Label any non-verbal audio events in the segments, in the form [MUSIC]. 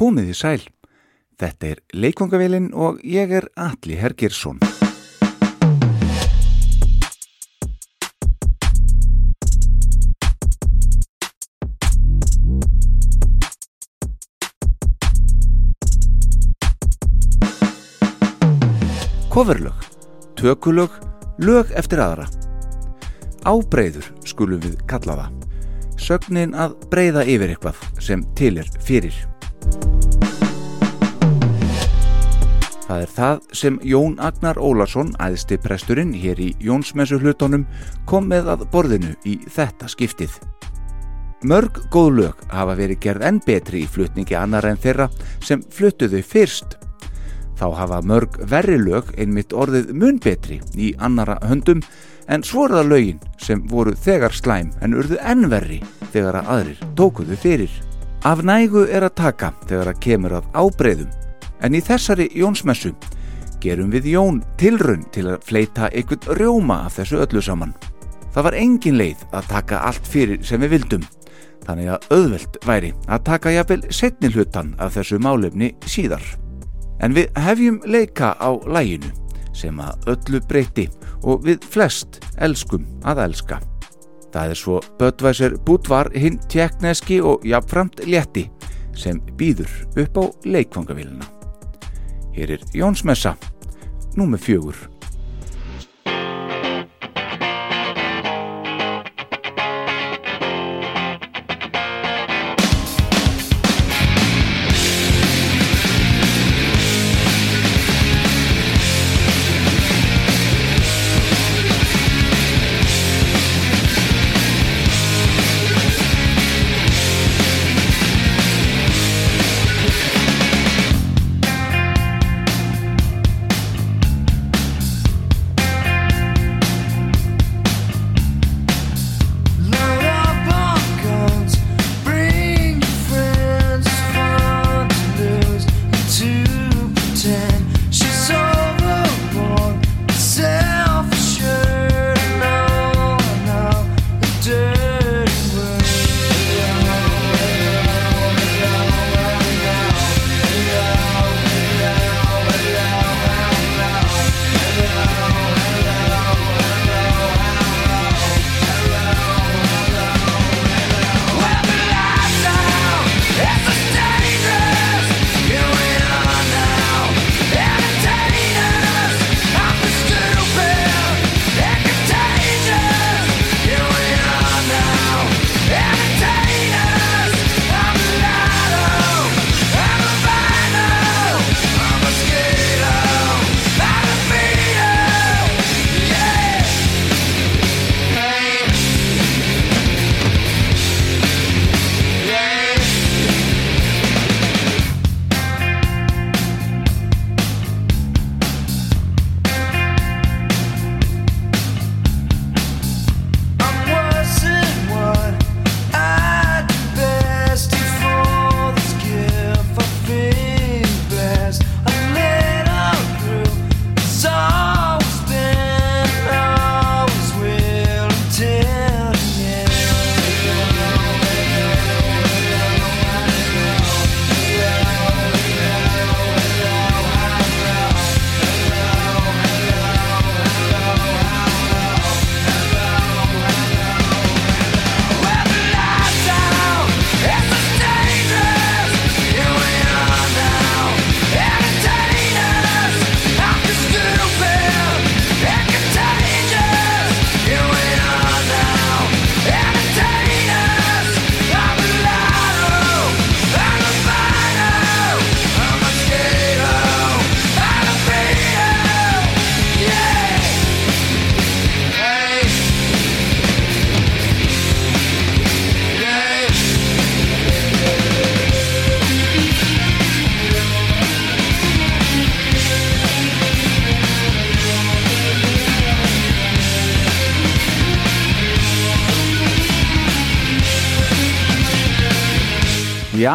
Komið í sæl. Þetta er Leikongavélinn og ég er Alli Hergersson. Coverlög, tökulög, lög eftir aðra. Ábreyður skulum við kalla það. Sögnin að breyða yfir eitthvað sem til er fyrir. Það er það sem Jón Agnar Ólarsson, æðsti presturinn hér í Jónsmessu hlutónum, kom með að borðinu í þetta skiptið. Mörg góð lög hafa verið gerð enn betri í flutningi annar en þeirra sem fluttuðu fyrst þá hafa mörg verri lög einmitt orðið mun betri í annara höndum en svoraða lögin sem voru þegar slæm en urðu ennverri þegar að aðrir tókuðu fyrir. Af nægu er að taka þegar að kemur að ábreyðum en í þessari Jónsmessu gerum við Jón tilrun til að fleita einhvern rjóma af þessu öllu saman. Það var engin leið að taka allt fyrir sem við vildum þannig að auðvelt væri að taka jafnvel setni hlutan af þessu málefni síðar. En við hefjum leika á læginu sem að öllu breyti og við flest elskum að elska. Það er svo Böttvæsir Bútvar hinn tjekkneski og jafnframt létti sem býður upp á leikfangavíluna. Hér er Jónsmessa, númið fjögur.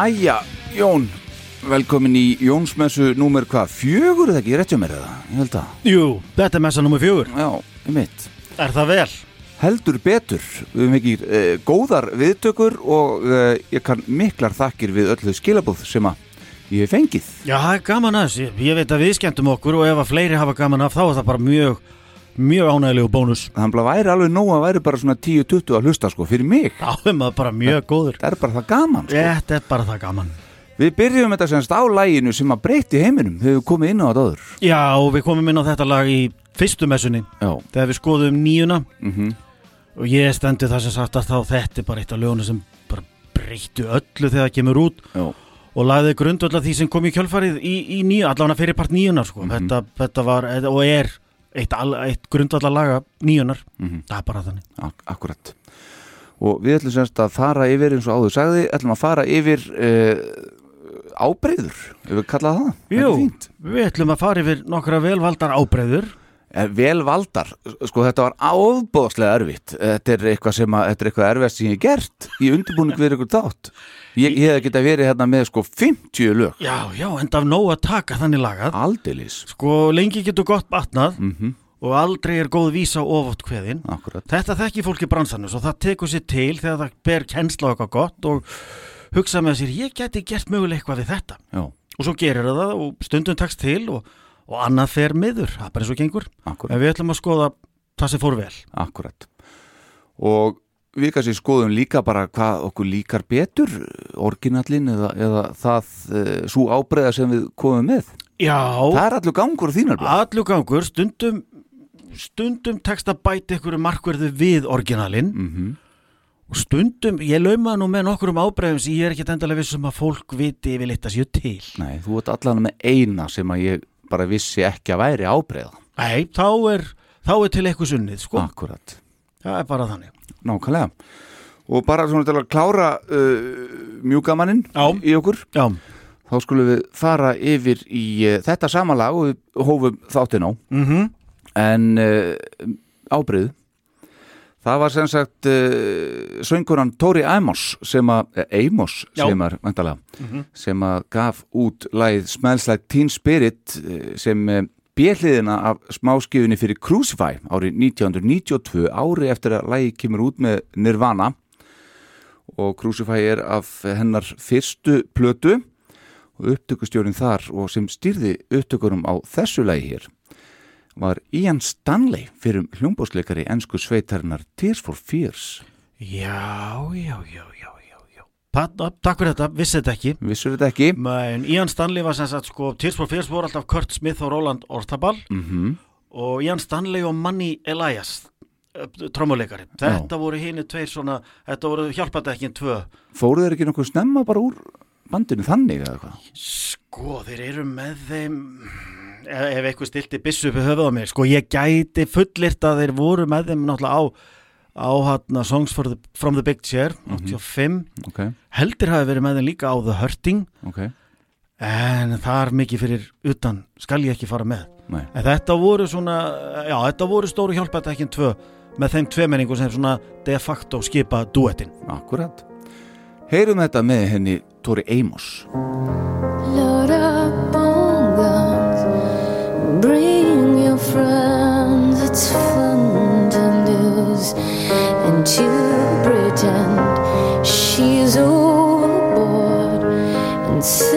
Jæja, Jón, velkomin í Jónsmessu númer hvað, fjögur eða ekki, réttjum er það, ég held að. Jú, þetta er messa nummer fjögur. Já, ég mitt. Er það vel? Heldur betur, við hefum ekki eh, góðar viðtökur og eh, ég kann miklar þakkir við öllu skilabúð sem að ég hef fengið Já, það er gaman að þessu. Ég veit að við skemmtum okkur og ef að fleiri hafa gaman af þá er það bara mjög, mjög ánægilegu bónus. þannig að væri alveg nóg að væri bara svona 10-20 að hlusta sko fyrir mig Þá er maður bara mjög góður. það er bara það gaman sko. Þetta er bara það gaman. við byrjum þetta semst á læginu sem að breyti heiminum þegar við komum inn á þetta öður Já, og við komum inn á þetta lag í fyrstu messunni já, þegar við skoðum nýjuna mm og ég stendi það sem sagt að þá þetta er bara eitt af lögunum sem bara breyttu öllu þegar það kemur út já, og lagði grundvöld að því sem kom í kjölfarið í, í nýju, allavega fyrir part nýjunar sko. Mhm. þetta, þetta var og er eitt, eitt grundvöld að laga nýjunar mhm, það er bara þannig. Ak akkurat. Og við ætlum semst að fara yfir eins og áður sagði, ætlum að fara yfir uh, ábreyður ef við kallað það, Jú, er fínt. við ætlum að fara yfir nokkra velvaldar ábreyður Eh, vel valdar, sko þetta var ábóðslega erfitt. Þetta er eitthvað sem að, þetta er eitthvað erfiðast sem ég hef gert í undirbúning við ykkur þátt ég, ég hef geta verið hérna með sko 50 lög, Já, já, enda af nóg að taka þannig lagað. Aldeilis. Sko, lengi getur gott batnað mhm, og aldrei er góð vísa ofótt kveðin akkurat Þetta þekki fólk í bransanum svo það tekur sér til þegar það ber á eitthvað gott og hugsa með sér ég geti gert mögulega eitthvað við þetta. Já, og svo gerir það og stundum takst til og, og annað fer miður, það er bara eins og gengur. Akkurat, en við ætlum að skoða það sem fór vel. Akkurat og við kannski skoðum líka bara hvað okkur líkar betur orginallin eða, eða það uh, svo ábreyða sem við komum með. Já, það er allur gangur þínar allur gangur. Stundum stundum tekst að bæta ykkur markverðu við orginalinn mm og stundum, ég laumaði nú með nokkur um ábreyðum sem ég er ekki endalega vissum að fólk viti yfir litt að séu til. Nei, þú ert allan með eina sem að ég bara vissi ekki að væri ábreyða Nei, þá er, þá er til eitthvað sunnið, sko. Akkurat, Það er bara þannig. Nákvæmlega og bara svona til að klára uh, mjúkamannin Já. í okkur Já. þá skulum við fara yfir í uh, þetta samalag og við hófum þáttinn á Mm en uh, ábreyðu það var sem sagt uh, söngunan Tóri Amos sem að, eh, Amos Já. sem að, vantalega, Mhm. sem að gaf út lagið Smells Like Teen Spirit uh, sem uh, bjelliðina af smáskifunni fyrir Crucify árið 1992 ári eftir að lagið kemur út með Nirvana og Crucify er af hennar fyrstu plötu og upptökustjórin þar og sem stýrði upptökurum á þessu lagi hér var Ian Stanley fyrir hljómbósleikari ennsku sveitarinnar Tears for Fears já, já, já. Pat, takk fyrir þetta, vissi þetta ekki. vissur þetta ekki? Men Ian Stanley var sem sagt, sko, for Fears voru alltaf Kurt Smith og Roland Ortabal Mm og Ian Stanley og Manny Elias, trómuleikari. Þetta voru hini tveir svona, þetta voru hjálpadekkin tvö. Fóru þeir ekki nokkuð snemma bara úr bandinu þannig eða hvað? Sko, þeir eru með þeim ef, ef eitthvað stilti byssu upp í höfuð á mér, sko, ég gæti fullirt að þeir voru með þeim náttúrulega á á hann Songs for the, from the Big Chair 85, Ok, heldur hafi verið með þeim líka á The Hurting. Ok, en það er mikið fyrir utan skal ég ekki fara með. Nei, en þetta voru svona, já, þetta voru stóru hjálpættekkin tvö með þeim tvemenningu sem svona de facto skipa duettin akkurat. Heyrum þetta með henni Tóri up on guns, bring your friends. It's fun to lose and to pretend she's overboard and self-assured.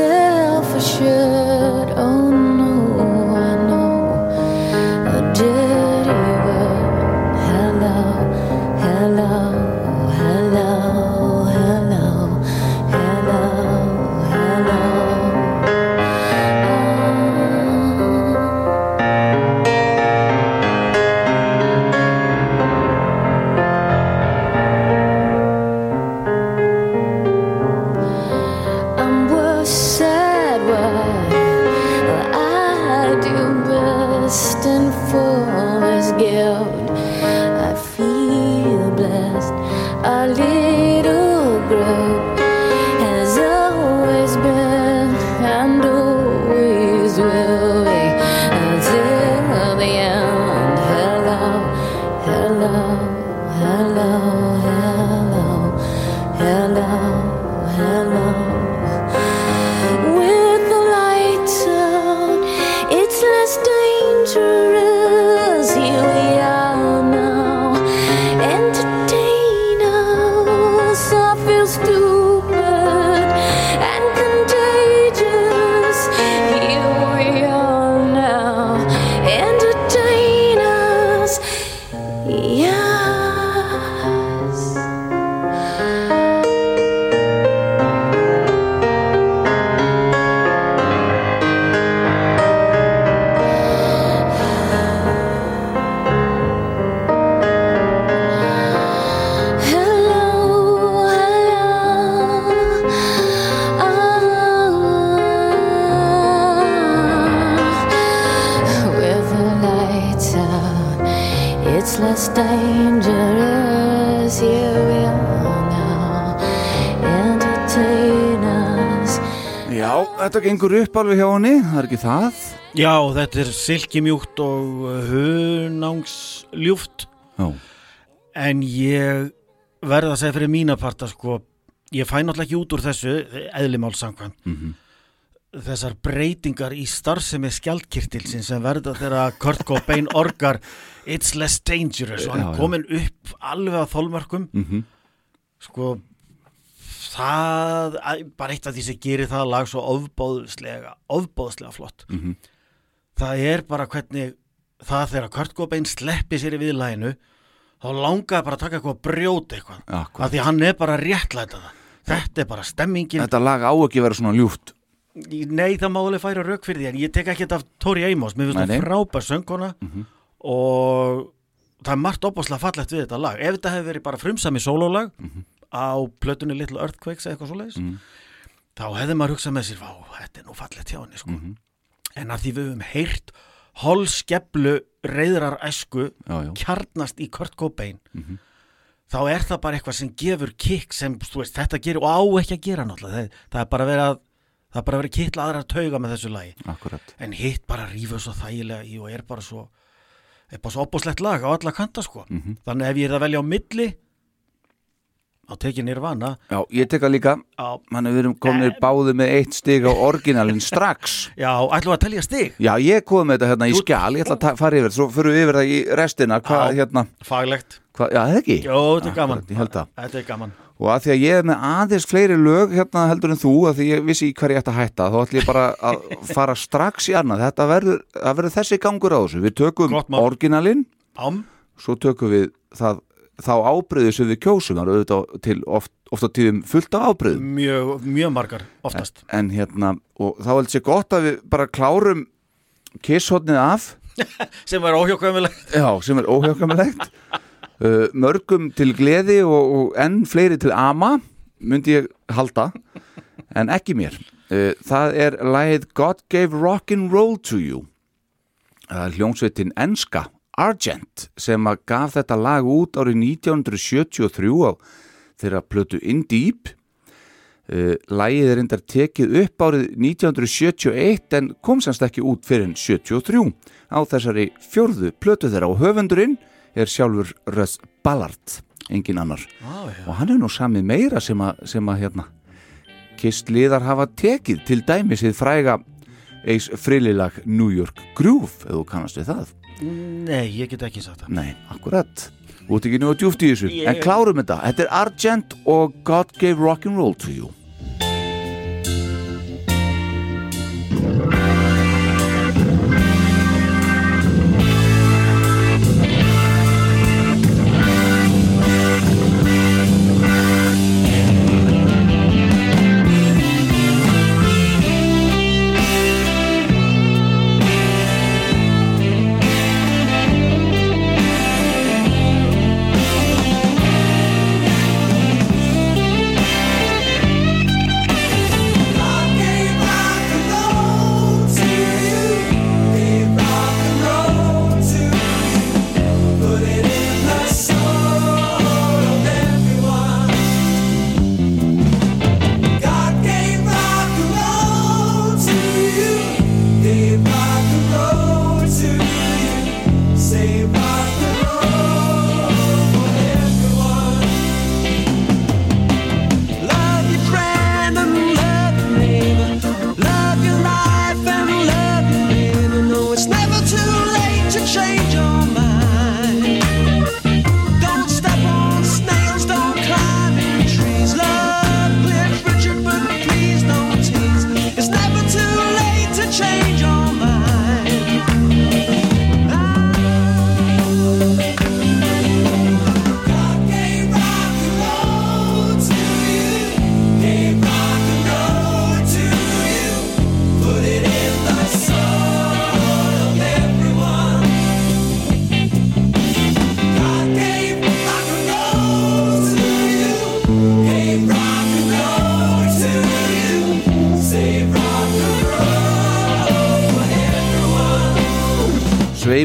Þetta gengur upp alveg hjá henni, það er ekki það? Já, þetta er silkimjúkt og hunangsljúft Já, en ég verða að segja fyrir mína parta sko, ég fæ náttúrulega ekki út úr þessu eðlimál samkvæm Mhm. þessar breytingar í starfsemi skjaldkirtilsin sem verða þegar Kurt Cobain [LAUGHS] orgar It's less dangerous og hann komin upp alveg að þolmörkum. Mhm, sko það, að- bara eitt af því sem gerir það lag svo ofbóðslega ofbóðslega flott. Mhm. Það er bara hvernig það þegar Kurt Cobain sleppi sér í viðlæginu þá langaði bara að taka eitthvað að brjóta eitthvað. Akkurat. af því hann er bara réttlæta það þetta er bara stemmingin. Þetta lag á ekki vera svona ljúft. Nei það má alveg færa rauk fyrir því en ég tek ekki þetta af Tori Amos. Mér finnst það frábær söngkona Mhm. og það er margt opáslega fallegt við þetta lag. Ef þetta hefur verið bara frumsami sólólag á plötunni Little Earthquakes eða eitthvað svoleiðis Mhm. þá hefði maður hugsað með sér vá, þetta er nú fallegt hjá henni sko. Mhm. en að því við höfum heyrt holskeplu reyðrar já, kjarnast í Kurt Cobain Mhm. þá er það bara eitthvað sem gefur kikk sem veist, þetta gerir og á ekki að gera náttúrulega það, það er bara verið að það er bara verið kittla aðra að tauga með þessu lagi akkurat en hitt bara rífur svo þægilega í og er bara svo er bara svo opbúslegt lag á alla kanta sko Mhm. þannig ef ég er að velja á milli þá tekið Nirvana. Já, ég tek að líka. Á, Þannig við erum komin báði með eitt stig á orginalinn strax. [LAUGHS] Já, ætlum að telja stig? Já, ég kom með þetta hérna í Þú- skjal. Ég ætla að fara yfir, svo fyrir við yfir það í restina. Hvað, hérna, faglegt, hvað, já, það ekki? Jó, þetta er gaman. ég held það. þetta er gaman. Og að því að ég er með aðeins fleiri lög hérna heldur en þú, að því ég vissi hverju ég ætti að hætta þá ætlum ég bara að [LAUGHS] fara strax í annað. Þetta verður, verður þessi gangur á þessu. Við tökum orginalinn. Svo tökum við það, þá ábreyðu sem við kjósum það eru auðvitað til oft, oft á tíðum fullt af ábreyðum. Mjög, mjög margar oftast. En hérna, og þá held sér gott að við bara klárum kisshotnið af. [LAUGHS] Sem var óhjókvæmilegt já, sem er óhjákamilegt [LAUGHS] uh, mörgum til gleði og, og enn fleiri til ama myndi ég halda en ekki mér. Uh, það er lagið God Gave Rock'n'Roll to You. Er hljómsveitin enska Argent sem að gaf þetta lag út árið 1973 á þeirra plötu In Deep. Uh, lagið er endar tekið upp árið 1971 en kom semst ekki út fyrir en 73 á þessari fjórðu plötu þeirra og höfundurinn er sjálfur Russ Ballard engin annar. Ah, já. og hann er nú samið meira sem að, sem að hérna kistliðar hafa tekið til dæmis þið fræga eis frililag New York Groove ef þú kannast við það nei, ég get ekki sagt það. Nei, akkurat. Út ekki nú að djúft í þessu. Ég- En klárum þetta. Þetta er Argent og God Gave Rock'n'Roll to You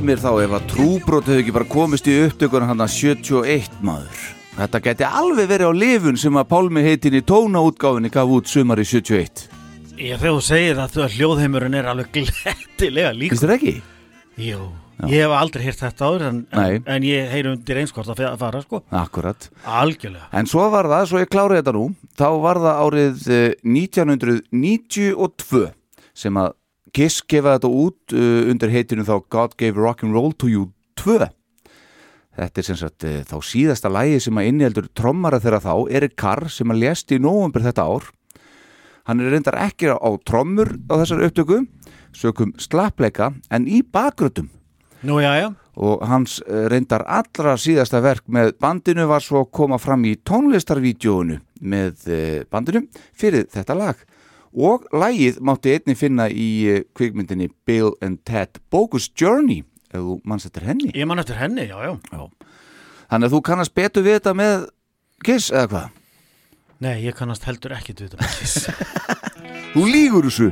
sveimir þá ef að trúbrót hefur ekki bara komist í upptökuna hann að 71 maður. Þetta geti alveg verið á lifun sem að Pálmi heitin í tónaútgáfinni gaf út sumar í 71. Ég þegar þú segir að þú- hljóðheimurinn er alveg [LAUGHS] glettilega líka Finnst þér ekki? Jú, ég hef aldrei heyrt þetta áður en, en, en ég heyri undir einskort að að fara sko Akkurat. Algjörlega En svo var það, svo ég klári þetta nú, þá var það árið eh, 1992 sem að Kiss gefa þetta út uh, undir heitinu þá God Gave Rock'n'Roll to You 2. Þetta er sem sagt uh, þá síðasta lægi sem að inniheldur trommara þeirra þá, Erik Carr sem að lést í nóvumber þetta ár. Hann er reyndar ekki á trommur á þessar upptöku, sökum slappleika en í bakgrötum Nú já já og hans eh, reyndar allra síðasta verk með bandinu var svo að koma fram í tónlistarvídjóinu með eh, bandinu fyrir þetta lag og lagið mátti einni finna í eh, kvikmyndinni Bill and Ted Bogus Journey. Ef þú manns eftir henni? Ég man eftir henni, já já. Þannig að þú kannast betur við þetta með Kiss eða hvað? Nei, ég kannast heldur ekki til þetta Kiss. [LAUGHS] [LAUGHS] Þú lígur þessu.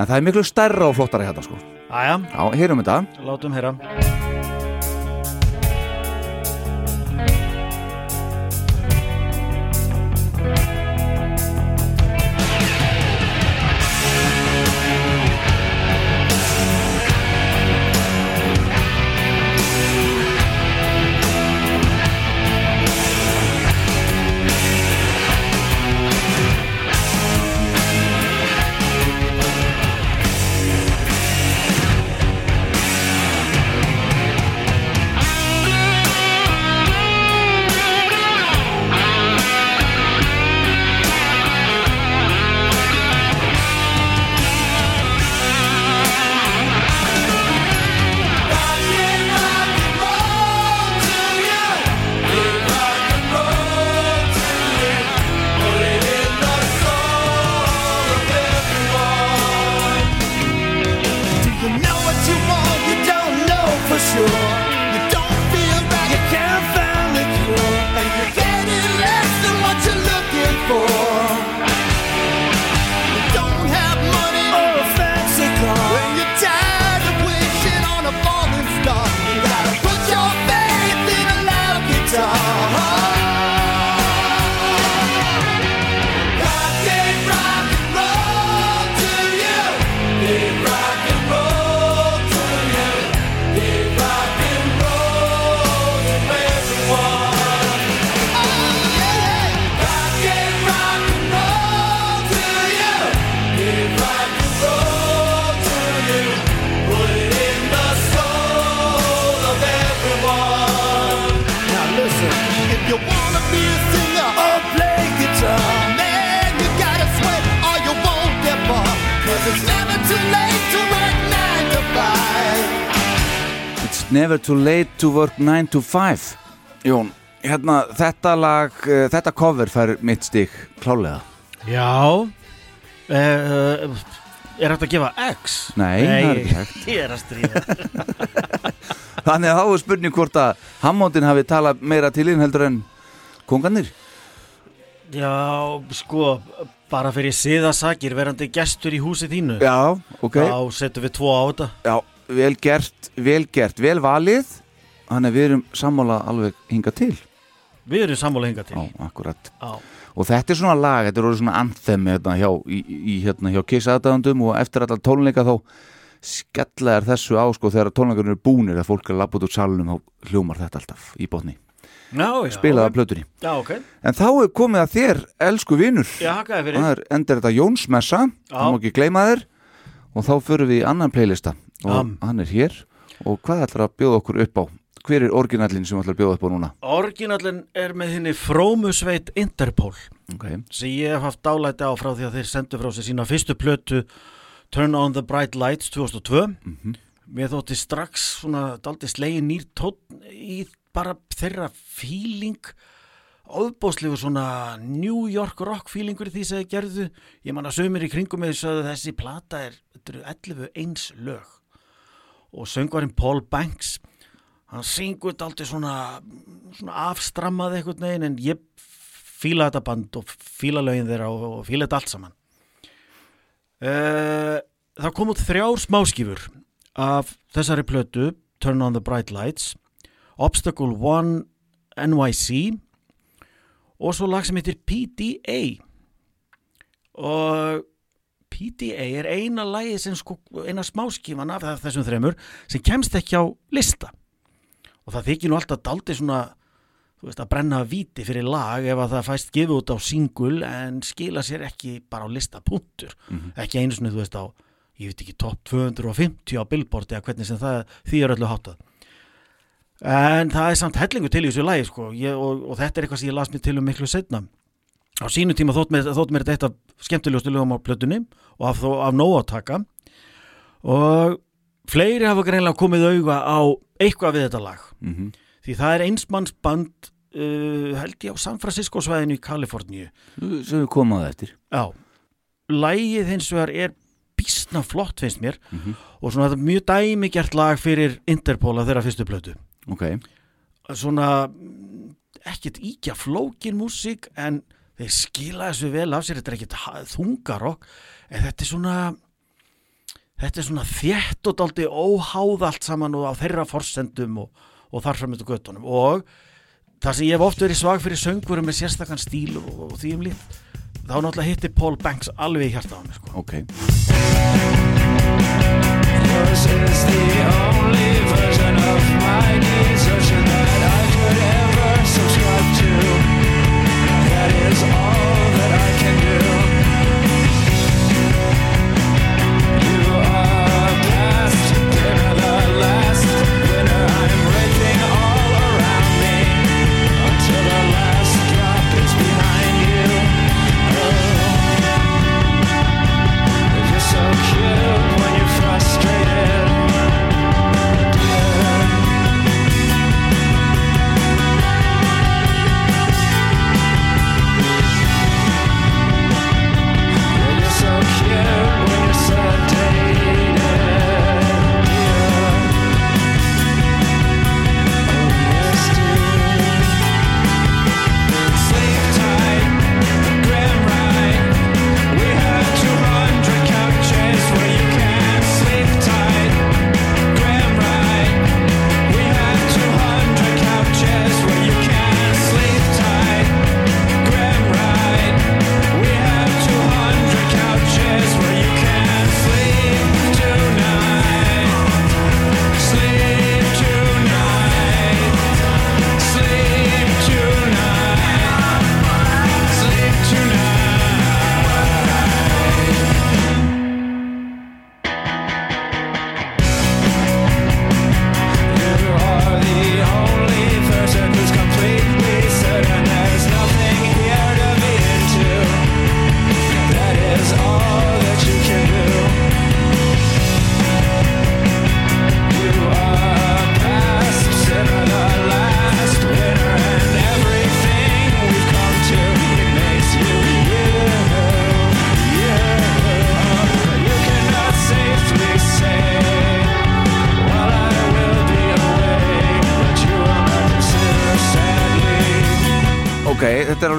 En það er miklu stærra og flottara hérna sko. Æja, Já, heyrum þetta. Látum heyra never too late to work 9 to 5 Jón, hérna þetta lag, uh, þetta cover fær mitt stig klálega Já uh, Er þetta að gefa X? Nei, það er ekki hægt. [LAUGHS] Ég er að stríða. [LAUGHS] Þannig að þá er spurning hvort að Hammondin hafi talað meira til inn heldur en konganir Já, sko bara fyrir siðasakir verandi gestur í húsi þínu. Já, ok. Þá setjum við tvo á þetta. Já, vel gert, vel gert, vel valið. Þannig að við erum sammála alveg hinga til. Við erum sammála hinga til. Já. Og þetta er svona lag, þetta er svona anthem hérna, hjá, hérna, hjá Kiss aðdæðandum og eftir allar tónleika þá skella er þessu á sko þegar tónleikarnir eru búnir að fólk er labbut út salnum þá hljómar þetta alltaf í botni. Spilaða plötunni. Já, ok. En þá er komið að þér, elsku er endur þetta Jónsmessa. Það má ekki gleyma þér. Og þá förum við í annan playlista Og Am. hann er hér Og hvað ætlar að bjóða okkur upp á? Hver er orginallin sem ætlar að bjóða upp á núna? Orginallin er með henni frómusveit Interpol Okay. sem ég hef haft dálæti á frá því að þeir sendu frá sér sína fyrstu plötu Turn on the Bright Lights 2002 mér þótti strax svona daldi slegin nýr tótt í bara þeirra feeling óðbóðslegu svona New York rock feelingur því sem þeir gerðu ég man að sömur í kringum með þessu að þessi plata er, þetta eru 11 eins lög og söngvarinn Paul Banks hann syngur daldi svona, svona afstrammað einhvern veginn en ég fíla þetta band og fíla lögin þeirra og, og fíla þetta allt saman. Uh, það kom út þrjár smáskifur af þessari plötu Turn on the Bright Lights Obstacle One NYC og svo lag sem heitir PDA og PDA er eina lagi sem sko, eina smáskífan af þessum þremur sem kemst ekki á lista. Og það þykir nú alltaf daldi svona þú veist að brenna víti fyrir lag ef að það fæst gefið út á singul en skila sér ekki bara á lista punktur ekki einu svona þú veist á ég veit ekki topp 250 á billboard eða hvernig sem það því er öllu háttað. En það er samt hellingu til í þessu lagi sko. Ég, og, og þetta er eitthvað sem ég las mér til um miklu setna á sínu tíma þótt mér, þótt mér þetta skemmtilegustu lögum á plötunni og af, af nóg að taka. Og fleiri hafa greinlega komið auga á eitthvað við þetta lag. Mm því það er einsmannsband uh, held ég á San Francisco svæðinu í Kaliforníu. Sem við komum að eftir. Já, lægið hins vegar er bísna flott finnst mér. Mhm. og svona þetta er mjög dæmigjart lag fyrir Interpol að þeirra fyrstu plötu. Ok, svona mm, ekkert íkja flókin músík en þeir skila þessu vel af sér þetta er ekkert ha- þungarokk en þetta er svona þetta er svona þétt og daldi óháð allt saman og á þeirra forsendum og, og þar fram eftir göttunum og það sem ég hef oft verið svag fyrir söngurum með sérstakann stíl og, og því um líf þá náttúrulega hitti Paul Banks alveg í hjarta á mig sko. ok Yours is the only version of my desertion that I could ever subscribe to. That is all that I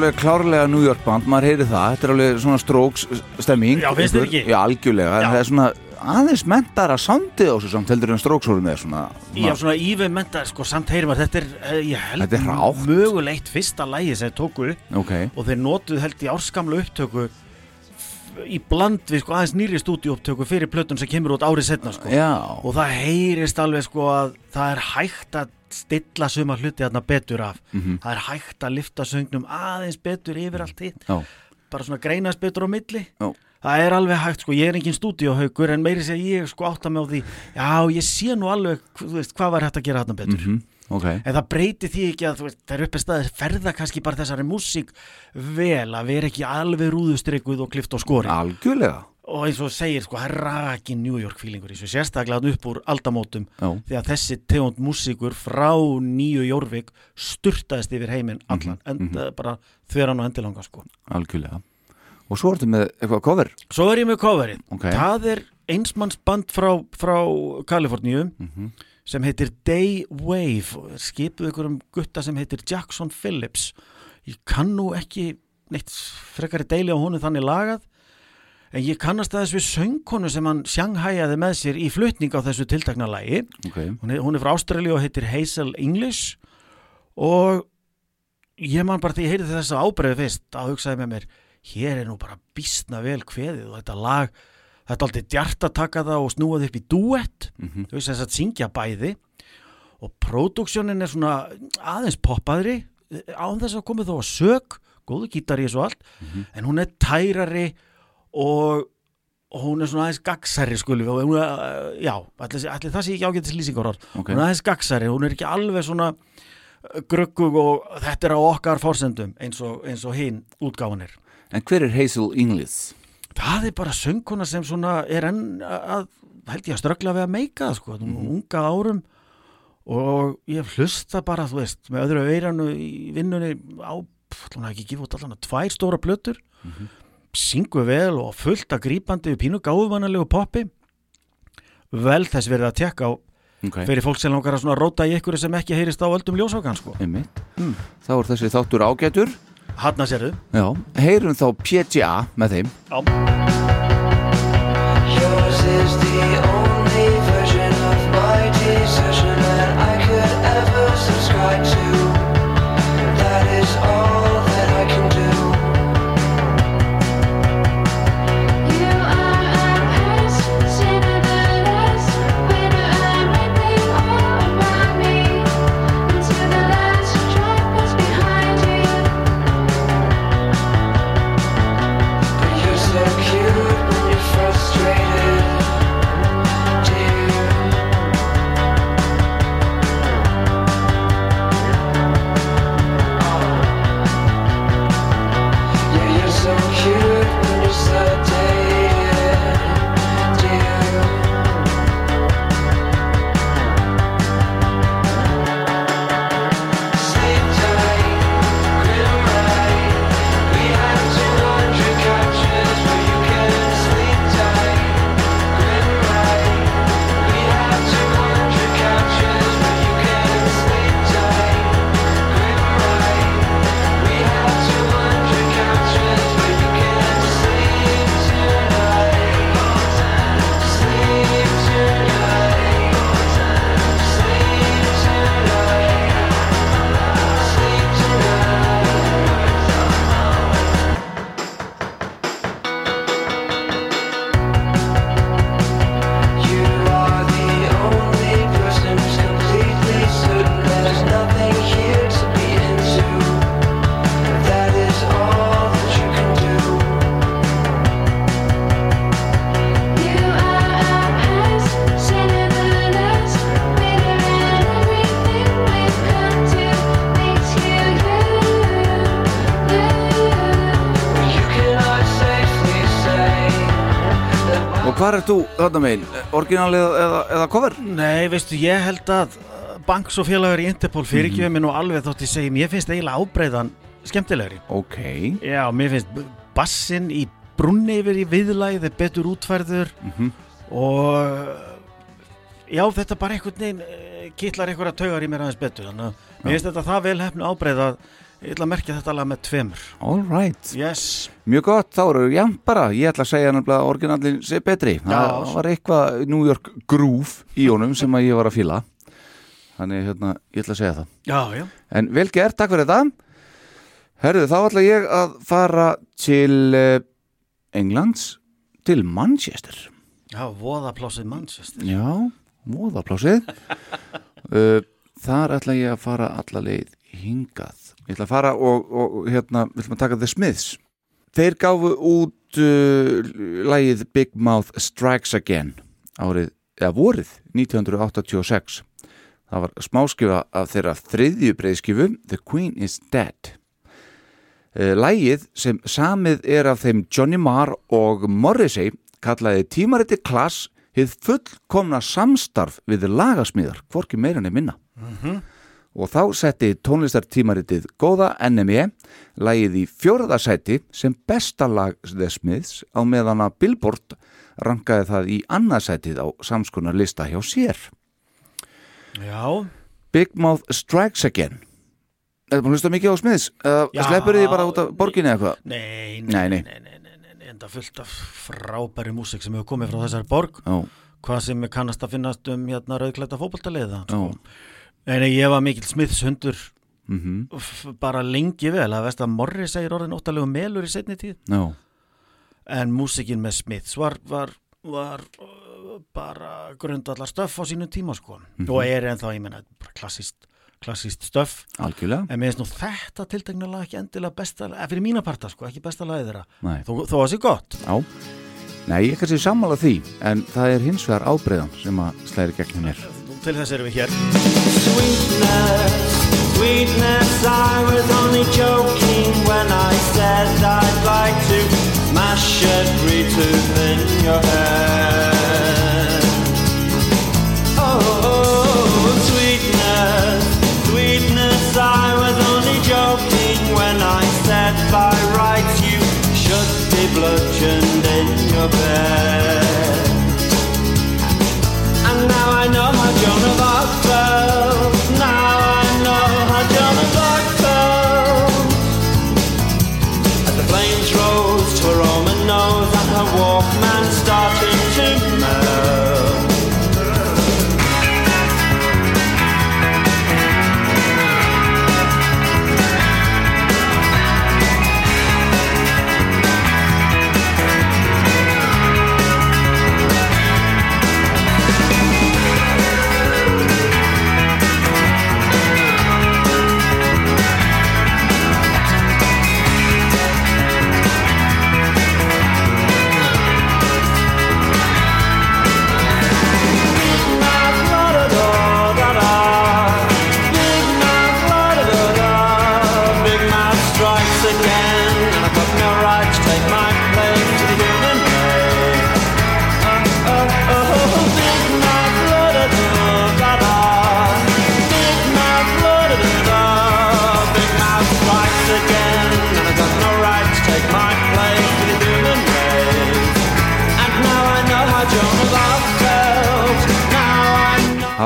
alveg klárlega New York band, maður heyri það þetta er alveg svona strokes stemming Já, finnst ykkur. ekki? Já, algjörlega, Já. það er svona aðeins mentara soundið á þessu samt heldur en strokes voru með svona, Já, svona ívið menta, sko, samt heyrir maður, þetta er, eh, ég held, Þetta er hrátt. mögulegt fyrsta lægi sem þeir tóku upp ok, og þeir notuðu held í árskamlu upptöku í bland við sko aðeins nýri stúdíupptöku fyrir plötun sem kemur út árið setna sko. Og það heyrist alveg sko að það er hægt að stilla suma hluti þarna betur af. Mhm. það er hægt að lifta söngnum aðeins betur yfir allt hitt. Já, bara svona greinast betur á milli. Já, það er alveg hægt sko, ég er engin stúdíuhaukur en meiri sé að ég sko átta mig á því. Já, ég sé nú alveg, þú veist, hvað var hægt að gera þarna betur. Mhm, ok. En það breyti því ekki að það er uppið staðir ferða kannski bara þessari músík vel að vera ekki alveg rúðustrikuð og klift á skori. Algjörlega, og eins og segir sko, það er rakin New York feelingur í þessu, sérstaklega upp úr aldamótum því að þessi tegund músíkur frá nýju Jórvík sturtaðist yfir heiminn allan, Mhm, en bara þveran og endilanga sko. algjörlega. Og svo ertu með eitthvað cover? Svo er ég með coverið, ok, það er einsmannsband frá, frá Kaliforníu. Mhm, sem heitir Day Wave skipuð ykkur um gutta sem heitir Jackson Phillips. Ég kann nú ekki neitt frekari deili á honum þannig lagað en ég kannast aðeins við söngkonu sem hann sjanghæjaði með sér í flutning á þessu tiltakna lagi. Ok, hún er, frá Ástralíu og heitir Hazel English. Og ég man bara því ég heyrði þess að ábreiði fyrst að hugsaði með mér hér er nú bara býstna vel kveðið og þetta lag þetta er aldrei djart að taka það og snúa það upp í duett Mhm. þú veist þess að syngja bæði og próduksjónin er svona aðeins poppaðri án þess að komið þó að sög góðu gítari og svo allt en hún er tærari og og hún er svona aðeins gagsæri skulum við er, uh, já, allir, allir það sé ekki ágætis lýsingar orð, Ok. hún er aðeins gagsæri hún er ekki alveg svona uh, gruggug og þetta er á okkar fórsendum eins og, og hinn útgáfanir en hver er Hazel English? Það er bara sönguna sem er enn að, held ég að ströggla við að meika sko, mm unga árum og ég hlusta bara, þú veist, með öðru eiranu í vinnunni á, hafi ekki gefið út allan að tvær stóra plötur. Syngu vel og fullt að grípandi við pínu gáðvanalegu poppi. Vel þess verið að tekka á ok, fyrir fólk sem langar að róta í ykkur sem ekki heyrist á öldum ljósákan, sko. Einmitt. Þá er þessi þáttur ágætur Hanna sérðu? Já, heyrum þá PGA með þeim. Yours is the only that my og hvað er þú, þarna megin, orginal eða, eða, eða cover? Nei, veistu, ég held að uh, Banks og félagar í Interpol fyrirgjöfum mm mér nú alveg þótt ég segi, mér finnst eiginlega ábreyðan skemmtilegri. ok, Já, mér finnst bassin í brunni yfir í viðlæð er betur útfærður Mhm. og já, þetta bara einhvern veginn uh, kittlar einhverja taugar í mér aðeins betur þannig að mér finnst þetta það vel hefnu ábreyð að ég ætla að merkja þetta lag með tveimur. all right Yes. Mjög gott, þá eru já bara, ég ætla að segja nefnilega að orginalin sé betri það var eitthvað New York groove í honum sem að ég var að fíla þannig hérna, ég ætla að segja það Já, já. En vel gert, takk fyrir þetta. Herðu, þá ætla ég að fara til uh, Englands, til Manchester. Já, voðaplásið Manchester. Já, móðaplásið. uh, [LAUGHS] þar ætla ég að fara alla leið hingað. Ég ætla að fara og, og hérna, við ætlum að taka The Smiths. Þeir gáfu út uh, lagið Big Mouth Strikes Again árið, eða vorið 1986. Það var smáskifa af þeirra þriðju breyðskifu The Queen is Dead. Uh, Lægið sem samið er af þeim Johnny Marr og Morrissey kallaði tímariti klass hið fullkomna samstarf við lagasmíðar, hvorki meira en minna. Og þá setti tónlistartímaritið góða NME lægið í fjóraðarsæti sem besta lag The Smiths á meðan að Billboard rankaði það í annarsætið á samskonar lista hjá sér. Já. Big Mouth Strikes Again. Er það búin að hlusta mikið á Smiths? Uh, Já. Sleppur þið bara út af borginni eða eitthvað? Nei, Nei, nei, nei. enda fullt af frábæri músík sem hefur komið frá þessari borg Já, hvað sem er kannast að finnast um hérna rauðklæta fótboltaleiða já, en ég var mikill Smiths hundur mhm, f- bara lengi vel að veist að Morri segir orðin óttalegu melur í setni tíð. Já, en músíkin með Smiths var, var, var uh, bara grundallar stöff á sínum tíma sko. Og er ennþá, ég menna, klassist klassist stöff, algjörlega. En mér finnst nú þetta tiltekna lag ekki endilega besta, eða fyrir mína parta sko, ekki besta lagið þeirra, Nei, þó, þó að sé gott. Já. Nei, ég kannski sammála því en það er hins vegar ábreyðan sem að slæri gegn mér til hér Sweetness, sweetness, I was only joking when I said I'd like to smash every tooth in your head. Oh, sweetness, sweetness, I was only joking when I said by rights you should be bludgeoned in your bed.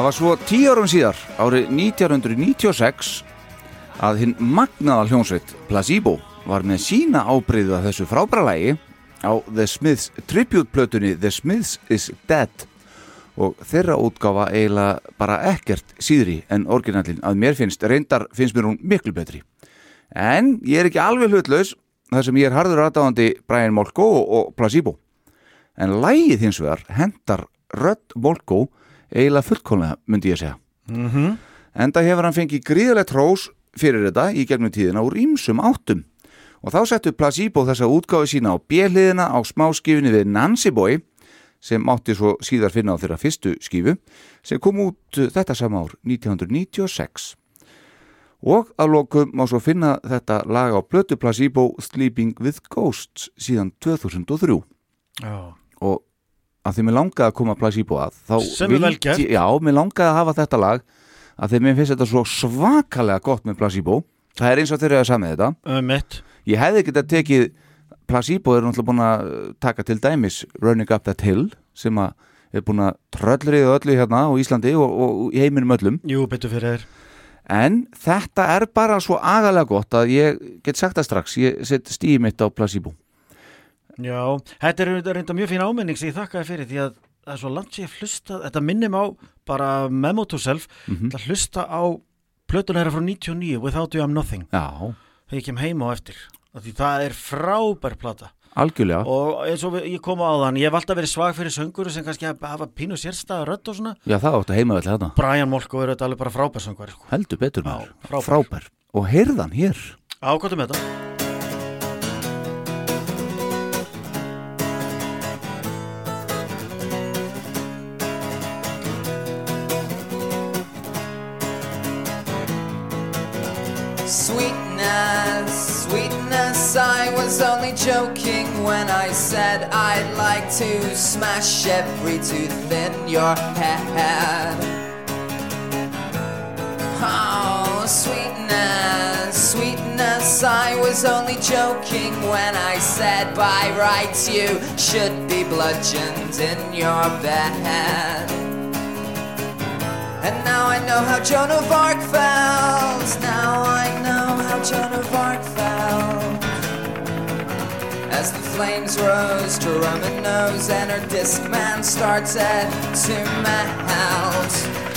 Það var svo tíu árum síðar, árið 1996, að hinn magnaða hljónsveit Placebo var með sína ábreyðu að þessu frábæralægi á The Smiths tribute-plötunni The Smiths is Dead og þeirra útgáfa eiginlega bara ekkert síðri en orginallin að mér finnst, reyndar finnst mér hún miklu betri. En ég er ekki alveg hlutlaus þar sem ég er harður aðdáðandi Brian Molko og Placebo. En lægið hins vegar hendar Rödd Molko eiginlega fullkomlega, myndi ég segja. Mm -hmm. Enda hefur hann fengið gríðilegt hrós fyrir þetta í gegnum tíðina úr ýmsum áttum. Og þá settu Placebo þessa útgáfi sína á bjelliðina á smáskifinni við Nancy Boy sem átti svo síðar finna á þeirra fyrstu skifu sem kom út þetta sama ár 1996. Og að lokum má svo finna þetta lag á blötu Placebo Sleeping with Ghosts síðan 2003 Já. og að því mér langaði að koma Placebo að Sem er vel gert. Já, mér langaði að hafa þetta lag að því mér finnst þetta svo svakalega gott með Placebo. Það er eins og þeir eru að samið þetta. Um ég hefði getað tekið Placebo er náttúrulega búin að uh, taka til dæmis Running Up That Hill sem að er búin að tröllriða öllu hérna á Íslandi og, og í heiminum öllum. Jú, betur fyrir þér. En þetta er bara svo agalega gott að ég get sagt það strax ég set stíði mitt á Placebo Já, þetta er reynda- mjög fín áminning sem ég þakkaði fyrir því að það er svo langt sem ég hlusta, þetta minnir mig á bara memo to self, Mhm. þetta hlusta á plötuna þeirra frá 99 Without You I'm Nothing, Já, þegar ég kem heima á eftir því það er frábær plata. Algjörlega. Og eins og ég kom á þann ég hef alltaf verið svag fyrir sönguru sem kannski hafa pínu sérstæða rödd og svona. Já, það áttu heima vel hérna Brian Molko er þetta alveg bara frábær söngvari sko. heldur betur maður, frábær. frábær. Og heyrðan hér. Ákvæmtum þetta was only joking when I said I'd like to smash every tooth in your head. Oh, sweetness, sweetness, I was only joking when I said by rights you should be bludgeoned in your bed. And now I know how Joan of Arc felt. Now I know how Joan of Arc felt. As the flames rose to Roman nose and her disc man started to melt.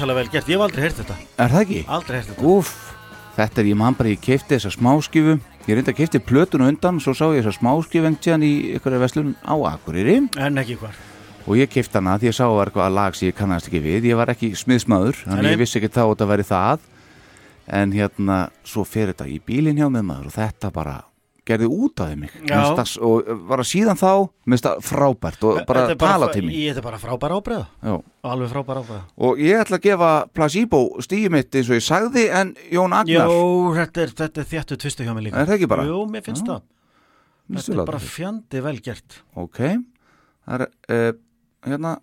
Rosalega vel gert, ég hef aldrei heyrt þetta. Er það ekki? Aldrei heyrt þetta. Úff, þetta er ég man bara ég keipti þessa smáskifu. Ég reynda að keipti plötun og undan Svo sá ég þessa smáskifu engt síðan í ykkur veslun á Akureyri. En ekki hvar. Og ég keipti hana því ég sá að var eitthvað lag sem ég kannast ekki við. Ég var ekki smiðsmaður Þannig ég vissi ekki þá að þetta væri það. En hérna, svo fer þetta í bílinn hjá með maður Og þetta bara gerði út af mig. Já. Mér finnst það- Og bara síðan þá, frábært Og bara Þetta er tala til mig Þetta er bara frábæra ábreða. Alveg frábæra ábreða Og ég ætla að gefa placebo stíði mitt eins og ég sagði En Jón Agnar Jó, þetta er, þetta er þjættu tvistu hjá mig líka. Er það ekki bara? Jú, mér finnst Já. það. Þetta finnst er bara það. fjandi vel gert. Ok, það er uh, hérna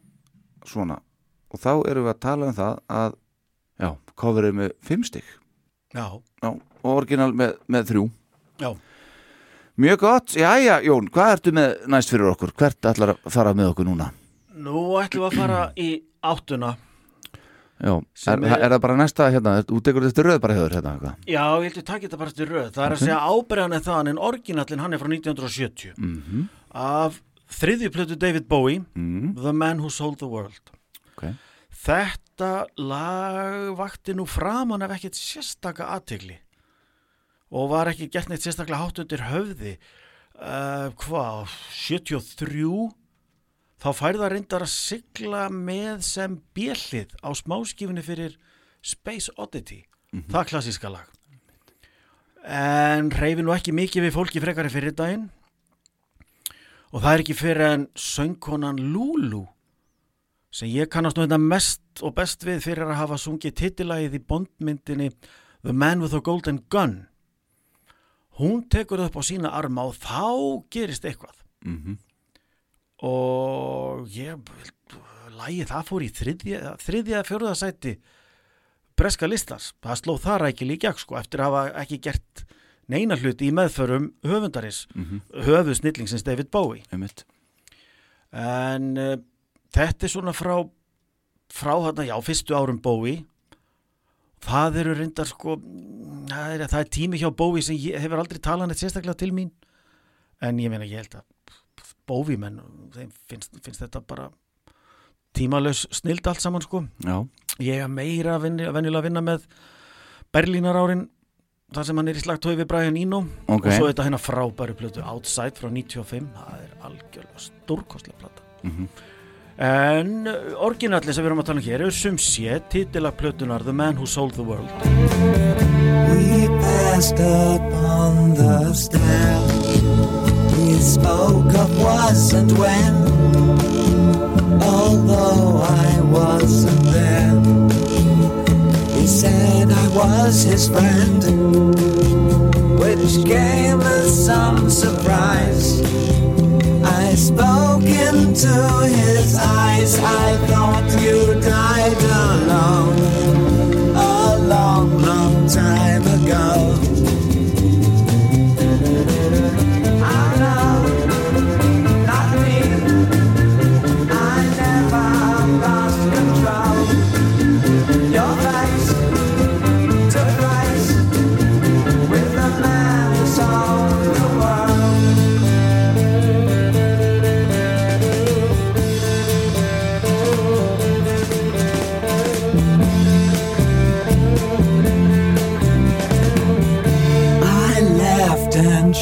svona. Og þá erum við að tala um það að já, coverið með fimm stygg Já, já, og orginal með, með þrjú. Já Mjög gott, jæja Jón, hvað ertu með næst fyrir okkur? Hvert ætlar að fara með okkur núna? Nú ætlum við að fara í áttuna. Já, er, er, er- það bara næsta hérna, þú tekur þetta röð bara hefur hérna eitthvað? Já, ég heldur takk þetta bara til röð. Það er að segja ábreðan er það en orginallin hann er frá 1970 mm af þriðju plötu David Bowie mm, The Man Who Sold the World. Ok. Þetta lag vakti nú framan ef ekkert sérstaka aðtegli og var ekki gert neitt sérstaklega hátt undir höfði. Uh, hvað, 73 þá færða reyndar að sigla með sem bjellið á smáskifinni fyrir Space Oddity. Það klassíska lag. En reyfi nú ekki mikið við fólki frekari fyrir daginn. Og það er ekki fyrir en söngkonan Lulu sem ég kannast nú þetta mest og best við fyrir að hafa sungið titilagið í bondmyndinni The Man with the Golden Gun hún tekur það upp á sína arma og þá gerist eitthvað. Mm og ég lægið það fór í þriðja, þriðja fjóruða sæti breska listans. Það sló það rækilega í gegn sko eftir að hafa ekki gert neina hluti í meðförum höfundaris Mhm. höfu snillingsins David Bowie. Einmitt. En uh, þetta er svona frá frá þarna, já, fyrstu árum Bowie það eru reyndar sko það er, það er tími hjá Bowie sem hefur aldrei talað neitt sérstaklega til mín. En ég meina ég held að Bowie menn, þeim finnst, finnst þetta bara tímalaus snild allt saman sko. Já, ég er meira venjulega að vinna með Berlínar árin þar sem hann er í slagt við Brian Eno. Ok. Og svo þetta hérna frábæru plötu Outside frá 95 það er algjörlega stórkostlega plata. Mhm. En uh, orginalli sem við erum að tala um hér er sum sé titila plötunar The Man Who Sold the World We passed up on the stair. We spoke of was and when, although I wasn't there. He said I was his friend, which came as some surprise. I spoke into his eyes. I thought you died alone.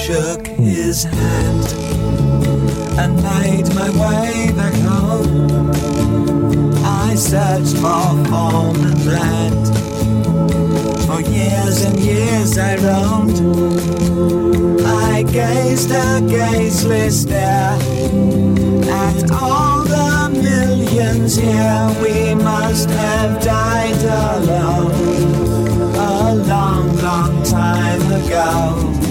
Shook his hand and made my way back home. I searched for form and land. For years and years I roamed. I gazed a gazeless stare at all the millions here. We must have died alone a long, long time ago.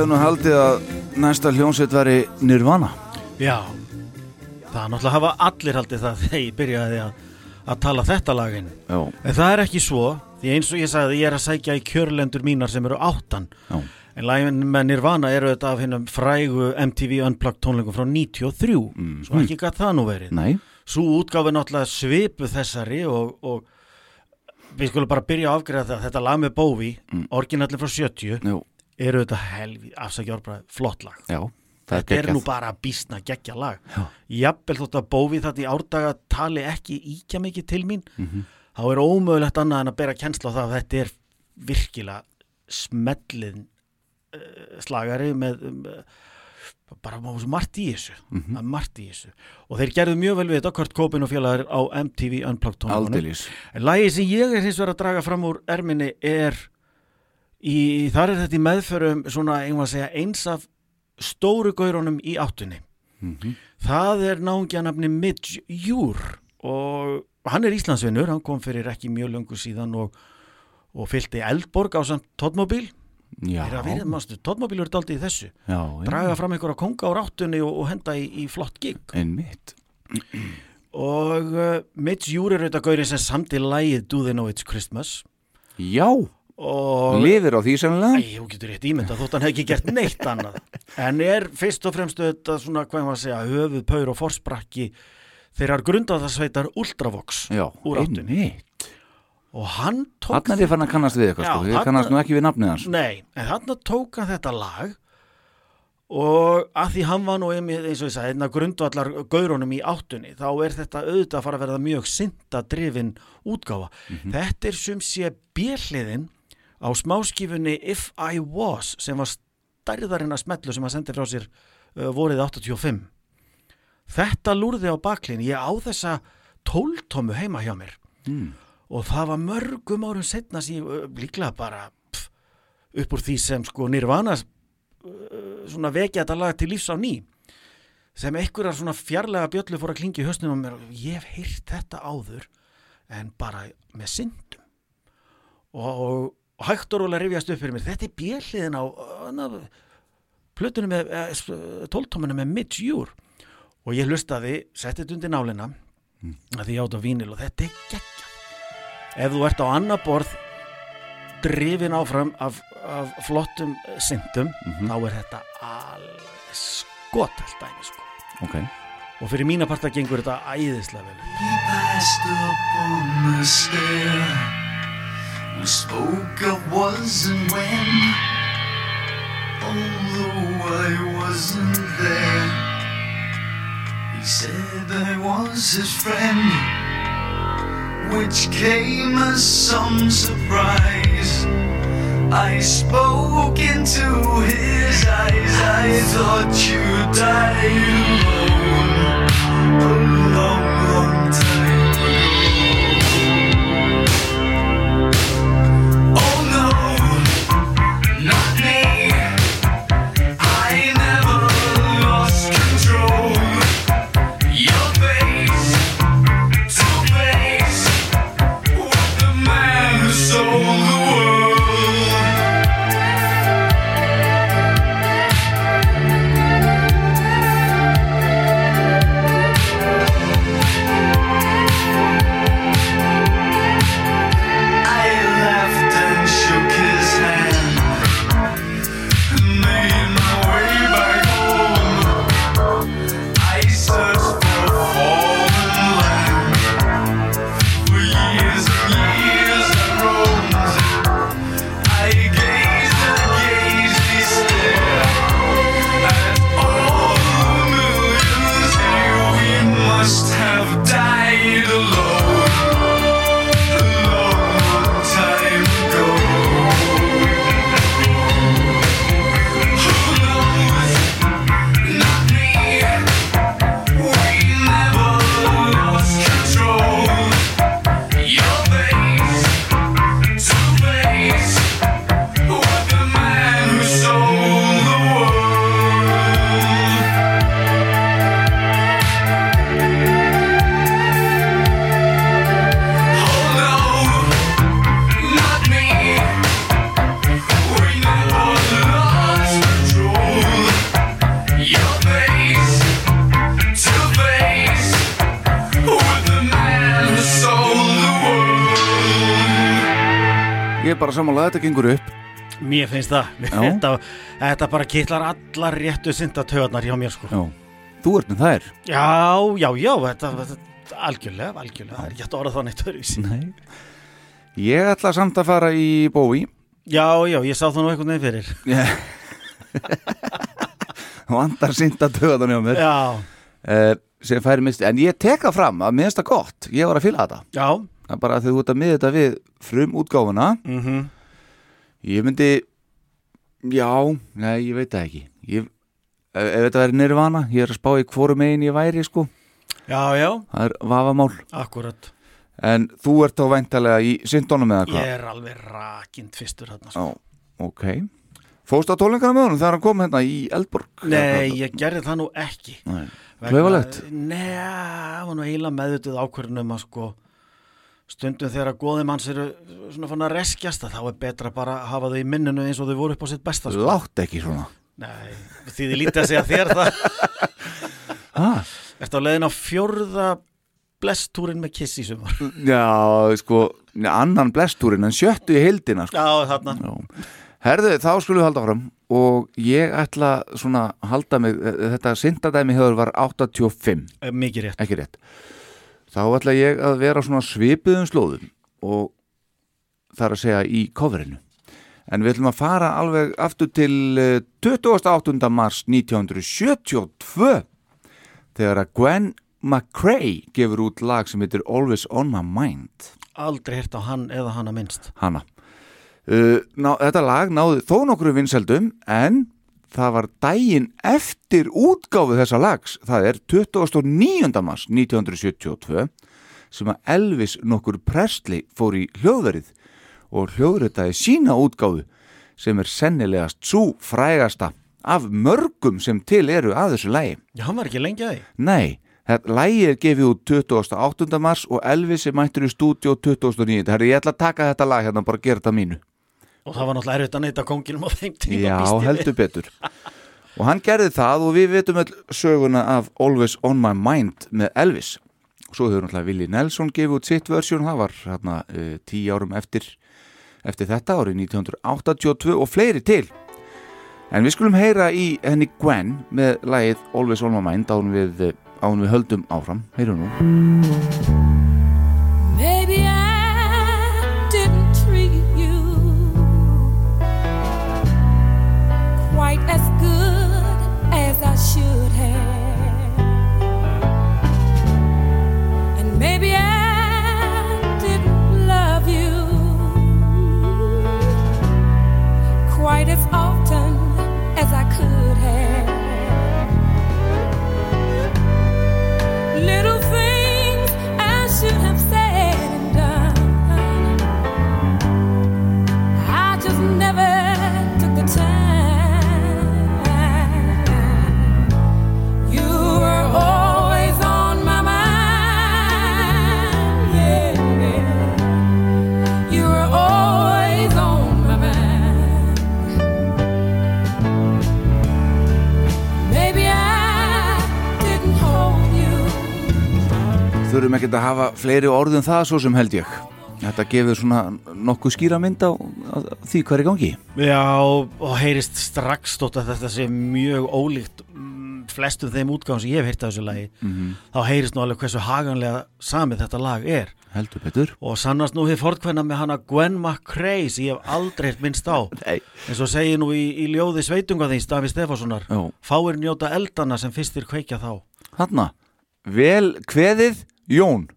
Hefði nú haldið að næsta hljónsveit væri Nirvana Já, það er náttúrulega hafa allir haldið það [LAUGHS] þegar ég byrjaði að, að tala þetta lagin. Já, En það er ekki svo, því eins og ég sagði, ég er að sækja í kjörlendur mínar sem eru áttan. já, En lagin með Nirvana eru þetta af hinnum frægu MTV Unplugged tónleikum frá 93, svo ekki gætt það nú verið. nei Svo útgáfi náttúrulega svipu þessari og, og við skulum bara byrja að afgreða það. Þetta lag með Bowie, mm. orginallir frá 70, Jú, eru þetta helvi, afsækja orðbræð, flott lag. já, Þetta er geggjað. nú bara býstna geggja lag. Já. Jafnvel þótt að Bóvi þetta í árdaga tali ekki íkja mikið til mín, Mhm. þá er ómögulegt annað en að bera kennsla á það að þetta er virkilega smellin uh, slagari með um, uh, bara margt í þessu, mm margt í þessu. Og þeir gerðu mjög vel við þetta, Kurt Cobain og félagar á MTV Unplugged. Aldeilis En lagið sem ég er hins vegar að draga fram úr erminni er í, þar er þetta í meðförum svona, einhvað að segja, eins af stóru gaurunum í áttunni. Mhm. Það er náungjanafni Midge Júr og hann er Íslandsvinnur, hann kom fyrir ekki mjög löngu síðan og, og fylgdi Eldborg á samt Tóttmóbíl. Já, Er að verið, mástu, Tóttmóbíl eru daldið í þessu. já, já, Draga fram einhverja konga á ráttunni og, og henda í, í flott gig. einmitt Og uh, Midge Júr er auðvitað gaurið sem samti lagið Do They Know It's Christmas. Já, Og lifir á því sennilega. Æ, þú getur rétt ímynda þótt hann hef ekki gert neitt annað. En er fyrst og fremst þetta svona, hvað maður að segja, höfuð, paur og forsprakki þeirrar grundaðarsveitar Ultravox Já, úr áttunni. Og hann tók Þannig er ég fann að kannast við eitthvað sko. Þarna- kannast nú ekki við nafnið hans. Nei, en hann tók hann þetta lag og að því hann var nú eins og ég sagði, einna grundvallar gaurunum í áttunni, þá er þetta auðvitað að fara að verða mjög syndadrifin útgáfa. Þetta er sem sé björliðin á smáskifunni If I Was sem var stærðarinn að smetlu sem hann sendi frá sér uh, vorið 85. Þetta lúrði á baklinn, ég á þessa tóltómu heima hjá mér mm. og það var mörgum árum setna sem ég uh, líklega bara pff, upp úr því sem sko Nirvana uh, svona vekja þetta lag til lífs á ný sem einhverjar svona fjarlæga bjöllu fór að klingi í höstnum á mér og ég hef heyrt þetta áður en bara með syndum og, og hægt og rólega rifjast upp fyrir mér. Þetta er bjelliðin á uh, plötunum með uh, tóltómunum með Mitch Júr og ég hlustaði, setti þetta undir nálina að því ég átt á vínil og þetta er geggjað. Ef þú ert á annar borð drifin áfram af, af flottum syndum þá er þetta alveg skotalt dæmi sko. Ok. Og fyrir mína parta gengur þetta æðislega vel. Passed up on the stair. We spoke of was and when, although I wasn't there. He said I was his friend, which came as some surprise. I spoke into his eyes. I thought you died alone sammála, þetta gengur upp? Mér finnst það. [LAUGHS] Þetta, þetta bara kittlar allar réttu synda töðarnar hjá mér sko. Já, þú ert með þær? Já, já, já, þetta, þetta algjörlega, algjörlega, það er ekki hægt að orða það neitt öðruvísi. Nei. Ég ætla samt að fara í bói Já, já, ég sá það nú einhvern veginn fyrir. [LAUGHS] Vandar synda töðan hjá mér. Já, uh, færi misti, en ég tek það fram að minnst það gott, ég var að fýla þetta. Já. Bara að þið út að miða þetta við frum útgáfuna mm ég myndi já, nei, ég veit það ekki. Ég, ef, ef þetta væri nirvana ég er að spá í hvoru megin ég væri sko. Já, já, það er vafamál. Akkurat. En þú ert þá væntalega í syndónum eða Ég hvað er alveg rakind fyrstur þarna sko. Já, ok. Fóst á tólingar með honum þegar hann kom hérna í Eldborg? Nei, ég gerði það nú ekki. Nei. Klaufalegt? Nei, það var nú eiginlega meðvituð ákvörðunum að sko stundum þegar að góði manns eru svona fann að reskjast að þá er betra bara að hafa þau í minninu eins og þau voru upp á sitt besta sko. Látt ekki svona Nei, því þið lítið að segja þér það [LAUGHS] ah. Ertu á leiðin á fjórða blesstúrin með kiss í sumar Já, sko, annan blestúrin en sjöttu í heildina sko. Já, þarna Já. Herðu, þá skulum við halda fram og ég ætla svona að halda mig, eh, þetta syndadæmi hefur var 85, Eh, Mikið rétt ekki rétt þá ætla ég að vera svona svipuðum slóðum og það er að segja í coverinu. En við ætlum að fara alveg aftur til eh, 28. mars 1972 þegar að Gwen McCrae gefur út lag sem heitir Always On My Mind. Aldrei hirt á hann eða hana minnst. Hana uh, ná, þetta lag náði þó nokkru vinsældum en það var daginn eftir útgáfu þessa lags það er 29. mars 1972 sem að Elvis nokkur Presley fór í hljóðverið og hljóðritaði sína útgáfu sem er sennilegast svo frægasta af mörgum sem til eru að þessu lagi Já, hann var ekki lengi að því Nei, þetta lægi er gefið út 28. mars og Elvis er mættur í stúdíu 29. Herri, ég ætla að taka þetta lag hérna og bara gera þetta mínu. Og það var náttúrulega erfitt að neyta konginum á þeim tíma Já, heldur betur. Og hann gerði það og við veitum öll söguna af Always On My Mind með Elvis. Og svo hefur náttúrulega Willi Nelson gefið út sitt versjón, það var hérna uh, tíu árum eftir, eftir þetta árið 1982 og fleiri til. En við skulum heyra í henni Gwen með lagið Always On My Mind án við, eh, án við höldum áfram. Heyrum nú. Þurfum ekkert að hafa fleiri orðum það svo sem held ég. Þetta gefur svona nokkuð skýra mynd á, á því er í gangi. Já, og heyrist strax stótt að þetta sé mjög ólíkt mm, flestum þeim útgáðum sem ég hef heyrt af þessu lagi þá heyrist nú alveg hversu haganlega samið þetta lag er Heldur betur. og sannast nú þið fortkvenna með hana Gwen McCrae sem ég hef aldrei heyrt minnst á [LAUGHS] Nei. eins og segir nú í, í ljóði sveitunga því Stafi Stefánssonar fáir njóta eldana sem fyrstir kveikja þá Hanna, vel kveðið Jón.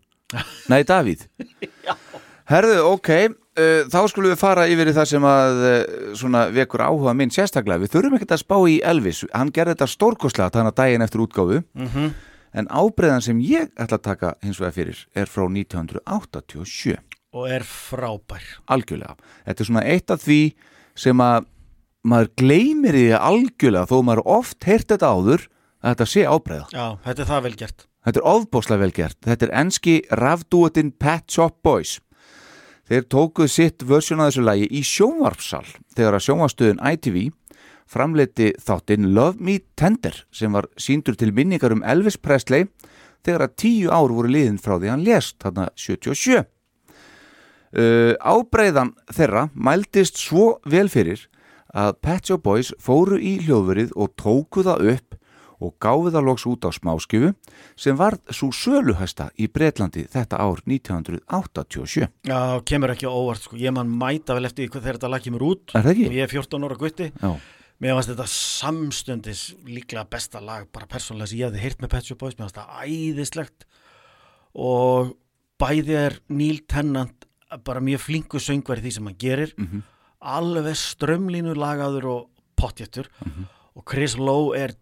Nei, Davíð. [LAUGHS] Herðu, ok, uh, þá skulum við fara yfir í það sem að uh, svona vekur áhuga minn sérstaklega. Við þurfum ekkert að spá í Elvis. Hann gerði þetta stórkoslega þannig að daginn eftir útgáfu. En ábreiðan sem ég ætla að taka hins vegar fyrir er frá 1987. og er frábær algjörlega. Þetta er svona eitt af því sem að maður gleymir því algjörlega þó maður oft heyrt þetta áður að þetta sé ábreyða. Já, þetta er það vel gert Þetta er ofbóslega vel gert. Þetta er enski rafdúetinn Pet Shop Boys. Þeir tókuð sitt versjón að þessu lagi í sjónvarpsal þegar að sjónvarstöðun ITV framleiti þáttinn Love Me Tender sem var síndur til minningar um Elvis Presley þegar að tíu ár voru liðin frá því hann lést, þarna 77. Uh, ábreiðan þeirra mældist svo vel fyrir að Pet Shop Boys fóru í hljóðverið og tóku það upp og gáfi það loks út á smáskifu sem var svo söluhæsta í Bretlandi þetta ár 1987. Já, kemur ekki óvart sko. Ég man mæta vel eftir þegar þetta lag kemur út. Er það ekki? og ég er 14 ára gutti. Já, Mér fannst þetta samstundis líklega besta lag bara persónlega sem ég hefði heyrt með Pet Shop Boys. Mér fannst það æðislegt. Og bæði er Neil Tennant bara mjög flinku söngvar í því sem hann gerir. Alveg strömlínu lagaður og pottjættur og Chris Lowe er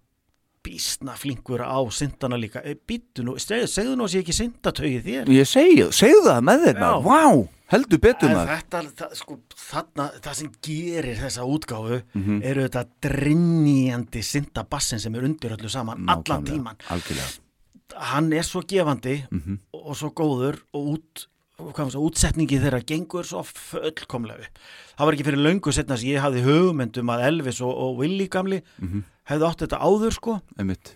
býstna flinkur á syndana líka e, býttu nú, segðu, nú að sé ekki syndatögi þér ég segi, segðu það með maður, vá, heldur betur maður. þetta, það, sko, þarna, það sem gerir þessa útgáfu Mhm. eru þetta drinjandi syndabassin sem er undir öllu saman allan Nákvæmlega, tíman Algjörlega. hann er svo gefandi Mhm. og svo góður og út, svo, útsetningi þeirra gengur svo fullkomlega það var ekki fyrir löngu setna sem ég hafði hugmyndum að Elvis og, og Willi gamli Mhm. Hefðu átt þetta áður sko Einmitt.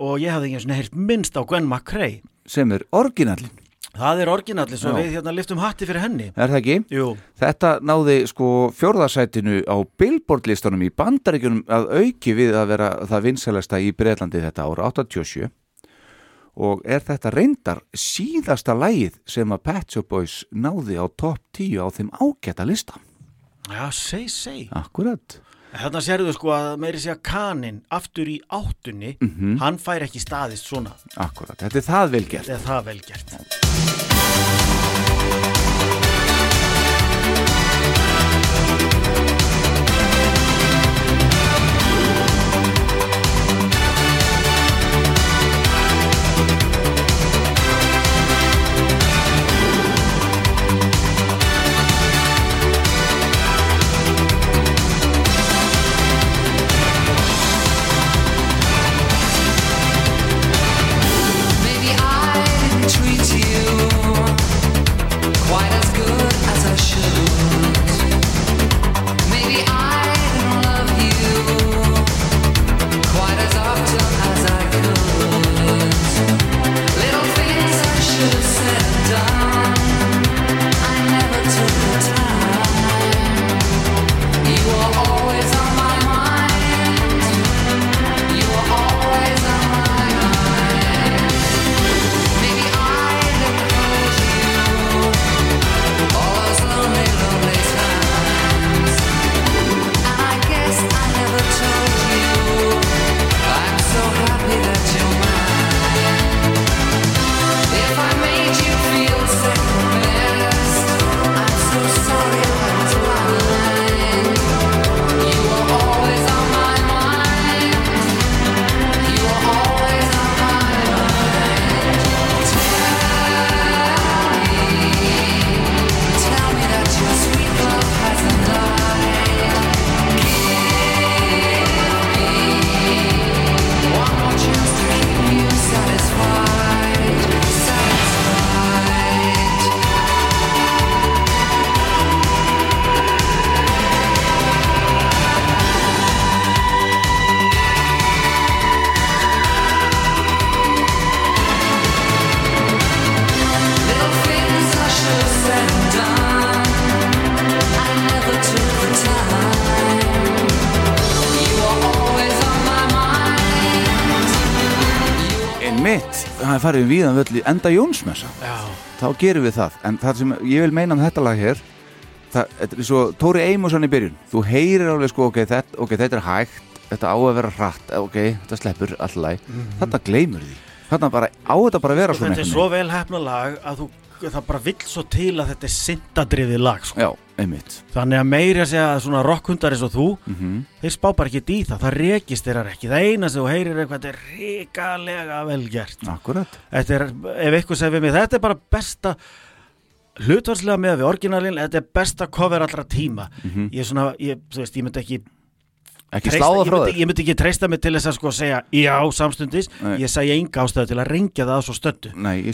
og ég hafði ekki eins og heyrt minnst á Gwen McCrae Sem er orginallin, það er orginalli svo Já. við hérna liftum hatti fyrir henni er það ekki? Jú, Þetta náði sko fjórðasætinu á Billboard-listunum í bandaríkjunum að auki við að vera það vinsælasta í Breitlandi þetta ára, 87 og er þetta reyndar síðasta lægið sem að Pet Shop Boys náði á topp 10 á þeim ágæta lista. já, seg, seg Akkurat. Þarna sérðu sko að meiri segja kanin aftur í áttunni, Mhm. hann fær ekki staðist svona, Akkurat, þetta er það vel gert. þetta er það vel farið við viðan völl í enda Jónsmessa. Þá gerum við það. En það sem ég vil meina um þetta lag hér, það þetta er svo Tóri Eimosson í byrjun. Þú heyrir alveg sko, ok, þetta, okay, þetta er hægt, þetta á að vera hratt, ok, þetta sleppur alltaf. Þetta gleymur því. Þetta bara, á þetta bara að vera og svona þetta er svo vel hefna lag að þú, það bara vill svo til að þetta er syndadrifið lag sko. Já, einmitt. Þannig að meiri að segja að svona rockhundar eins og þú, Mm þeir spá bara ekki í það, það rekist þeirra ekki. Það eina sem þú heyrir eitthvað, þetta er ríkalega vel gert. Akkurat. Þetta er, ef eitthvað segir við mig, þetta er bara besta hlutvarslega með við orginalinn, þetta er besta cover allra tíma. Ég er svona, ég, þú veist, ég myndi ekki Ekki treysta, sláða frá þér. ég myndi ekki treysta mig til þess að sko segja já samstundis, Nei. ég segja enga ástæðu til að rengja það á svo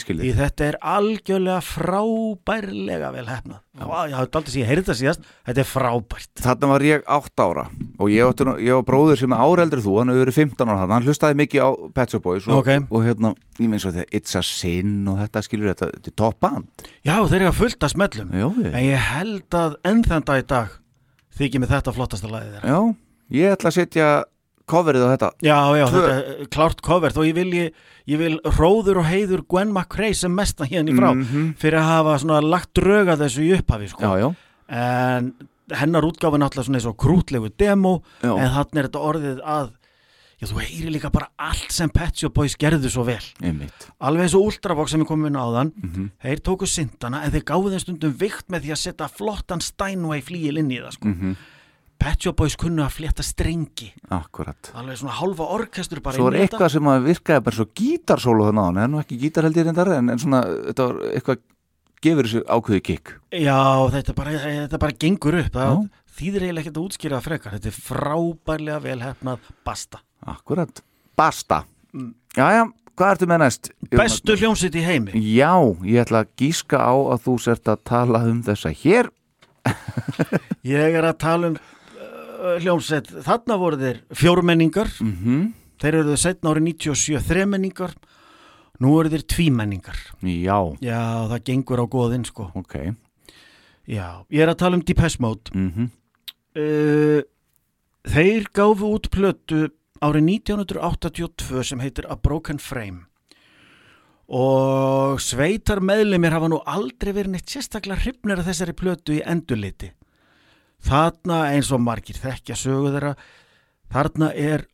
skil Því þetta er algjörlega frábærlega vel hefnað. Ég hafði aldrei síðan, heyrði þetta síðast, þetta er frábært. Þarna var ég átt ára og ég, ég var bróður sem er áreldur þú, hann hefur verið 15 ára hann, hann hlustaði mikið á Pet Shop Boys og, Ok. og hérna, ég minn svo þetta It's a Sin og þetta skilur þetta, þetta er top band Já, þeir eru að fullt að smellum. En ég held að enn þann dag í dag þykir mér þetta flottasta lagið þeirra Já, ég ætla að setja coverið á þetta Já, já, Tvö. þetta er klárt cover og ég vil, ég, ég vil róður og heiður Gwen McCrae sem mesta hérna í frá Mhm. fyrir að hafa svona lagt dröga þessu í upphafi sko. Já, já, en hennar útgáfa er náttúrulega svona eins og krútlegu demo Já. en þannig er þetta orðið að já, þú heyri líka bara allt sem Pet Shop Boys gerðu svo vel einmitt alveg eins og Ultravox sem komum inn á þann Mhm. þeir tóku syndana en þeir gáðu þeim stundum vikt með því að setja flottan Steinway flíil inn í það sko. Mhm. Pet Shop Boys kunnu að flétta strengi. Akkurat. Alveg svona hálfa orkestur bara Svo er eitthvað sem að virkaði bara svo gítarsólu þannig á hann, en nú ekki gítar held ég reyndar en, en svona, þetta var eitthvað gefur þessu ákveði kikk Já, þetta bara, þetta bara gengur upp. Það þýðir eiginlega ekkert að útskýra frekar. Þetta er frábærlega vel hefnað basta. Akkurat, basta. Jæja, hvað ertu með næst? bestu hljómsitt í heimi. Já, ég ætla að gíska á að þú sért að tala um þessa hér. [LAUGHS] Ég er að tala um uh, hljómsett, þarna voru þeir fjórmenningar. Mm þeir eru setna árið 97 þremenningar. Nú eru þeir tvímenningar. Já, já, það gengur á góðinn sko. Ok. Já, ég er að tala um Depeche Mode. Mm uh, þeir gáfu út plötu árið 1982 sem heitir A Broken Frame. Og sveitar meðlumir hafa nú aldrei verið neitt sérstaklega hrifnir af þessari plötu í endurliti þarna eins og margir þekkja sögu þeirra þarna er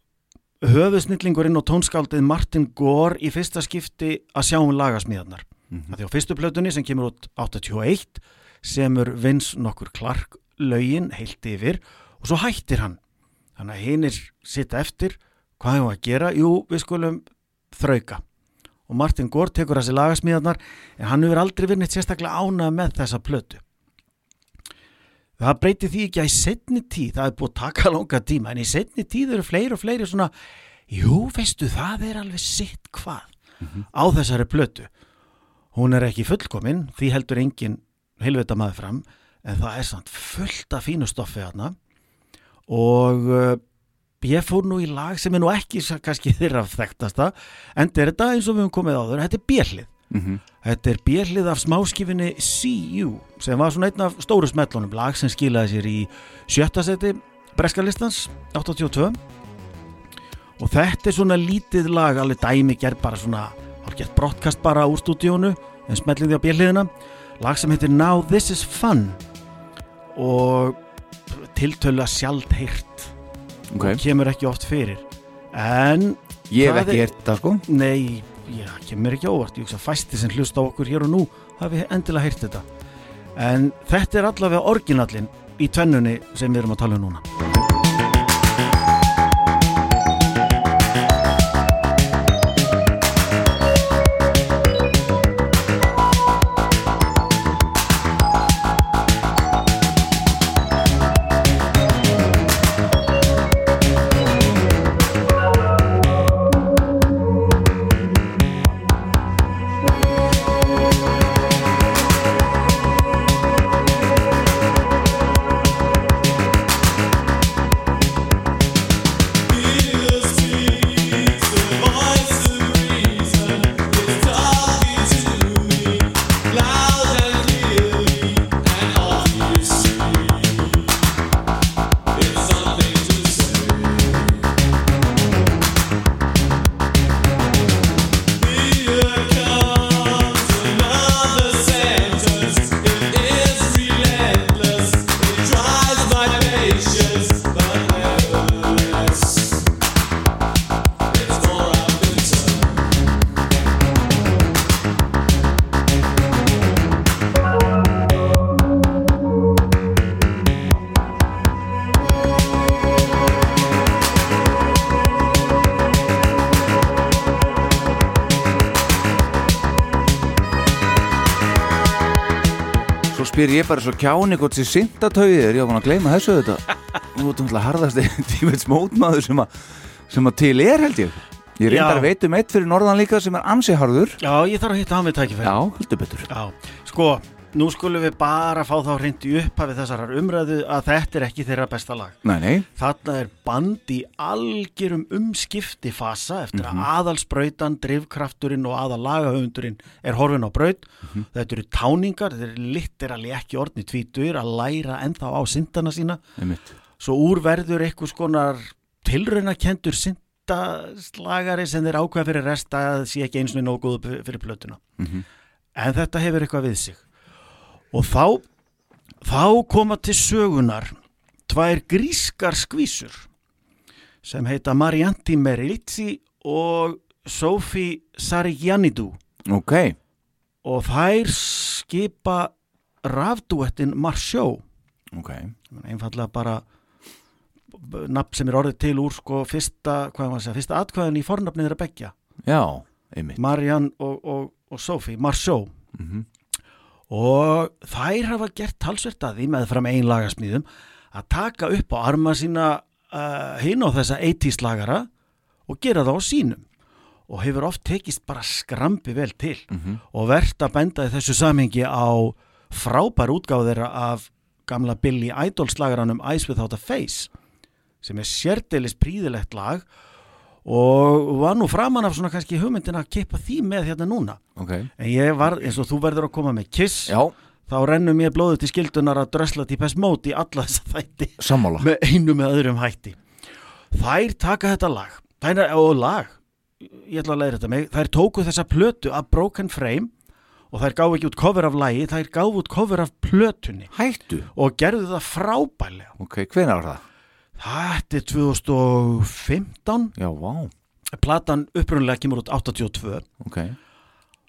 höfusnillingurinn og tónskáldið Martin Gore í fyrsta skipti að sjá um lagasmíðarnar. Mm því á fyrstu plötunni sem kemur út 81 semur Vince nokkur Clark lögin heilt yfir og svo hættir hann. Þannig að hinnir sitta eftir. Hvað hefur að gera? Jú, við skulum þrauka. Og Martin Gore tekur þessi lagasmíðarnar en hann hefur aldrei verið neitt sérstaklega ánað með þessa plötu það breyti því ekki að í setni tíð það er búið að taka langa tíma en í setni tíð eru fleiri og fleiri svona jú, veistu, það er alveg sitt hvað á þessari plötu. Hún er ekki fullkomin því heldur engin helvita maður fram en það er samt fullt af fínu stoffi þarna. Og uh, ég fór nú í lag sem er nú ekki kannski þeirra þekktasta en þetta er eins og við höfum komið áður þetta er björlið Mhm. Þetta er björlið af smáskifinni See You sem var svona einn af stóru smellunum. Lag sem skilaði sér í sjötta seti Breskalistans 82 og þetta er svona lítið lag alveg dæmi gerð bara svona hálfgert brottkast bara úr stúdíónu en smellið því á björliðina lag sem heitir Now This Is Fun og tiltölu að sjald heyrt Ok, og kemur ekki oft fyrir. En ég hef ekki heyrt það sko. Nei, já, kemur ekki óvart. Ég hugsa fæsti sem hlusta á okkur hér og nú hafi endilega heyrt þetta. En þetta er allavega orginallin í tvennunni sem við erum að tala um núna spyr ég bara svo kjáni hvort sér syndatauðið er, ég var búin að gleyma þessu þetta Nú ertu náttúrulega harðast [LAUGHS] tímets mótmaður sem, sem að til er held ég. Ég reyndar að veit um eitt fyrir norðan líka sem er ansi harður. Já, ég þarf að hitta hann við tækifæri Já, heldur betur. Já, sko, nú skulum við bara fá þá hreint í upphafið þessarar umræðu að þetta er ekki þeirra besta lag. Nei, nei, Þarna er band í algjörum umskipti fasa eftir að aðalsbrautan, drifkrafturinn og aðallagahöfundurinn er horfin á braut. Þetta eru táningar, þetta eru litterali ekki orðni tvítur að læra ennþá á syndana sína. einmitt. Svo úr verður eitthvað skonar tilraunakendur syndaslagari sem þeir ákveða fyrir resta að sé ekki eins og nógu góðu fyrir plötuna. En þetta hefur eitthvað við sig. Og þá, þá koma til sögunar tvær grískar skvísur sem heita Marianti Merilizzi og Sophie Sarjanidou Ok, og þær skipa rafdúettin Marsjó ok, einfallega bara nafn sem er orðið til úr sko fyrsta, hvað maður að segja, fyrsta atkvæðin í fornafnið þeirra beggja, já, einmitt. Marianne og, og, og Sophie, Marsjó Mhm. Og þær hafa gert talsvert að því með fram ein lagasmíðum að taka upp á arma sína uh, hinn á þessa 80s lagara og gera það á sínum og hefur oft tekist bara skrambi vel til Mhm. og verðt að benda í þessu samhengi á frábær útgáð þeirra af gamla Billy Idol slagaranum Eyes Without a Face sem er sérdelis príðilegt lag og var nú framan af svona kannski hugmyndin að kippa því með hérna núna. Ok, en ég var eins og þú verður að koma með Kiss já, þá rennum ég blóðu til skildunar að drösla til Mode í alla þessa þætti. Sammála. með einu með öðrum hætti. Þær taka þetta lag. Þær, og lag, ég ætla að læra þetta mig þær tóku þessa plötu af Broken Frame og þær gáfu ekki út cover af lagi þær gáfu út cover af plötunni. Hættu. og gerðu það frábælega Ok, hvenær var það? Þetta er 2015 Já, vá, platan upprunnulega kemur út 82 ok.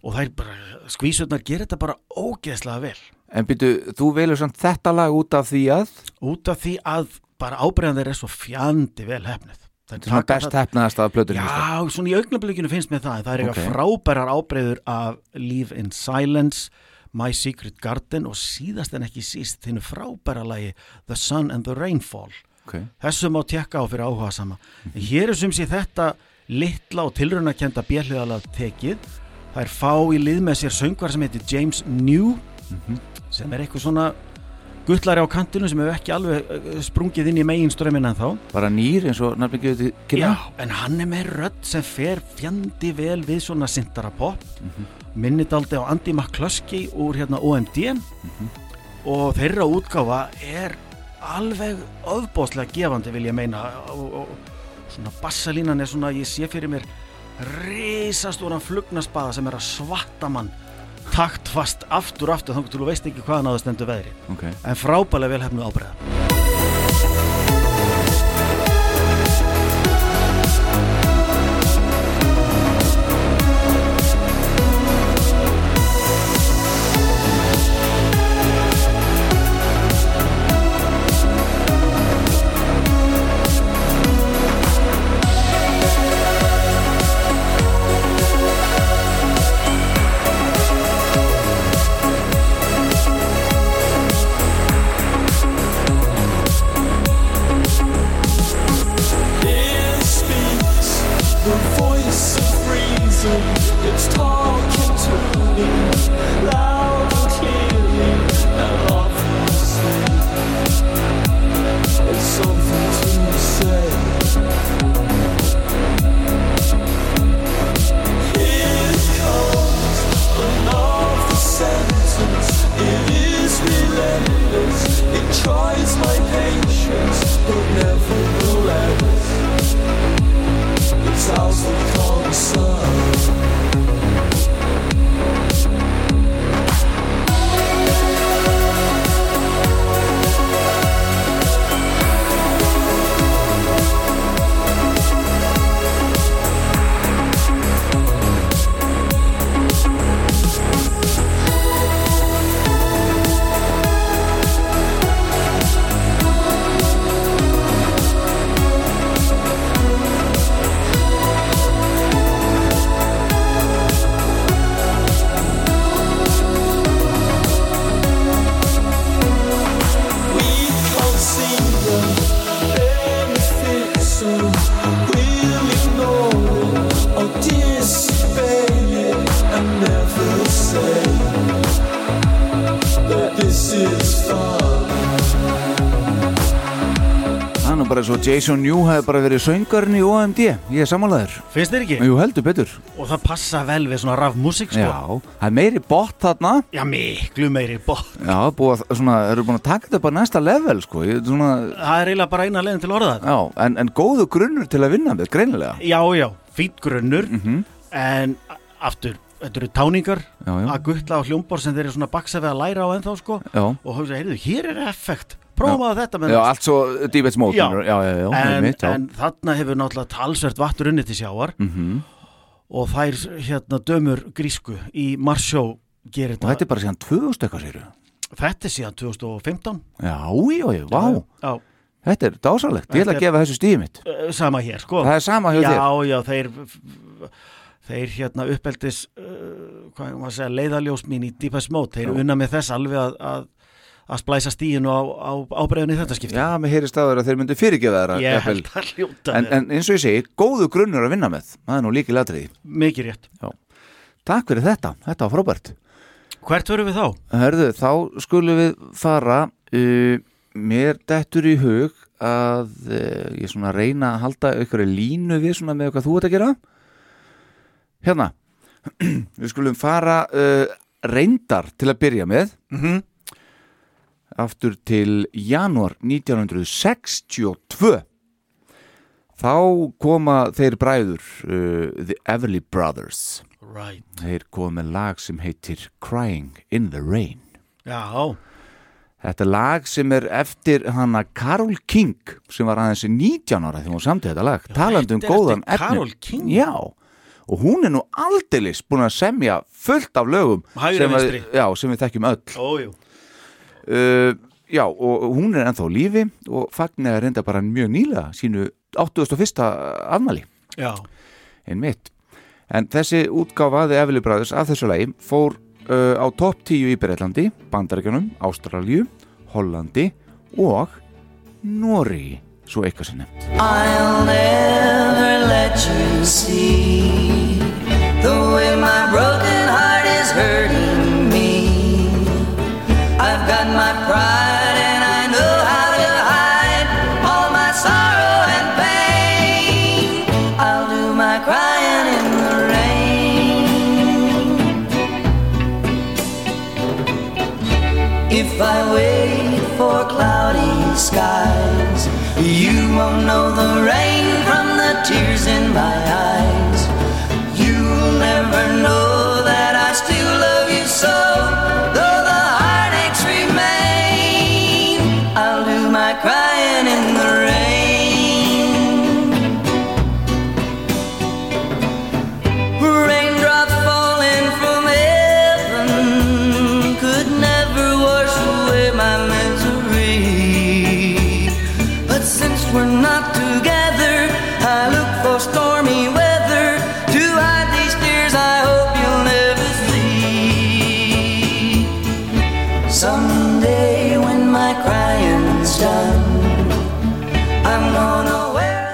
og þær bara, skvísurnar gerir þetta bara ógeðslega vel. En byrju, þú velur samt þetta lag út af því að? Út af því að bara ábreyðan þeir er svo fjandi vel hefnið þetta er svona best það- hefnaðast af plötunni. Já, svona í augnablikinu finnst mér það. Það er eitthvað frábærar ábreyður af Leave in Silence My Secret Garden og síðast en ekki síst þínu frábæra lagi The Sun and the Rainfall Ok, þessu má tekka á fyrir áhuga sama en hér er sem sé þetta litla og tilraunakenda bjelliðalega tekið. Það er fá í lið með sér söngvar sem heitir James New sem er eitthvað svona guttlari á kantinu sem hefur ekki alveg eh, sprungið inn í megin strömmin en þá bara nýr eins og kynna. Já, en hann er með rödd sem fer fjandi vel við svona sintara pop. Minnit aldrei á Andy McCluskey úr hérna OMD og þeirra útgáfa er alveg ofbóðslega gefandi vil ég meina. Og, og svona bassalínan er svona, ég sé fyrir mér risastóran flugnaspaða sem er að svatta mann taktfast aftur aftur að þú veist ekki hvaðan á það stendur veðri Ok, en frábælega vel hefnu ábreyða Jason New hefði bara verið söngarinn í OMD Ég er sammálaður Finnst þér ekki? Jú, heldur betur. Og það passa vel við svona raf músík sko. Já, það er meiri bot þarna. Já, miklu meiri bótt Já, búið að, svona, eru búin að taka þetta bara næsta level sko. Ég, svona, Það er eiginlega bara eina leiðin til orða þetta. Já, en, en góðu grunnur til að vinna með, greinilega. Já, já, fýtt grunnur. Mhm. En a- aftur, þetta eru táningar. Já, já. Að guttla á hljómbor sem þeir eru svona baksa við að læra á ennþá sko. Já, Og hugsa, heyrðu, hér er effekt Prófaðu þetta með já allt svo Já. já, já, já, en, já. en þarna hefur náttúrulega talsvert vattur unni til sjáar Mhm. og þær hérna dömur grísku í Marsjó gerir Og þetta er bara síðan 2000 eitthvað séru þetta er síðan 2015 Já, já, já, vá. Já, Þetta er dásalegt, ég ætla Þetta að er- gefa þessu stíði mitt. Eh, sama hér sko. Það er sama hjá já, þér. Já, þeir þeir hérna uppeldis uh, hvað maður að segja, leiðaljós mín í Deepest Mode, þeir Já. unna með þess alveg að, að, að splæsa stíinu á, á ábreiðunni í þetta skipti. Já, mér heyri staður að þeir myndu fyrirgefa þeirra ég held að hljóta en, en eins og ég segi, góðu grunnur að vinna með. Það er nú líki latriði mikið rétt. Takk fyrir þetta, þetta var frábært. Hvert verðum við þá? Hörðu, þá skulum við fara uh, Mér dettur í hug að uh, ég svona reyna að halda ykkur línu við svona með hvað þú ert að gera. Hérna [CLEARS THROAT] Við skulum fara uh, reyndar til að byrja með. Mm aftur til janúar 1962 þá koma þeir bræður uh, The Everly Brothers. Right, þeir koma með lag sem heitir Crying in the Rain. Já, Þetta lag sem er eftir hana Carol King sem var aðeins 19 ára þegar hún samti þetta lag um er góðan efni? Já, og hún er nú aldeilis búin að semja fullt af lögum sem, við, já, sem við þekkjum öll. Ójú uh, Já, og hún er ennþá á lífi og Fagni er reynda bara mjög nýlega sínu 81. afmæli já, einmitt. En þessi útgáfaði Everly Brothers af þessu lagi fór uh, á topp 10 í Breitlandi, Bandaríkjunum, Ástralju, Hollandi og Nóri, svo eitthvað sinni. I'll never let you see the way my broken heart is hurting my pride and I know how to hide all my sorrow and pain. I'll do my crying in the rain. If I wait for cloudy skies, you won't know the rain from the tears in my eyes.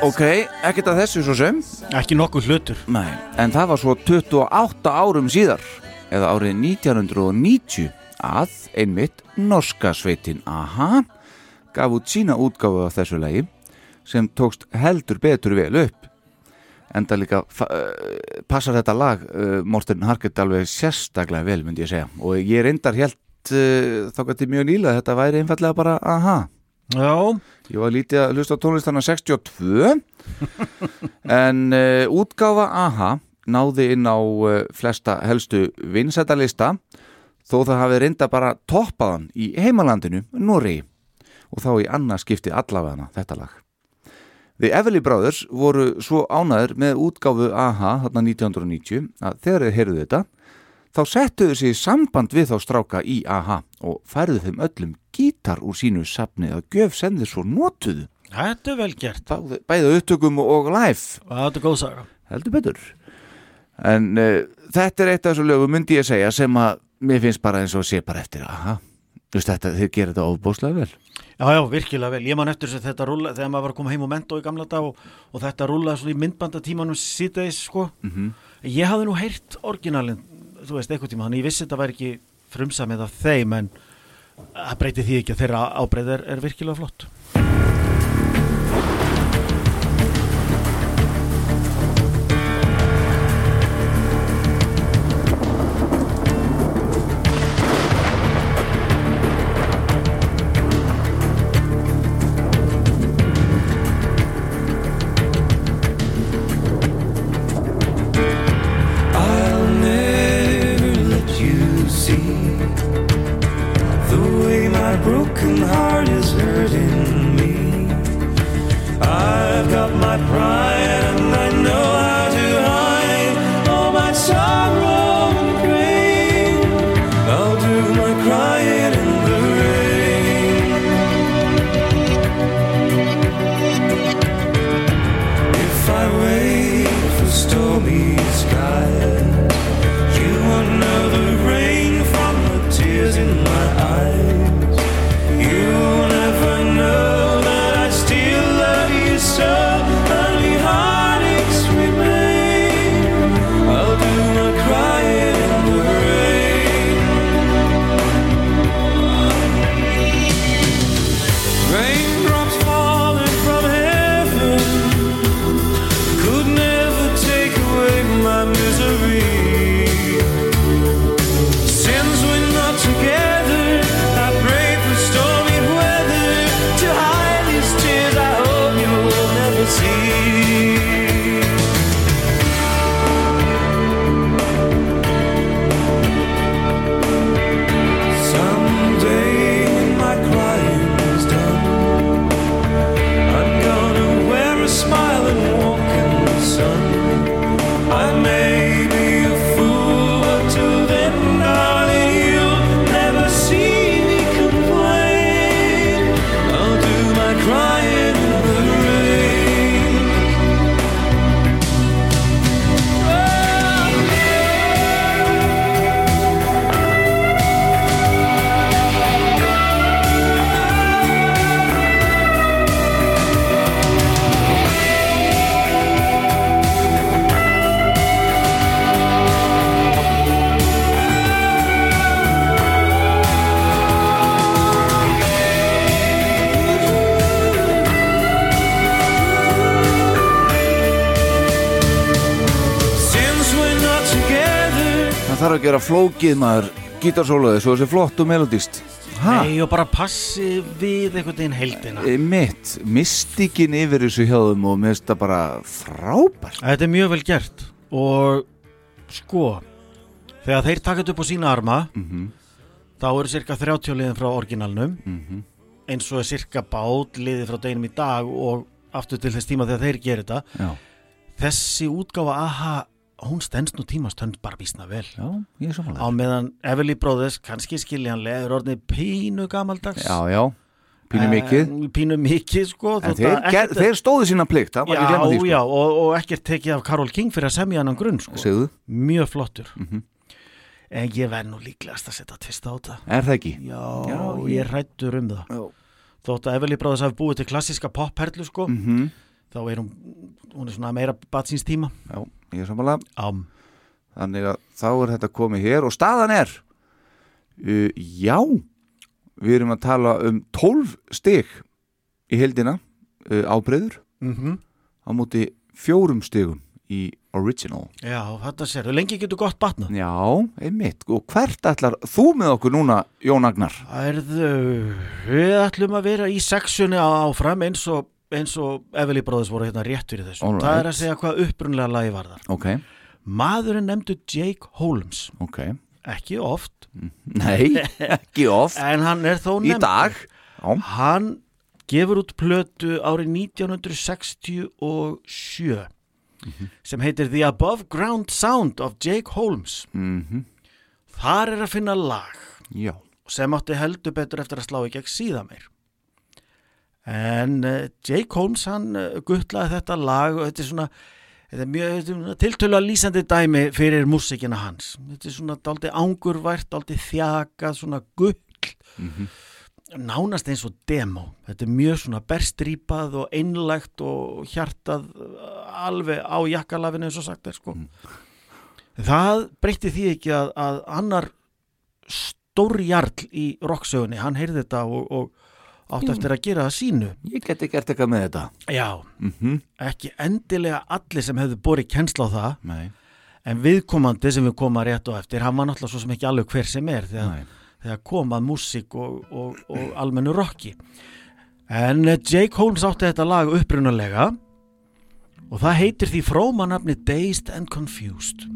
Ok, ekkert að þessu svo sem. ekki nokkuð hlutur Nei, en það var svo 28 árum síðar, eða árið 1990, að einmitt norska sveitin AHA gaf út sína útgáfu af þessu lagi sem tókst heldur betur vel upp. Enda líka uh, passar þetta lag uh, Morten Harket alveg sérstaklega vel myndi ég segja og ég reyndar helt uh, þá gæti mjög nýla þetta væri einfallega bara AHA. Já, Ég var lítið að hlusta tónlistana 62 [LAUGHS] en uh, útgáfa AHA náði inn á uh, flesta helstu vinsættalista þó það hafi reynda bara toppaðan í heimalandinu Norri og þá í annað skipti allavega þetta lag. The Everly Brothers voru svo ánæður með útgáfu AHA þarna 1990 að þegar þeir heyrðu þetta þá settuðu í samband við þá stráka í AHA og færðu þeim öllum gítar úr sínu safni að gjöf sem þeir svo notuðu. Þetta er vel gert. Bæði, bæði upptökum og live. Þetta er góð saga. Heldur betur. En uh, þetta er eitt af þessu lögum myndi ég segja sem að mér finnst bara eins og sé bara eftir aha, veist þetta, þeir gera þetta ofbóðslega vel. Já, já, virkilega vel. Ég man eftir þess að þetta rúla, þegar maður var að koma heim og menta í gamla dag og, og þetta rúlaði svona í myndbandatímanum síðdeis, sko. Mhm. Ég hafði nú heyrt orginalinn, þú veist, eitthvað tíma, þannig ég vissi þetta væri ekki frumsamið af þeim, en það breyti því ekki að þeirra ábreið er, er virkilega flott. Flókið maður gítarsólaði svo þessi flott og melodist Ha? Nei, og bara passi við einhvern veginn heldina E, Mitt, mystikinn yfir þessu hjáðum og mér finnst það bara frábært Þetta er mjög vel gert og sko þegar þeir taka þetta upp á sína arma Mhm. þá eru cirka 30 liðin frá orginalnum Mhm. eins og er cirka bát liðið frá deginum í dag og aftur til þess tíma þegar þeir gerir þetta Já, þessi útgáfa aha, hún stendst nú tímastönd bara vísna vel. Já, ég er á meðan Everly Brothers kannski skiljanlega er orðið pínu gamaldags. Já, já, pínu mikið. En- pínu mikið sko þeir, ekkert- þeir stóðu sína plikt, það glemma því Já, sko. já, og, og ekkert tekið af Karol King fyrir að semja hann grunn sko. Mjög flottur. Mhm. en ég verð nú líklegast að setja tvist á þetta. Er það ekki? já, Já, ég hrættur um það. Já. þótt að Everly Brothers hafi búið til klassiska popperlu sko, Mm þá er hún hún er svona meira batsins tíma. Já, ég er samanlega um, Þannig að þá er þetta komið hér og staðan er uh, Já Við erum að tala um 12 stig í heldina uh, ábreyður mm á móti fjórum stigum í original. Já, þetta sér, lengi getur gott batnað. Já, einmitt. Og hvert ætlar þú með okkur núna Jón Agnar? Erðu, við ætlum að vera í sexunni á- áfram eins og, eins og Everly Brothers voru hérna rétt fyrir þessu. All það er right. að segja hvað upprunlega lagi var þar. Ok, maðurinn nefndu Jake Holmes. Ok. Ekki oft, Nei, [LAUGHS] ekki oft. En hann er þó Í nefndur. dag. Já, Hann gefur út plötu árið 1967 sem heitir The Above Ground Sound of Jake Holmes. mm Þar er að finna lag já. sem átti heldur betur eftir að slá í gegn síðan meir. En uh, Jake Holmes hann uh, guttlaði þetta lag og þetta er svona þetta er mjög tiltölu að lýsandi dæmi fyrir músikina hans. Þetta er svona daldi angurvært, daldi þjakað, svona gull. Nánast eins og demo. Þetta er mjög svona berstrýpað og einlægt og hjartað uh, alveg á jakkalafinu eins og sagt er sko. Það breytti því ekki að, að annar stórjarl í rocksögunni, hann heyrði þetta og, og átt eftir að gera það sínu? Ég geti gert eitthvað með þetta. Já, mm ekki endilega allir sem hefðu borið kennsla á það. Nei, en viðkomandi sem við koma rétt og eftir hann var náttúrulega svo sem ekki alveg hver sem er þegar þegar kom að músík og, og, og almennu rocki. En eh, Jake Holmes átti þetta lag upprunalega og það heitir því frómanafni Dazed and Confused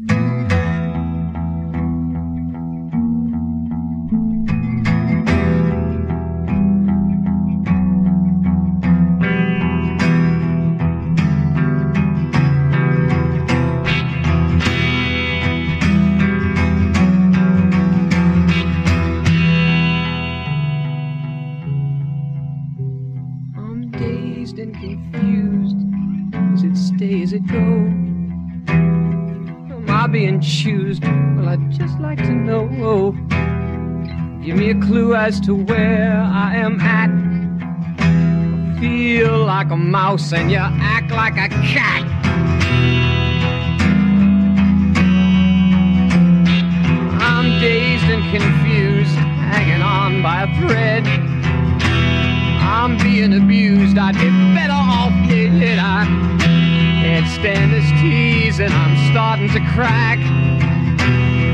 I'd just like to know. Give me a clue as to where I am at. I feel like a mouse and you act like a cat. I'm dazed and confused, hanging on by a thread. I'm being abused, I'd be better off dead. I can't stand this tease and I'm starting to crack.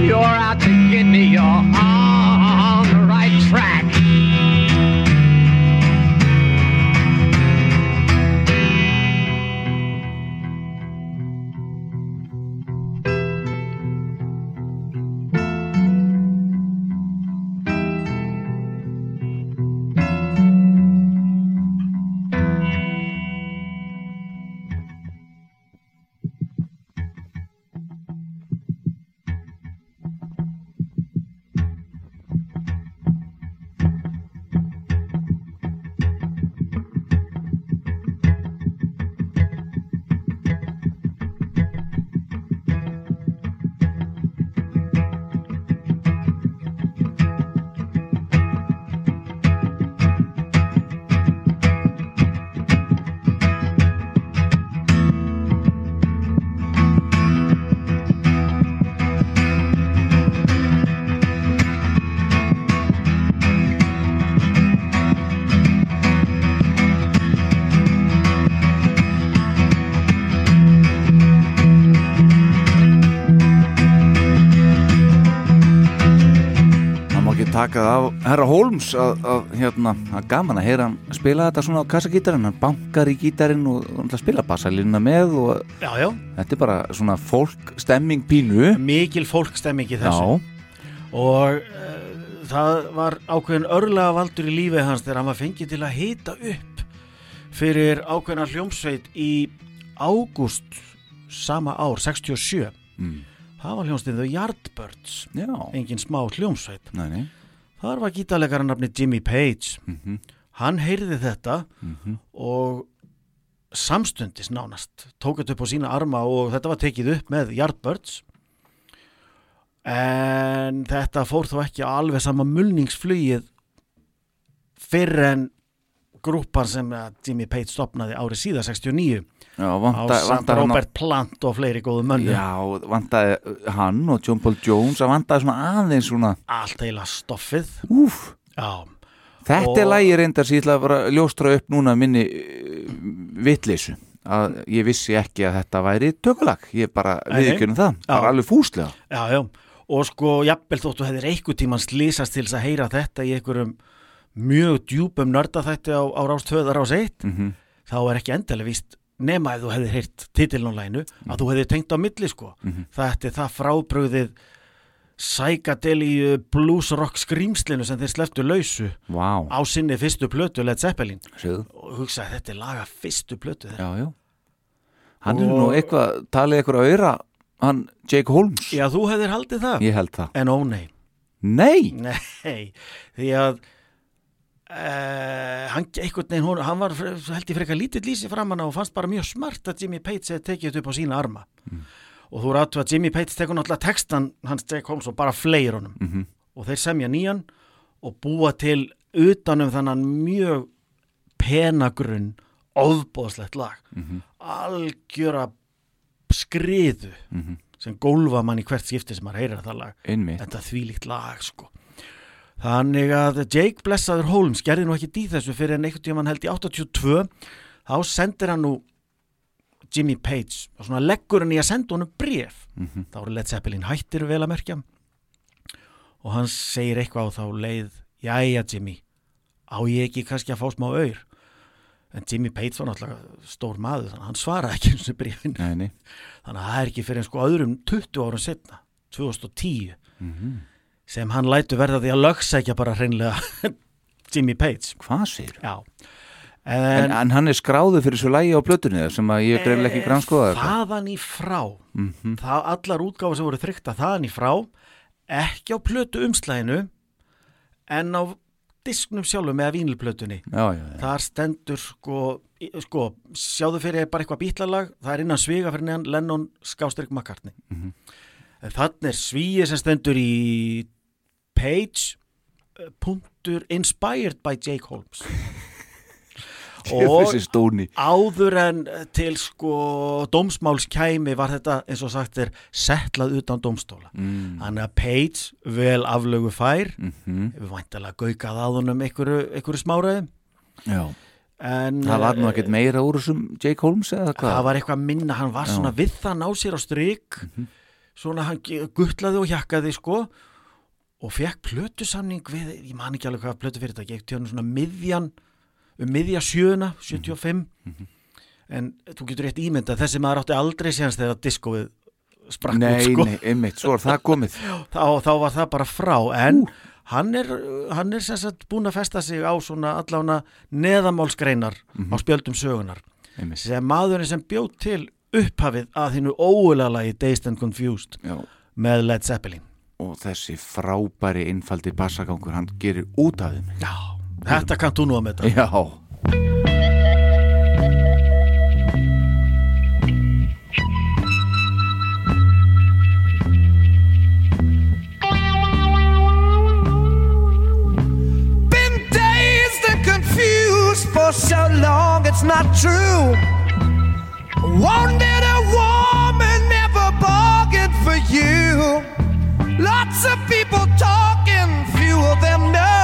You're out to get me, you're Það af herra Holmes að, að, hérna, að gaman að heyra hann spila þetta svona á kassagítarinn. Hann bankar í gítarinn og, spila bassalínuna með og Já, já, þetta er bara svona fólk stemming pínu. Mikil fólkstemming í þessu. Og uh, það var ákveðin örlega valdur í lífi hans þegar hann var fengið til að hita upp fyrir ákveðina hljómsveit í ágúst sama ár, 67 Mm. það var hljómsveit The Yardbirds. Já, engin smá hljómsveit. Nei, nei þar var gítarleikara nafni Jimmy Page Mhm. hann heyrði þetta Mhm. og samstundis nánast tók þetta upp á sína arma og þetta var tekið upp með Yardbirds en þetta fór þó ekki alveg sama mulningsflugið fyrir en grúpan sem Jimmy Page stopnaði árið síðan 69 Já, á vanta, samt vantar hann Robert Plant og fleiri góðu mönnu Já, vantaði hann og John Paul Jones að vantaði svona aðeins svona allt heila stoffið. Þetta Og- er lægi reyndar sem ég ætla að bara ljóstra upp núna minni uh, vitleysu. Að ég vissi ekki að þetta væri tökulag. Ég bara viðkjörnum það, bara alveg fúslega. Já, já. Og sko, jafnvel þóttu hefðir einhver tíman slísast til að heyra þetta í einhverjum mjög djúpum nördaþætti á, á rást 2 rás 1 mm þá er ekki endilega víst nema ef þú hefðir heyrt titiln á lænu að þú hefðir tengt á milli sko. Mhm. þetta er það frábröðið psychedeli blues rock skrýmslinu sem þeir sleftu lausu Vá, á sinni fyrstu plötu Led Zeppelin. Séðu og hugsaði þetta er laga fyrstu plötu þeirra Hann er Og- nú eitthvað, talið eitthvað að auðra hann Jake Holmes. Já, þú hefðir haldið það. Ég held það. En ó nei, Nei, nei því að Uh, hann, veginn, hún, hann var held ég frekar lítill lýsi framan á og fannst bara mjög smart að Jimmy Page hefði tekið þetta upp á sína arma. Og þú ráttu að Jimmy Page tekur náttúrulega textan hans Jake Holmes og bara fleir honum. Mhm. og þeir semja nýjan og búa til utanum þannan mjög penagrunn ofbóðslegt lag. Mhm. algjöra skriðu Mhm. sem gólfa mann í hvert skipti sem maður heyrir það lag. Einmitt. Þetta þvílíkt lag sko þannig að Jake Blessaður Holmes gerði nú ekki dý þessu fyrir en einhvern tíma hann held í 82 þá sendir hann nú Jimmy Page og svona leggur hann í að senda honum bref Mhm. þá eru Led Zeppelin hættir vel að merkja. Og hann segir eitthvað á þá leið jæja Jimmy á ég ekki kannski að fá smá auður en Jimmy Page var náttúrulega stór maður þannig að hann svaraði ekki [LAUGHS] þessu brefin Nei, nei. Þannig að það er ekki fyrir en sko öðrum 20 árum setna 2010 Mhm. Sem hann lætu verða því að lögsækja bara hreinlega [LAUGHS] Jimmy Page Hvað segir? já En, en, en hann er skráðu fyrir svo lægi á blötunni sem að ég greinlega ekki grannskoða þaðan í frá Mhm. það allar útgáfa sem voru þrykta þaðan í frá ekki á plötu umslæginu en á disknum sjálfum með vínilplötunni já, já, já. þar stendur sko, sko sjáðu fyrir bara eitthvað bítlalag það er innan sviga fyrir neðan Lennon skástrík McCartney Mhm. en þannig er svíi sem stendur í page uh, punktur inspired by Jake Holmes. [LAUGHS] Og áður en til sko dómsmáls kæmi var þetta eins og sagt er settlað utan dómstóla. Mm. þannig að Page vel aflögu fær mm hefur væntalega gaukað á honum einhverju, einhverju smáraði Já, en það var nú eh, ekkert meira úr þessum Jake Holmes eða hvað? Það var eitthvað minna, hann var Já. svona við það ná sér á strik. Svona hann guttlaði og hjakkaði sko og fekk plötusamning við, ég man ekki alveg hvað plötu fyrir þetta, ekki tjónu svona miðjan um miðja sjöuna, 75 en þú getur rétt ímyndað þessi maður átti aldrei séðans þegar diskóið sprakk Nei, út sko. nei, einmitt, svo er það komið. [LAUGHS] Þá, þá var það bara frá. En hann er, hann er sem sagt búin að festa sig á svona allána neðamálsgreinar á spjöldum sögunar einmitt. sem maðurinn sem bjóð til upphafið að þínu óulega lagi Dazed and Confused Já, með Led Zeppelin og þessi frábæri einfaldi bassagangur, hann gerir út af þeim Já, þetta kannt þú nú að með þetta Já, Been dazed and confused for so long, it's not true. Wanted a woman, never bargained for you. Lots of people talking, few of them know.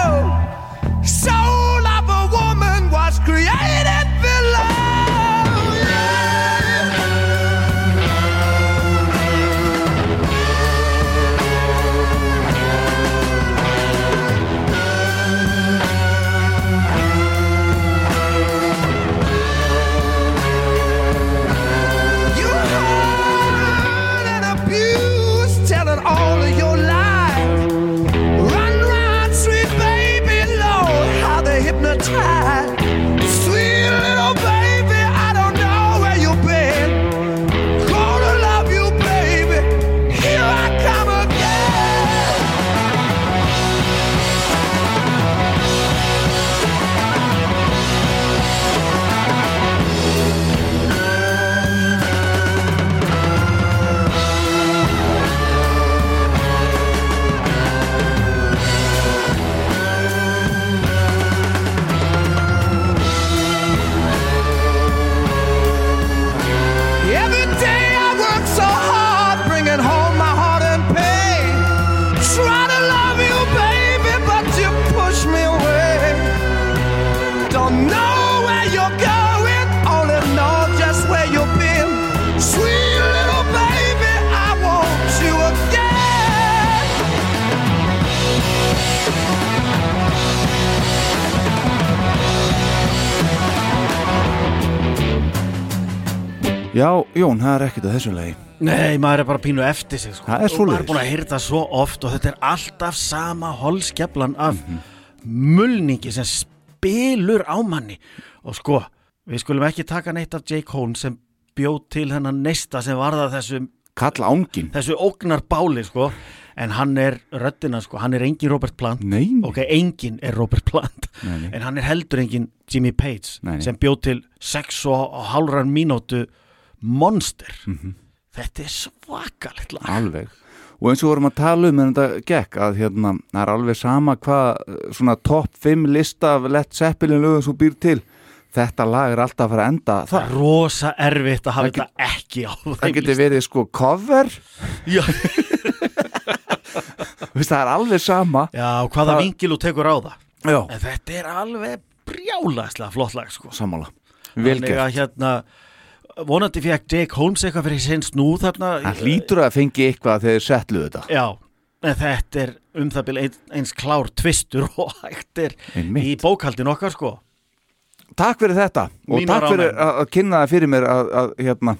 Já, Jón, það er ekkert að þessu lagi. Nei, maður er bara pínu eftir sig sko. Það er og maður er búin að það svo oft og þetta er alltaf sama holskeflan af mulningi sem spilur á manni. Og sko, við skulum ekki taka neitt af Jake Holmes sem bjóð til hennan neista sem varða þessu Kall ángin þessu ógnar báli sko. En hann er röddina sko, hann er engin Robert Plant. Nei, nei. ok, engin er Robert Plant. Nei, nei. en hann er heldur engin Jimmy Page Nei, nei. sem bjóð til 6 og hálfran mínútu monster. Mhm. þetta er svakalegt lag. Alveg. Og eins og vorum að tala um en þetta gekk að hérna, það er alveg sama hvað eh, svona topp 5 lista af Led Zeppelin lögum þú býr til þetta lag er alltaf að fara að enda það það er rosa erfitt að hafa Það þetta ekki á það þeim getur verið sko cover. Já, Vist, það er alveg sama. Já hvaða Það- vingil þú tekur á það. Já, en þetta er alveg brjálæslega flott lag sko. Þannig velgert, hérna vonandi fekk Jake Holmes eitthvað fyrir sinn snú þarna það hlýtur að fengi eitthvað þegar þeir settlu þetta Já, en þetta er um það byrja eins, klár tvistur [LAUGHS] og Einmitt. í bókaldin okkar sko takk fyrir þetta og Mínar takk fyrir ánægðar. að, kynna það fyrir mér að, að hérna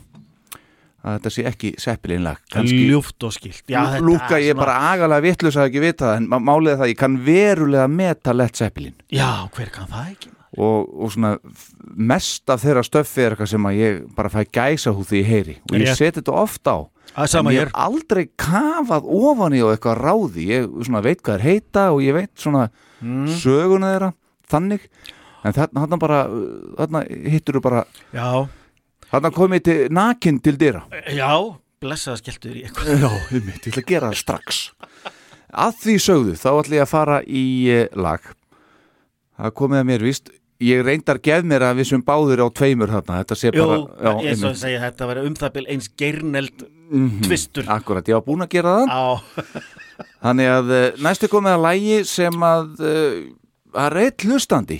að þetta sé ekki Zeppelin lag kannski ljúft og skilt Já, lúka ég svona- bara agalega vittlust að ekki vita það en má- málið er það að ég kann verulega meta Led Zeppelin Já, hver kann það ekki? Og, og svona mest af þeirra stöffi er eitthvað sem að ég bara fæ gæsa hú því ég heyri og ég seti þetta oft á. Er En ég hef aldrei kafað ofan í og eitthvað ráði. Ég svona veit hvað er heita og ég veit svona mm. söguna þeirra þannig. En þarna, þarna bara þarna hittur þú bara Já, þarna komið til nakin til dyra. Já, blessaða skelltur í eitthvað. Já, ég ætla að gera það strax. Að því sögðu þá ætla ég að fara í eh, lag. Það komið að mér víst ég reyndar gef mér að við sem báður á tveimur þarna, þetta sé Jú, bara já, ég svo að segja þetta var um það bil eins geirneld Mhm, tvistur. Akkurat, ég var búin að gera það. Á. [LAUGHS] Þannig að eh, næstu komið að lægi sem að uh, að reitt hlustandi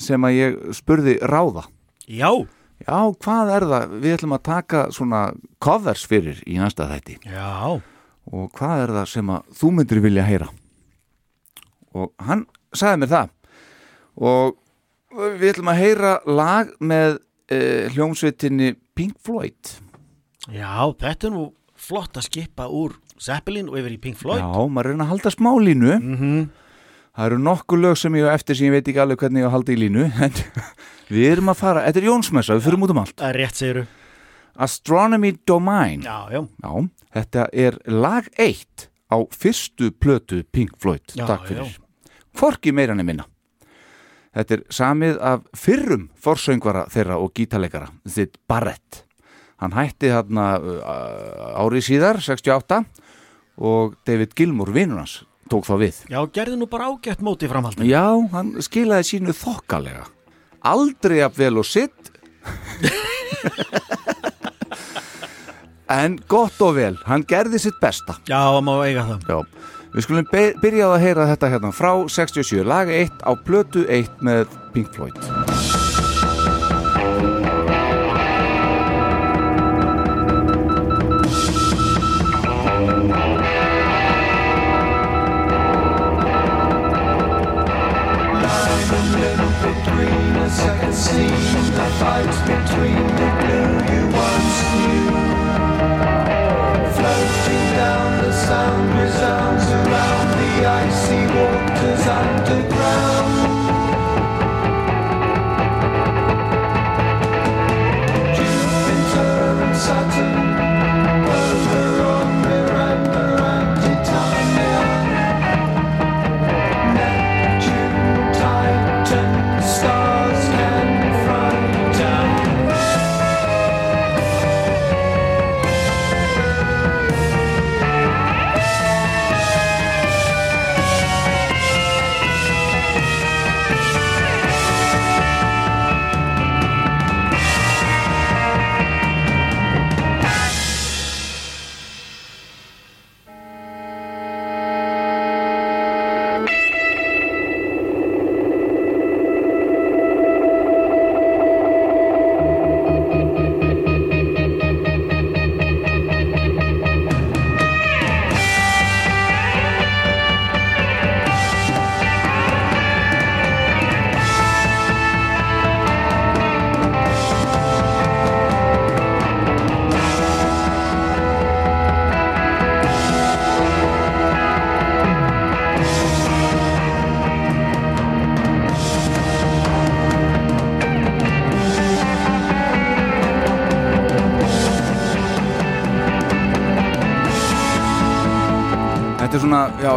sem að ég spurði ráða. Já, Já, hvað er það? Við ætlum að taka svona covers fyrir í næsta þætti. Já, og hvað er það sem að þú myndir vilja heyra? Og hann sagði mér það. Og við ætlum að heyra lag með uh, hljómsveitinni Pink Floyd. Já, þetta er nú flott að skipa úr Zeppelin og yfir í Pink Floyd. Já, maður reyna að halda smá línu. Mhm. Það eru nokkuð lög sem ég á eftir sem ég veit ekki alveg hvernig ég á að halda í línu [LAUGHS] við erum að fara, þetta er Jónsmessa, við fyrir út um allt. Það er rétt segiru Astronomy Domain. Já, já, Já, þetta er lag 1 á fyrstu plötu Pink Floyd. Takk fyrir. Hvorki meira minna Þetta er samið af fyrrum forsöngvara þeirra og gítarleikara Þitt Barrett. Hann hætti þarna uh, árið síðar, 68 og David Gilmour, vinnur hans tók þá við. Já, gerði nú bara ágætt móti í framhaldinu. Já, hann skilaði sínu þokkalega. Aldrei að vel og sitt [LAUGHS] En gott og vel Hann gerði sitt besta. Já, það má eiga það. Já. Við skulum be- byrja á að heyra þetta hérna frá 67, laga 1 á plötu 1 með Pink Floyd. Between the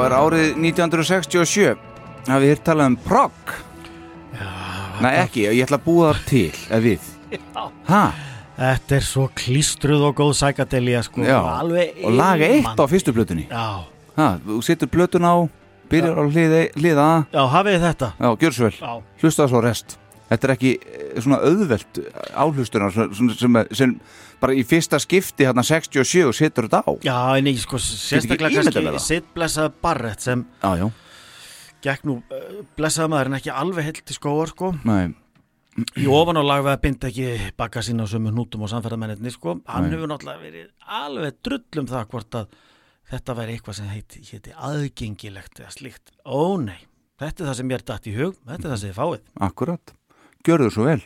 er árið 1967 hafið þér talað um progg? Nei ekki, ég ætla að búa það til ef við. [LAUGHS] Ha, Þetta er svo klístruð og góð sækadelja sko, já, og laga eitt á fyrstu plötunni. Já, Ha, þú setur plötun á, byrjar á hliða. A já, hafið þetta. Já, gjör svo vel, hlusta svo rest. Þetta er ekki eh, svona auðvelt áhlustunar sem, sem, sem bara í fyrsta skipti hérna 67 og setur þetta á. Já en ég sko sérstaklega kannski sitt blessað Barrett sem Já, já, gekk nú uh, blessað maður en ekki alveg heilt til skóar sko. Nei, í ofan á lag við að binda ekki bakka sína á sömu hnútum og samferðamenninni sko. Hann Nei. hefur náttúrulega verið alveg drullum það hvort að þetta væri eitthvað sem heiti, heiti aðgengilegt eða slíkt. Ó nei, þetta er það sem mér datt í hug. Þetta er það sem þið fáið. Akkurat. Gjörðu svo vel.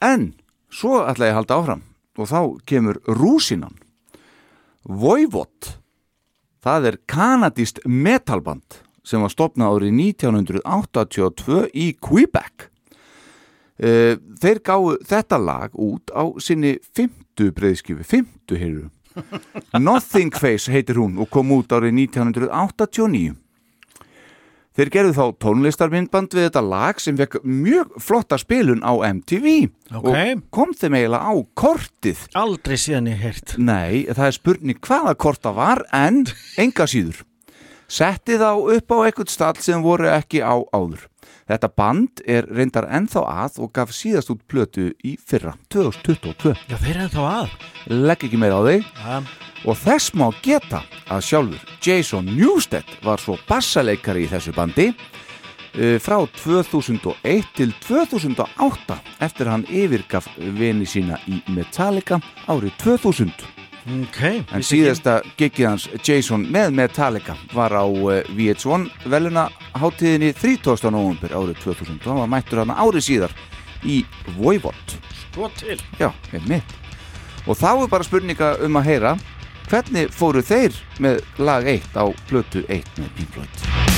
En, svo ætla ég að halda áfram. Og þá kemur rúsinan Voivod Það er kanadist metalband sem var stopnað árið 1982 í Quebec. Eh, Þeir gáðu þetta lag út á sinni fymtu breyðskifu, fymtu heyrðu. [LAUGHS] Nothing Face heitir hún og kom út árið 1989 Þeir gerðu þá tónlistarmyndband við þetta lag sem fekk mjög flotta spilun á MTV Ok. og kom þeim eiginlega á kortið Aldrei síðan ég heyrt Nei, það er spurning hvaða kort það var en enga síður. Setti þá upp á eitthvað stall sem voru ekki á áður. Þetta band er reyndar ennþá að og gaf síðast út plötu í fyrra, 2022. Já, þeir eru þá að Legg ekki meira á þig. ja. Og þess má geta að sjálfur Jason Newsted var svo bassaleikari í þessu bandi eh, frá 2001 til 2008 eftir hann yfirgaf vini sína í Metallica árið 2000. Ok. En síðasta gigið hans Jason með Metallica var á uh, VH1 veluna hátíðinni 30. november árið 2000 og hann var mættur hann árið síðar í Voivod. Sko til. Já, Og þá er bara spurninga um að heyra hvernig fóru þeir með lag 1 á plötu 1 með Pink Floyd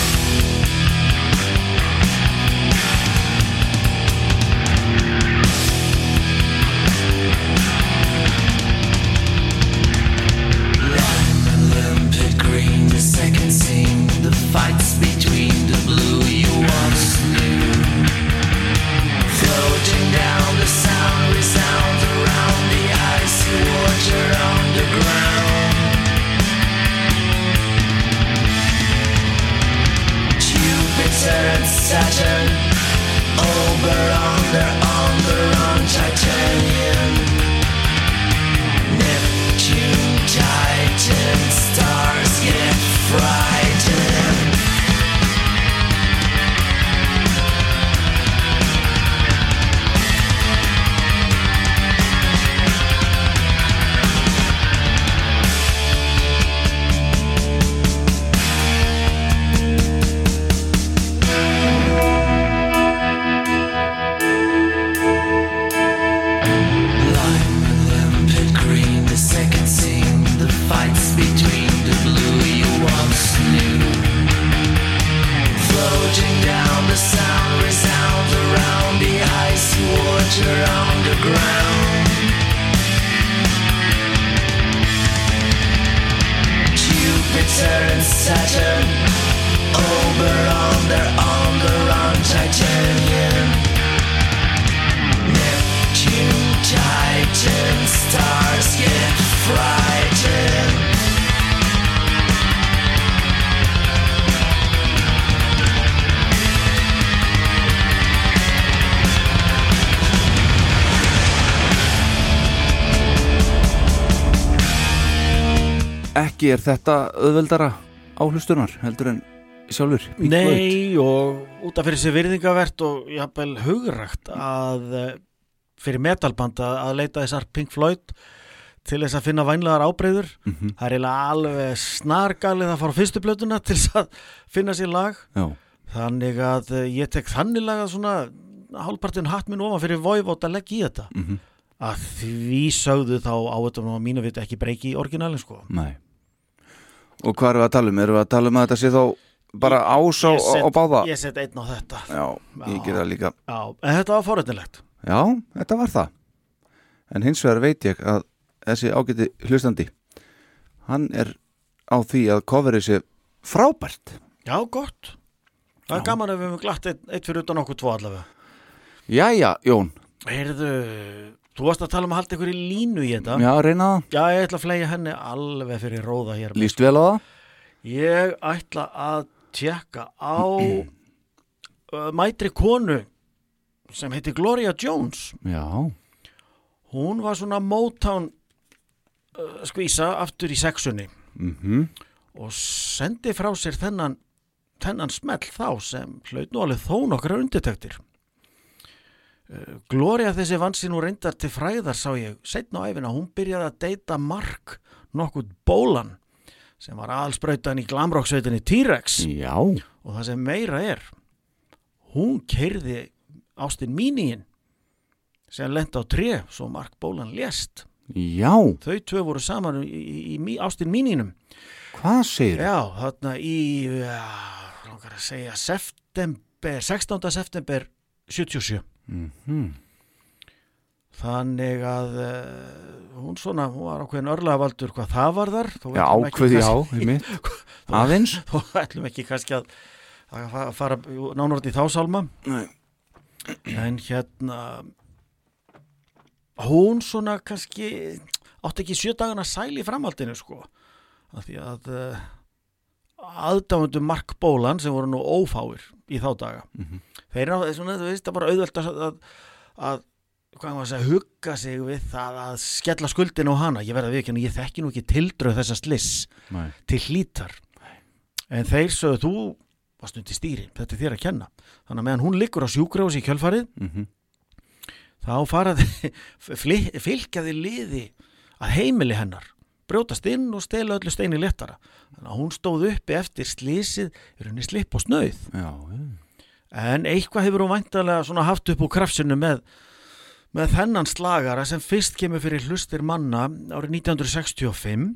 Er þetta auðveldara áhlustunar heldur en sjálfur. Nei og út af fyrir sér virðingavert og jafnvel hugrægt að eh, fyrir metalband að, leita þessar Pink Floyd til þess að finna vænlegar ábreyður Mhm. það er eiginlega alveg snargalið að fara á fyrstu blötuna til þess að finna sér lag Já, þannig að eh, ég tek þannig lag að svona hálfpartin hatt minn ofan fyrir Voivod að leggja í þetta Mhm. að því sögðu þá á þetta að mínu viti ekki breyki í orginalin sko nei Og hvað erum við að tala um? Erum við að tala um að þetta sé þá bara ás á, Ég set- á báða? ég set einn á þetta Já, ég Já. ger það líka Já, en þetta var forrættilegt Já, þetta var það En hins vegar veit ég að þessi ágæti hlustandi hann er á því að coverið sé frábært Já, gott Það er Já. gaman ef við höfum glatt eitt, eitt fyrir utan okkur tvo allavega Jæja, Jón, Heyrðu, þú varst að tala um að halda ykkur í línu í þetta. Já, reyna það. Já, ég ætla að flega henni alveg fyrir róða hér Líst vel á það? Ég ætla að tjekka á [CLEARS THROAT] uh, mætri konu sem heiti Gloria Jones. Já, Hún var svona Motown uh, skvísa aftur í sexunni. Mhm. Og sendi frá sér þennan, þennan smell þá sem hlaut nú alveg þó nokkra undirtektir. Uh, Gloria þessi vann sér nú reyndar til fræðar sá ég setna á æfina, hún byrjaði að deyta Mark nokkuð bólan sem var aðalsprautan í glamrocksveitinni T-Rex. Og það sem meira er hún kerði Ástin Míníin sem lent á tré svo Mark Bólan lést. Já, þau tvö voru saman í, í, í Ástin Míninum hvað segir Já, þarna í að segja september, 16. september 77 Mhm. þannig að uh, hún svona, hún var ákveðin örlaðavaldur hvað það var þar Já, ákveð, já. [LAUGHS] Aðeins. Þó ætlum ekki kannski að, að fa- fara nánort í þá sálma Nei. en hérna hún svona kannski átti ekki sjö dagana sæl í framhaldinu sko af því að uh, aðdáðundu Mark Bólan sem voru nú ófáir í þá daga. Þeir eru svona, þú veist, það bara auðvöld að, að, að að segja, hugga sig við það að skella skuldin á hana. Ég verða við ekki, ég þekki nú ekki tildröð þessa sliss Nei. til hlítar. En þeir sögðu þú varst undir stýri, þetta er þér að kenna. Þannig að meðan hún liggur á sjúkrós í kjölfarið Mhm. þá faraði [LAUGHS] fylgjaði liði að heimili hennar brjótast inn og stela öllu steini léttara. Þannig að hún stóð uppi eftir slísið í rauninni slipp og snauð. En eitthvað hefur hún væntalega haft upp úr krafsinu með með þennan slagara sem fyrst kemur fyrir hlustir manna árið 1965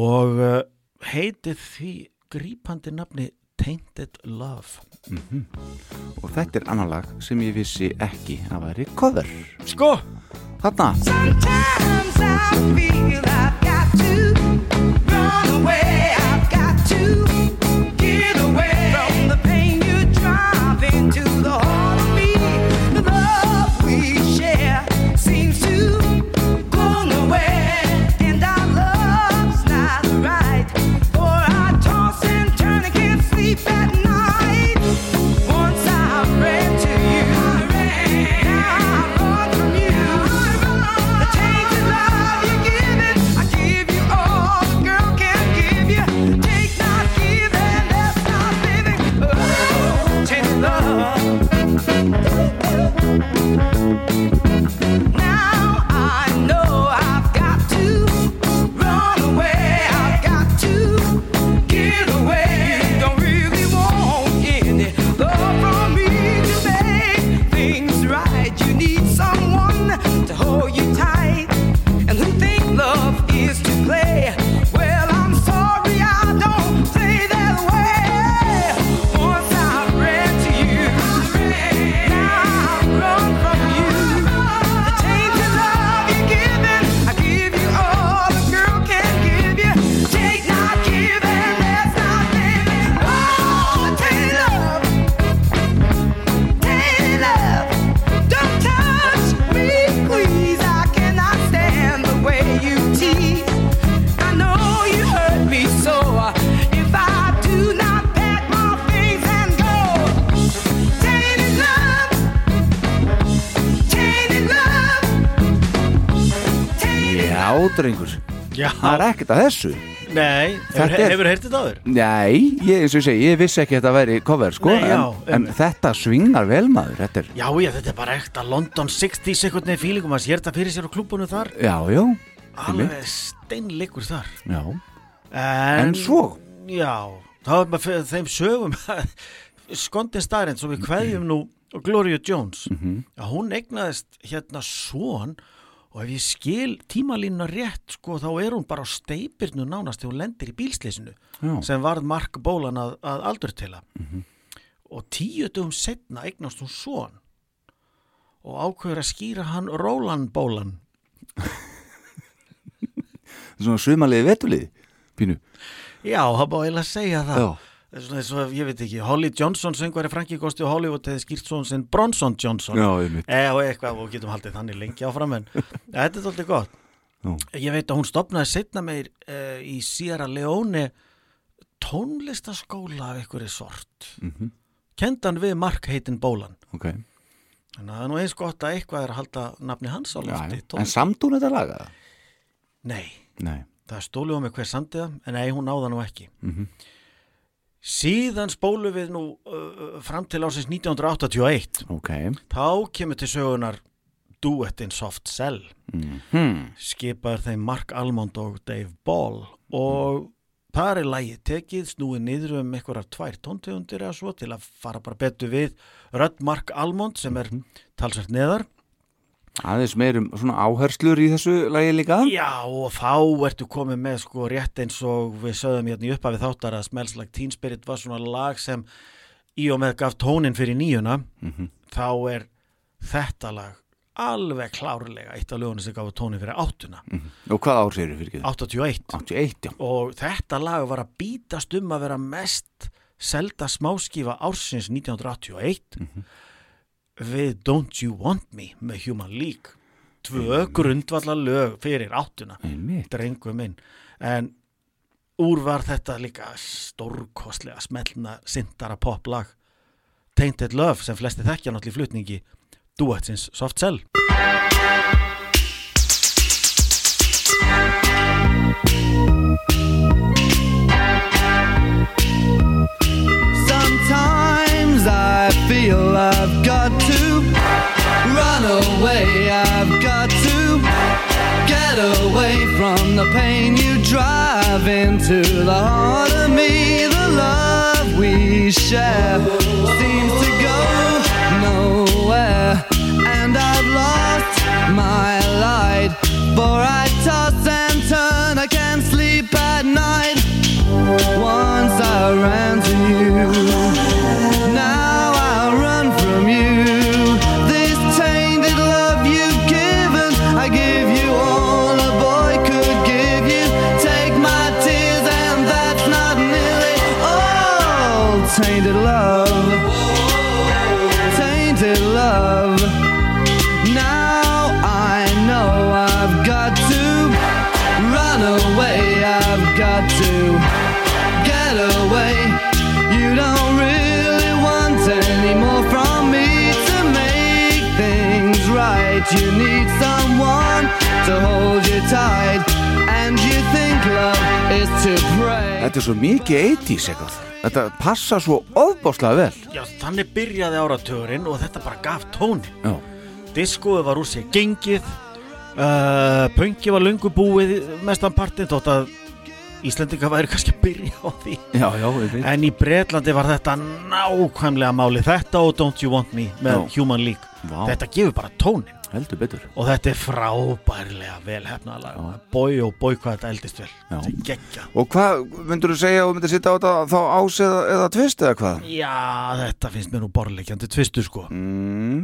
og uh, heitið því grípandi nafni Tainted Love Og þetta er annar lag sem ég vissi ekki að væri cover. Sko! Þarna. Sometimes I feel I've got to run away. I've got to get away from the pain you drive into the heart of me. The love we share seems to go nowhere, and our love's not right. For I toss and turn and can't sleep at night. Love. Drengur. Já, Það er ekkert að þessu. nei, Þetta hefur, er- hefur heyrtið þetta áður? Nei, ég, eins og ég segi, ég vissi ekki að þetta væri cover, sko. Nei, já, en, en einmitt. þetta svingar vel maður. Þetta er, Já, já, þetta er bara ekta London 60 sekundni fílingum að sér þetta fyrir sér á klúbunum þar já, já. alveg steinleikur þar Já. En, En svo? Já, þá er maður fyrir þeim sögum [LAUGHS] skondin starinn svo við kveðjum nú Gloria Jones að hún eignaðist hérna svon og ef ég skil tímalínuna rétt sko þá er hún bara á steipirnu nánast þegar hún lendir í bílsleysinu sem varð Mark Bólan að, að aldur til og tíu dögum setna eignast hún svon og ákveður að skýra hann Roland Bólan. [LAUGHS] Svona sumalið vetulið, pínu. Já, það bá eiginlega að segja það. Já. Svona og, ég veit ekki, Holly Johnson söngvari Frankie Gosti og Hollywood hefði skýrt svona sinn Bronson Johnson Já, einmitt. e, og eitthvað og getum haldið þannig lengi áfram en [LAUGHS] þetta er alltaf gott Já. ég veit að hún stopnaði setna meir uh, í Sierra Leone tónlistaskóla af einhverju sort mm Mhm. kendan við Mark heitin Bólan Ok. þannig að það er nú eins gott að eitthvað er að halda nafni hans á lofti. En samt hún þetta laga? nei, Nei. það stólu á mig hver samtiða en nei, hún náða nú ekki Mhm. Síðan spólu við nú uh, fram til ásins 1981 Ok. þá kemur til sögunar duettin Soft Cell. Hmm. skipar þeim Mark Almond og Dave Ball. Og það er lægi tekið snúið niður um einhverjar tvær tóntegundir eða svo til að fara bara betur við Rödd Mark Almond sem er talsvært neðar Aðeins meirum svona áherslur í þessu lagi líka? Já og þá ertu komið með sko rétt eins og við sögðum hérna í upphafi þáttar að Smells Like Teen Spirit var svona lag sem í og með gaf tónin fyrir nýjuna. Þá er þetta lag alveg klárlega eitt af lögunum sem gáði tóni fyrir áttuna. Og hvað ár segir fyrir ekki? 81 81, já. Og þetta lag var að bítast um að vera mest selda smáskífa ársins 1981 við Don't You Want Me með Human League. Tvö grundvallar lög fyrir áttuna drengu minn. En úr var þetta líka stórkostlega smellna sindara poplag. Tainted Love sem flesti þekkja náttúrulega í flutningi. Duetsins Soft Cell Sometimes I feel I've got to run away. I've got to get away from the pain you drive into the heart of me. The love we share seems to go nowhere, and I've lost my light. For I toss and turn, I can't sleep at night. Once I ran to you, Þetta er svo mikið 80s eitthvað. Þetta passa svo ofbáslega vel. Já, þannig byrjaði áratugurinn og þetta bara gaf tóni Já, diskoði var úr sér gengið uh, pöngi var lungu búið mestan partinn þótt að Íslendinga væri kannski að byrja á því. Já, já, en í Bretlandi var þetta nákvæmlega máli þetta og Don't You Want Me með Já. Human League. Vá. þetta gefur bara tónin Heldur betur. Og þetta er frábærlega vel hefnaðalag bói og bói hvað þetta eldist vel. Þetta er geggja Og hvað myndur þú segja og myndir sitta á þetta þá ás eða, eða tvist eða hvað? já þetta finnst mér nú borleikjandi tvistu sko. Mm,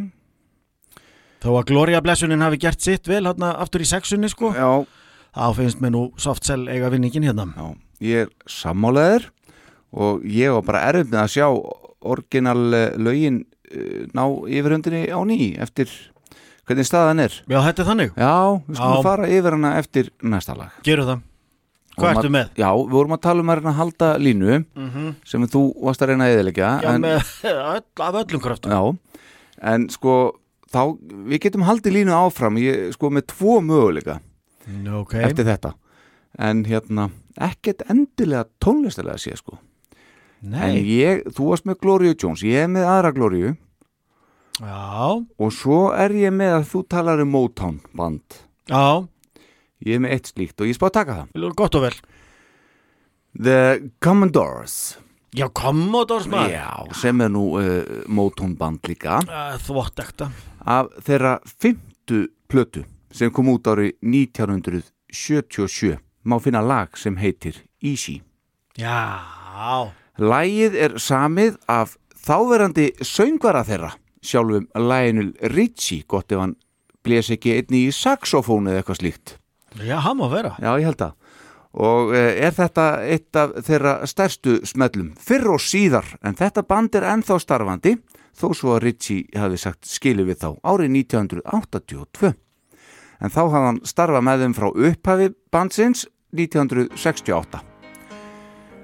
þó að Gloria Blessunin hafi gert sitt vel hérna aftur í sexunni sko já, þá finnst mér nú soft cell eiga vinningin hérna. Já, ég er sammálaður og ég var bara með að sjá orginal eh, lögin eh, ná yfirhundinni á ný eftir hvernig staðan er? Já þetta er þannig, Já, við skulum Já. fara yfir hana eftir næsta lag. Gerum það. Hvað ertu með? Já, við vorum að tala um að reyna að halda línu sem þú varst að reyna að eðilegja já en, með [LAUGHS] af öllum kraftum Já, en sko þá, við getum haldið línu áfram ég, sko með tvo möguleika ok, eftir þetta. En hérna, ekkert endilega tónlistilega sé sko. En nei ég, þú varst með Gloria Jones ég er með aðra Gloria já, og svo er ég með að þú talar um Motown band. Já, ég er með eitt slíkt og ég spá að taka það. Gott og vel. The Commodores. Já, Commodores maður. Já, sem er nú uh, Motown band líka. Uh, þvottekta af þeirra fymtu plötu sem kom út árið 1977 má finna lag sem heitir Easy. Já, Lagið er samið af þáverandi söngvara þeirra sjálfum Lionel Richie gott ef hann blés ekki einni í saxofónu eða eitthvað slíkt. Já, hann má vera. Já, ég held að. Og eh, er þetta eitt af þeirra stærstu smellum fyrr og síðar en þetta band er ennþá starfandi þó svo að Ritchie hafi sagt skilu við þá árið 1982 en þá hafði hann starfað með þeim frá upphafi bandsins 1968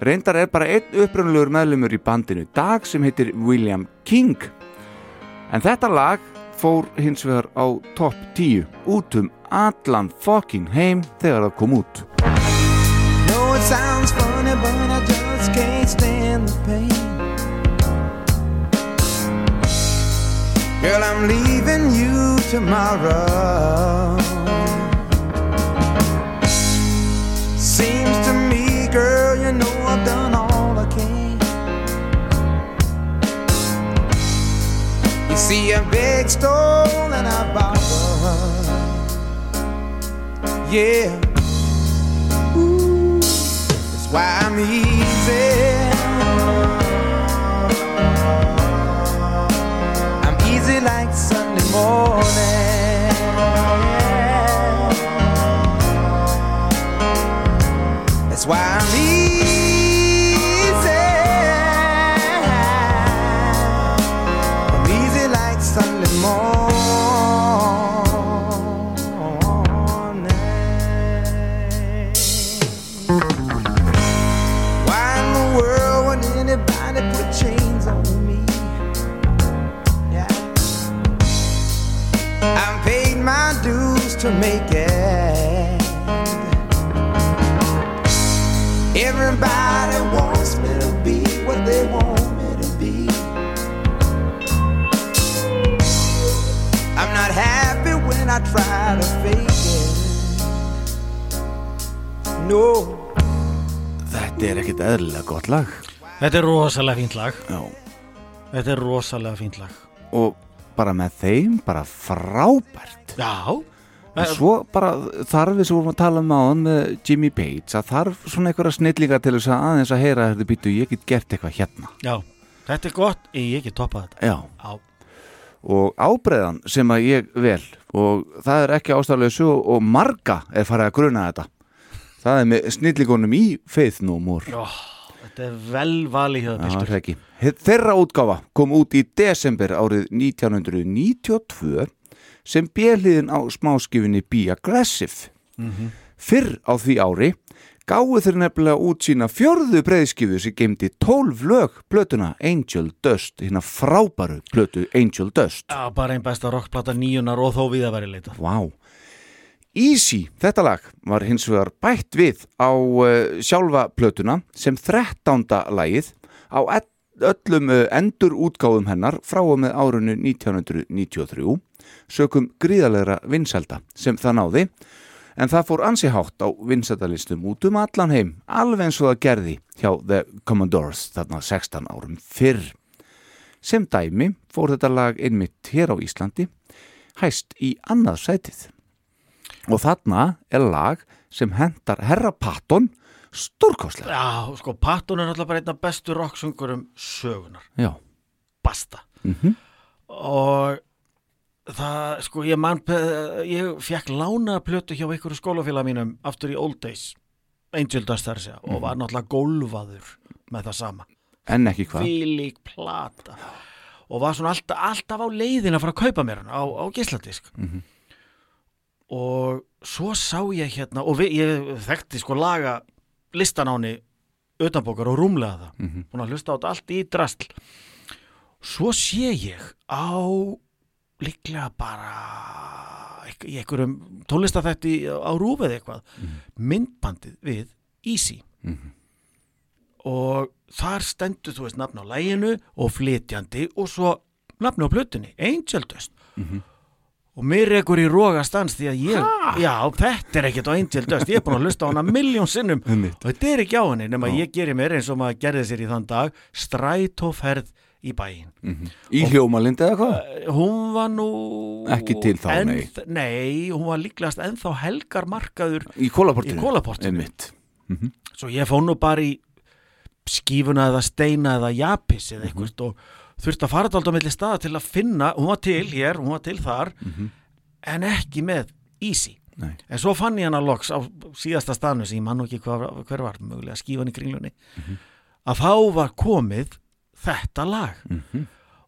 reyndar er bara einn upprunnulegur meðlumur í bandinu dag sem heitir William King en þetta lag fór hins vegar á topp 10 út um allan fucking heim þegar það kom út know it sounds funny, but I just can't stand the pain. Girl, I'm leaving you tomorrow. You see a big stone and a bottle. Yeah. Ooh, that's why I'm easy. I'm easy like Sunday morning. That's why I'm easy. Þetta er rosalega fínt lag. Já. Þetta er rosalega fínt lag. Og bara með þeim bara frábært. Já. En svo bara þarf við sem vorum að tala um áðan með Jimmy Bates að þarf svona einhverja snillinga til þess að aðeins að heyra þetta býtu ég get gert eitthvað hérna. Já, þetta er gott Ég get toppað þetta. Já. Já. og ábreiðan sem að ég vel og það er ekki ástæðlega svo og marga er farið að gruna þetta. Það er með snillingunum í Faith No More. Ó, Þetta er vel valið hjá Já, Piltur það ekki. Þeirra útgáfa kom út í desember árið 1992 sem bjeliðin á smáskifinni Be Aggressive. Fyrr á því ári gáðu þeir nefnilega út sína fjörðu breyðskifu sem geimdi 12 lög plötuna Angel Dust, hérna frábæru plötu Angel Dust. Já, bara einn besta rockplata nýjunar og þó við að væri leitað Vá. Easy, þetta lag, var hins vegar bætt við á uh, sjálfa plötuna sem 13. lagið á öllum uh, endur útgáfum hennar frá og með árunni 1993 sökum gríðalegra vinselda sem það náði en það fór ansi hátt á vinsældalistum út um allan heim alveg eins og það gerði hjá The Commodores þarna 16 árum fyrr. Sem dæmi fór þetta lag einmitt hér á Íslandi hæst í annað sætið. Og þarna er lag sem hendar Herra Patton stórkostlega. Já, sko, Patton er náttúrulega bara einn af bestu rocksungurum sögunar Já. Basta. Mm og það, sko, ég mann ég fekk lána plötu hjá einhverju skólafélag mínum aftur í Old Days Angel Dust þar segja og var náttúrulega gólfaður með það sama. En ekki hvað. fílík plata. Og var svona alltaf, alltaf á leiðin að fara að kaupa mér hann á, á gísladisk og svo sá ég hérna og við, ég þekkti sko laga listan á henni utanbókar og rúmlega það. Mhm. búin að hlusta á þetta allt í drasl. Svo sé ég á líklega bara í einhverjum tónlistafætti á rúfið eitthvað myndbandið við Easy. Og þar stendur þú veist nafn á læginu og flytjandi og svo nafn á plötunni, Angel Dust. Og mér er ekkur í róga stans því að ég, já þetta er ekkert á Dust, ég er búin að hlusta á hana miljón sinnum og þetta er ekki á henni nema ég geri mér eins og maður gerði sér í þann dag strætóferð í bæinn Í hljómalind eða hvað? hún var nú Ekki til þá, enn- nei. nei, hún var líklegast ennþá helgar markaður Í kólaportinu? Í kólaportinu. Einmitt. svo ég fór nú bara í skífuna eða steina eða japis eða eitthvað og þurfti að fara alltaf milli staða til að finna, hún var til hér, hún var til þar en ekki með easy. Nei. en svo fann ég hana loks á síðasta staðnu sem ég man nú ekki hver, hver var mögulega skífan í kringlunni. Að þá var komið þetta lag.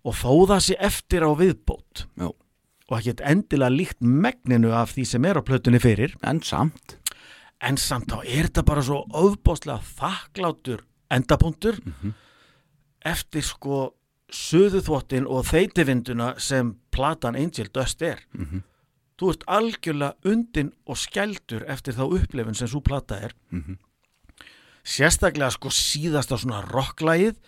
Og þó það sé eftir á viðbót Já. og ekki endilega líkt megninu af því sem er á plötunni fyrir. En samt. en samt þá er þetta bara svo ofbáslega þakklátur endapunktur eftir sko suðuþvottin og þeitivinduna sem platan Angel Dust er. Þú ert algjörlega undin og skældur eftir þá upplifun sem svo plata er. Sérstaklega sko síðasta svona rocklægið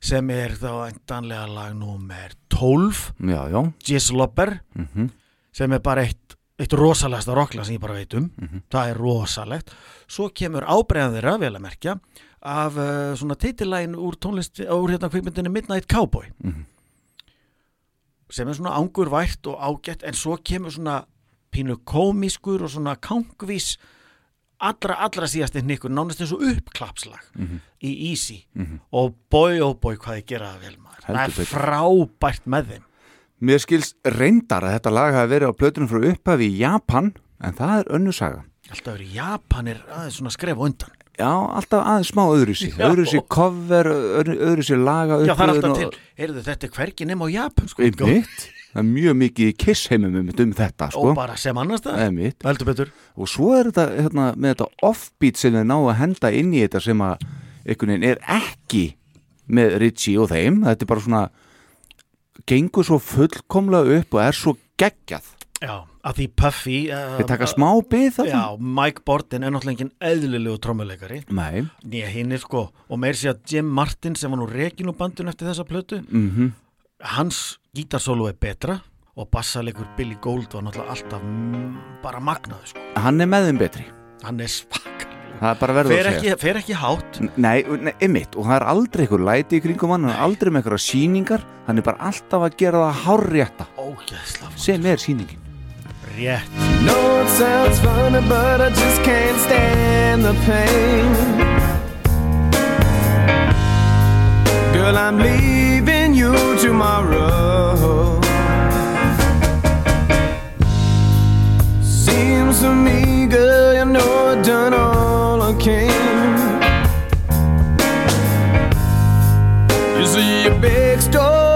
sem er þá endanlega lag nummer 12 Já, já. Gislopper Mhm. sem er bara eitt, eitt rosalegasta rocklag sem ég bara veit um. Það er rosalegt. Svo kemur ábreiðan þeirra, vel að merkja af uh, svona titilægin úr tónlist úr hérna kvikmyndinni Midnight Cowboy. Sem er svona angurvært og ágætt en svo kemur svona pínu komískur og svona kangvís allra, allra síðasti hnykkur nánast eins og uppklapslag í Easy. Og boy oh boy hvað þið gera það vel maður. Það Heldur er betur. frábært með þeim. Mér skilst reyndar að þetta lag hafi verið á plötunum frá upphafi í Japan en það er önnu saga. alltaf verið Japanir aðeins svona skref undan Já, alltaf aðeins smá öðruvísi. Já. Öðruvísi cover, öðru- öðruvísi laga Já, það er alltaf til, heyrðu þetta er hvergi nema á Japan sko, Einmitt. Það er mjög mikið kiss heimum um þetta, sko. og bara sem annars það Einmitt. heldur betur Og svo er þetta hérna, með þetta offbeat sem þeir ná að henda inn í þetta sem að einhvern veginn er ekki með Ritchie og þeim. Þetta er bara svona gengur svo fullkomlega upp og er svo geggjað. Já, að því Puffy uh, Þeir taka smá bið þarna? Já, Mike Borden er náttúrulega engin eðlilegu trommuleikari Nei, Nýja hinn er sko Og meir sé að Jim Martin sem var nú rekin úr bandun eftir þessa plötu. Mhm. Hans gítarsólu er betra Og bassalegur Billy Gold var náttúrulega alltaf mm, bara magnaður sko. Hann er með þeim betri. Hann er svakar Það er bara verður að segja. ekki, fer ekki hátt. Nei, nei, einmitt og það er aldrei eitthvað læti í kringum hann hann er aldrei með eitthvað sýningar hann er bara alltaf að gera það hárrétta. Ógeðsla sem er sýningin Rétt No, it sounds funny, but I just can't stand the pain. Girl, I'm leaving you tomorrow. Seems to me, girl, you know I've done all I can. You see a big store.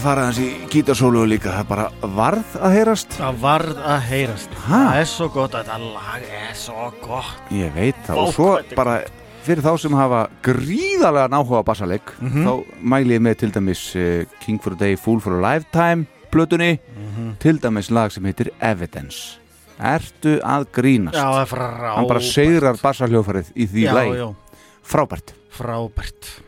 Að fara hans í gítarsólu líka. Það bara varð að heyrast. Það varð að heyrast. Ha? Það er svo gott, þetta lag er svo gott. Ég veit það. Og svo er bara fyrir þá sem hafa gríðarlega náhuga bassaleik Mhm. þá mæli ég með til dæmis uh, King for a Day, Fool for a Lifetime plötunni, Mhm. til dæmis lag sem heitir Evidence. Ertu að grínast? Já, er Hann bara segrar bassaljófarið í því Já, lagi. já, Frábært. Frábært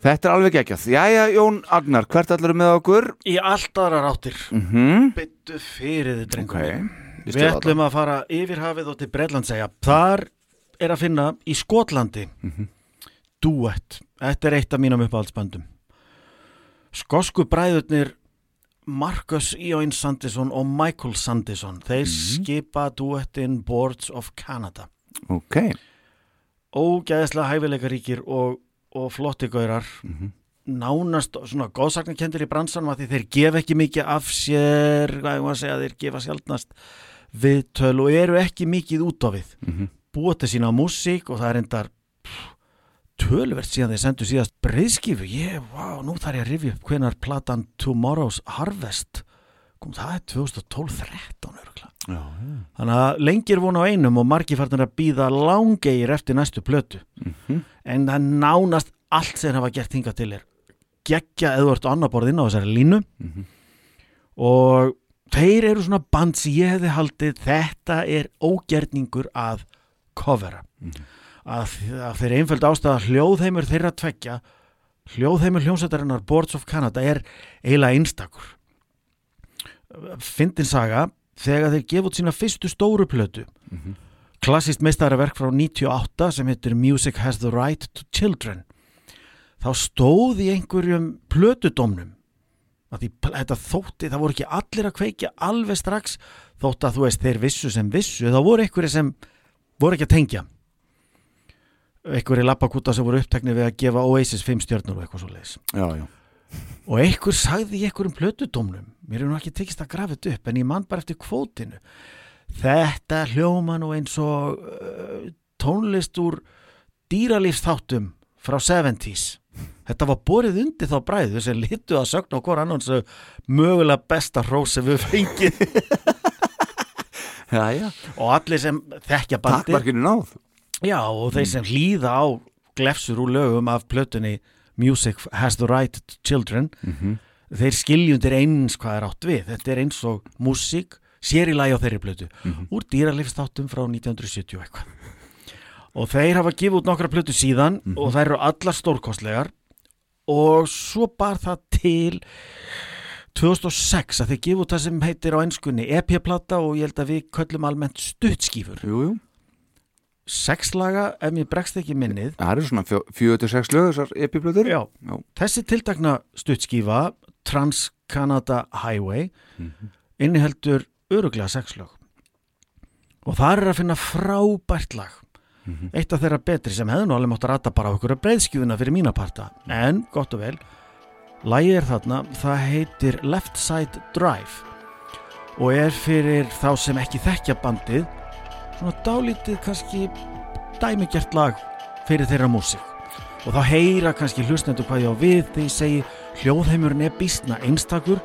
Þetta er alveg geggjað. Jæja, Jón Agnar, hvert allar með okkur? Í allt aðrar áttir Mhm. Byttu fyrir þið, drengum. Ég Við ætlum að fara yfir hafið og til Breitlandsegja Þar er að finna í Skotlandi Mhm. Duett Þetta er eitt af mínum uppáhaldsböndum Skosku bræðurnir Marcus Ióin Sandison og Michael Sandison Þeir Mhm. skipa duettin Boards of Canada Ok. Ógæðislega hæfileikaríkir og, og flotti gaurar Mhm. nánast svona góðsaknakendir í bransanum að því þeir gefa ekki mikið af sér hvað ég maður að segja, þeir gefa sjaldnast viðtöl og eru ekki mikið út á við Mhm. búa til sína músík og það er endar tölvert síðan þeir sendu síðast breyðskifu, ég, vá, nú þarf ég að rifja upp hvenar platan Tomorrow's Harvest kom það er 2012-13 örgulega Já, já. þannig að lengir vona á einum og margir farnir að býða langegir eftir næstu plötu Mhm. en það nánast allt sem hafa gert hingað til er geggja eða á annar borð inn á þessari línu Mhm. og þeir eru svona band sem ég hefði haldið þetta er ógerningur að covera að, að þeir einföld ástæða hljóðheimur þeirra tveggja hljóðheimur hljómsættarinnar Boards of Canada er eiginlega einstakur fyndin saga þegar þeir gefa út sína fyrstu stóru plötu. Mhm. klassist meistaraverk frá 98 sem heitir Music Has the Right to Children. Þá stóð í einhverjum plötudómnum. Að því þetta þótti, það voru ekki allir að kveikja alveg strax þótt að þú veist þeir vissu sem vissu þá voru einhverju sem voru ekki að tengja. Einhverju lappakúta sem voru upptekni við að gefa Oasis 5 stjörnur og eitthvað svo leiðis Já, já. Og einhver sagði í einhverjum plötudómnum mér er nú ekki tekist að grafa þetta upp en ég man bara eftir kvótinu. Þetta hljóma nú eins og uh, tónlist úr dýralífsþáttum frá 70s þetta var borið undir þá bræðu sem litu að sögna hvort annan sem mögulega besta hrós sem við fengið. [LAUGHS] Og allir sem þekkja bandi takkmarkinu náð. Já, og þeir sem hlýða á glefsur úr lögum af plötunni Music has the right to children. Þeir skiljundir eins hvað er átt við. Þetta er eins og músík sér í lagi á þeirri plötu úr dýralifstáttum frá 1970 og eitthvað. Og þeir hafa gefið út nokkra plötu síðan og þær eru allar stórkostlegar. Og svo bar það til 2006 að þeir gefið út það sem heitir á ennskunni EP-plata og ég held að við köllum almennt stuttskífur. Jú, jú, sex laga ef mér bregst ekki minnið. Það eru svona fjó- fjögur til sex lög þessar. Já. þessi tiltakna stuttskífa Trans-Canada Highway inniheldur öruglega sex lög. Og það er að finna frábært lag. Eitt af þeirra betri sem hefði nú alveg mátt að rata bara á ykkur breiðskjúfuna fyrir mína parta. En gott og vel lagið er þarna, það heitir Left Side Drive og er fyrir þá sem ekki þekkja bandið svona dálítið kannski dæmigjert lag fyrir þeirra músík. Og þá heyra kannski hlustendur hvað ég á við þegar ég segi hljóðheimurinn er býstna einstakur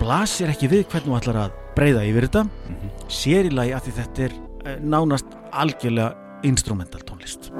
blasir ekki við hvernig þú ætlar að breyða yfir þetta sér í lagi að því þetta er eh, nánast algjörlega instrumental tónlist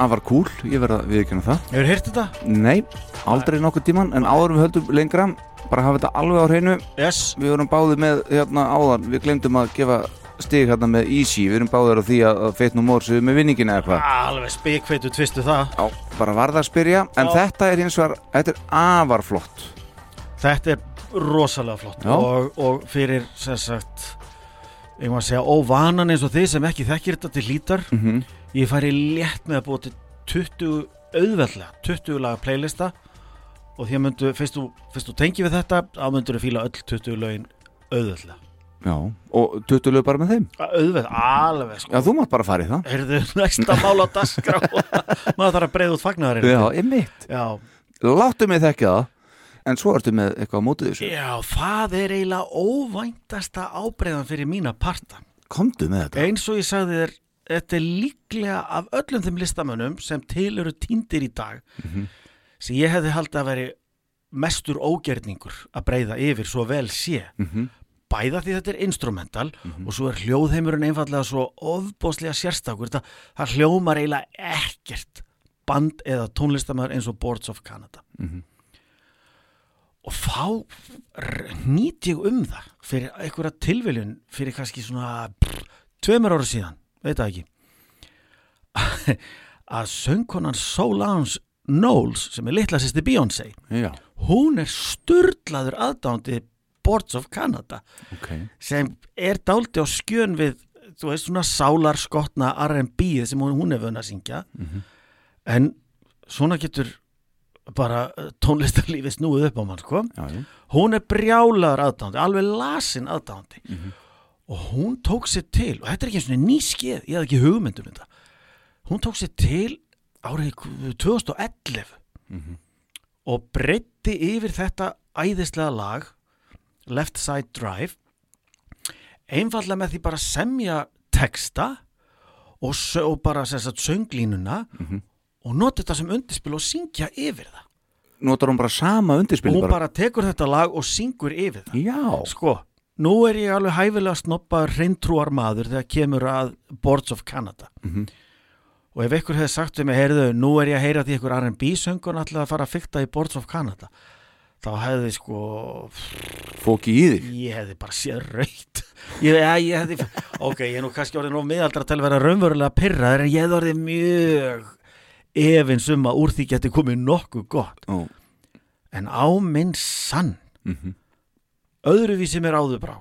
afar cool, ég verða að viðkjöna það. Hefur heyrt þetta? Nei, aldrei nokkuð tíman en áður við höldum lengra bara hafa þetta alveg á hreinu. Yes. Við vorum báðið með hérna áðan Við glemdum að gefa stig hérna með Easy. Við erum báðið á því að, að Feit No More séu með vinningin eða eitthvað Alveg spikveitu tvistu það. Já, bara varða að spyrja En Já. þetta er hins vegar, þetta er afar flott. Þetta er rosalega flott og, og fyrir sem sagt ég að segja óvanan eins og þið sem ekki þekkir þetta til hlítar mm ég færi létt með að búa til 20 auðveldlega, 20 laga playlista og því að myndu, fyrst þú, fyrst þú tengi við þetta, þá myndur þú fíla öll 20 lögin auðveldlega. Já, og tuttulega bara með þeim? Auðvitað, alveg sko. Já, þú mátt bara fara í það. Heyrðu, næsta mál á dagskrá. [LAUGHS] Maður þarf að breiða út fagnar Já, ég mitt Já, Láttu mig þekkja það En svo ertu með eitthvað á mótið þessu. Já, það er eiginlega óvæntasta ábreyðan fyrir mína parta. Komdu með þetta. Eins og ég sagði þér þetta er líklega af öllum þeim listamönnum sem til eru týndir í dag sem ég hefði haldið að veri mestur ógerningur að breyða yfir svo vel sé. Mhm. bæða því þetta er instrumental og svo er hljóðheimurinn einfallega svo ofbóðslega sérstakur. Þetta, það hljómar eiginlega ekkert band eða tónlistamæður eins og Boards of Canada. Mhm. og þá r- nýt ég um það fyrir einhverja tilviljun fyrir kannski svona pff, tveimur ára síðan, veit það ekki. [LAUGHS] Að söngkonan Solange Knowles sem er litla sýsti Beyoncé Já, hún er sturlaður aðdándi Boards of Canada ok. sem er dálti á skjön við þú veist svona sálarskotna R&B sem hún, hún er vöna að syngja. En svona getur bara eh, tónlistarlífið snúið upp á mann sko. Já, hún er brjálaður aðdándi, alveg lasin aðdándi og hún tók sér til og þetta er ekki eins og ný skeið, ég hafði ekki hugmyndum þetta. Hún tók sér til árið 2011 og breytti yfir þetta æðislega lag Left Side Drive einfallega með því bara semja texta og, og bara sagt, sönglínuna og nota þetta sem undirspil og syngja yfir það. Notar hún bara sama undirspil hún bara tekur þetta lag og syngur yfir það. Já, sko, nú er ég alveg hæfilega snoppa reyntrúar maður þegar kemur að Boards of Canada. Og ef ykkur hefði sagt við mig, heyrðu, nú er ég að heyra því ykkur R&B söngun ætlaði að fara að fykta í Boards of Canada þá hefði sko fóki í þig. ég hefði bara séð raukt ég, ég hefði, ok, ég er nú kannski orðið nú miðaldra til að vera raunverulega pyrraður en ég hefði orðið mjög efins um að úr því geti komið nokkuð gott. Ó, en á minn sann Mhm. Öðruvísi mér áður brá.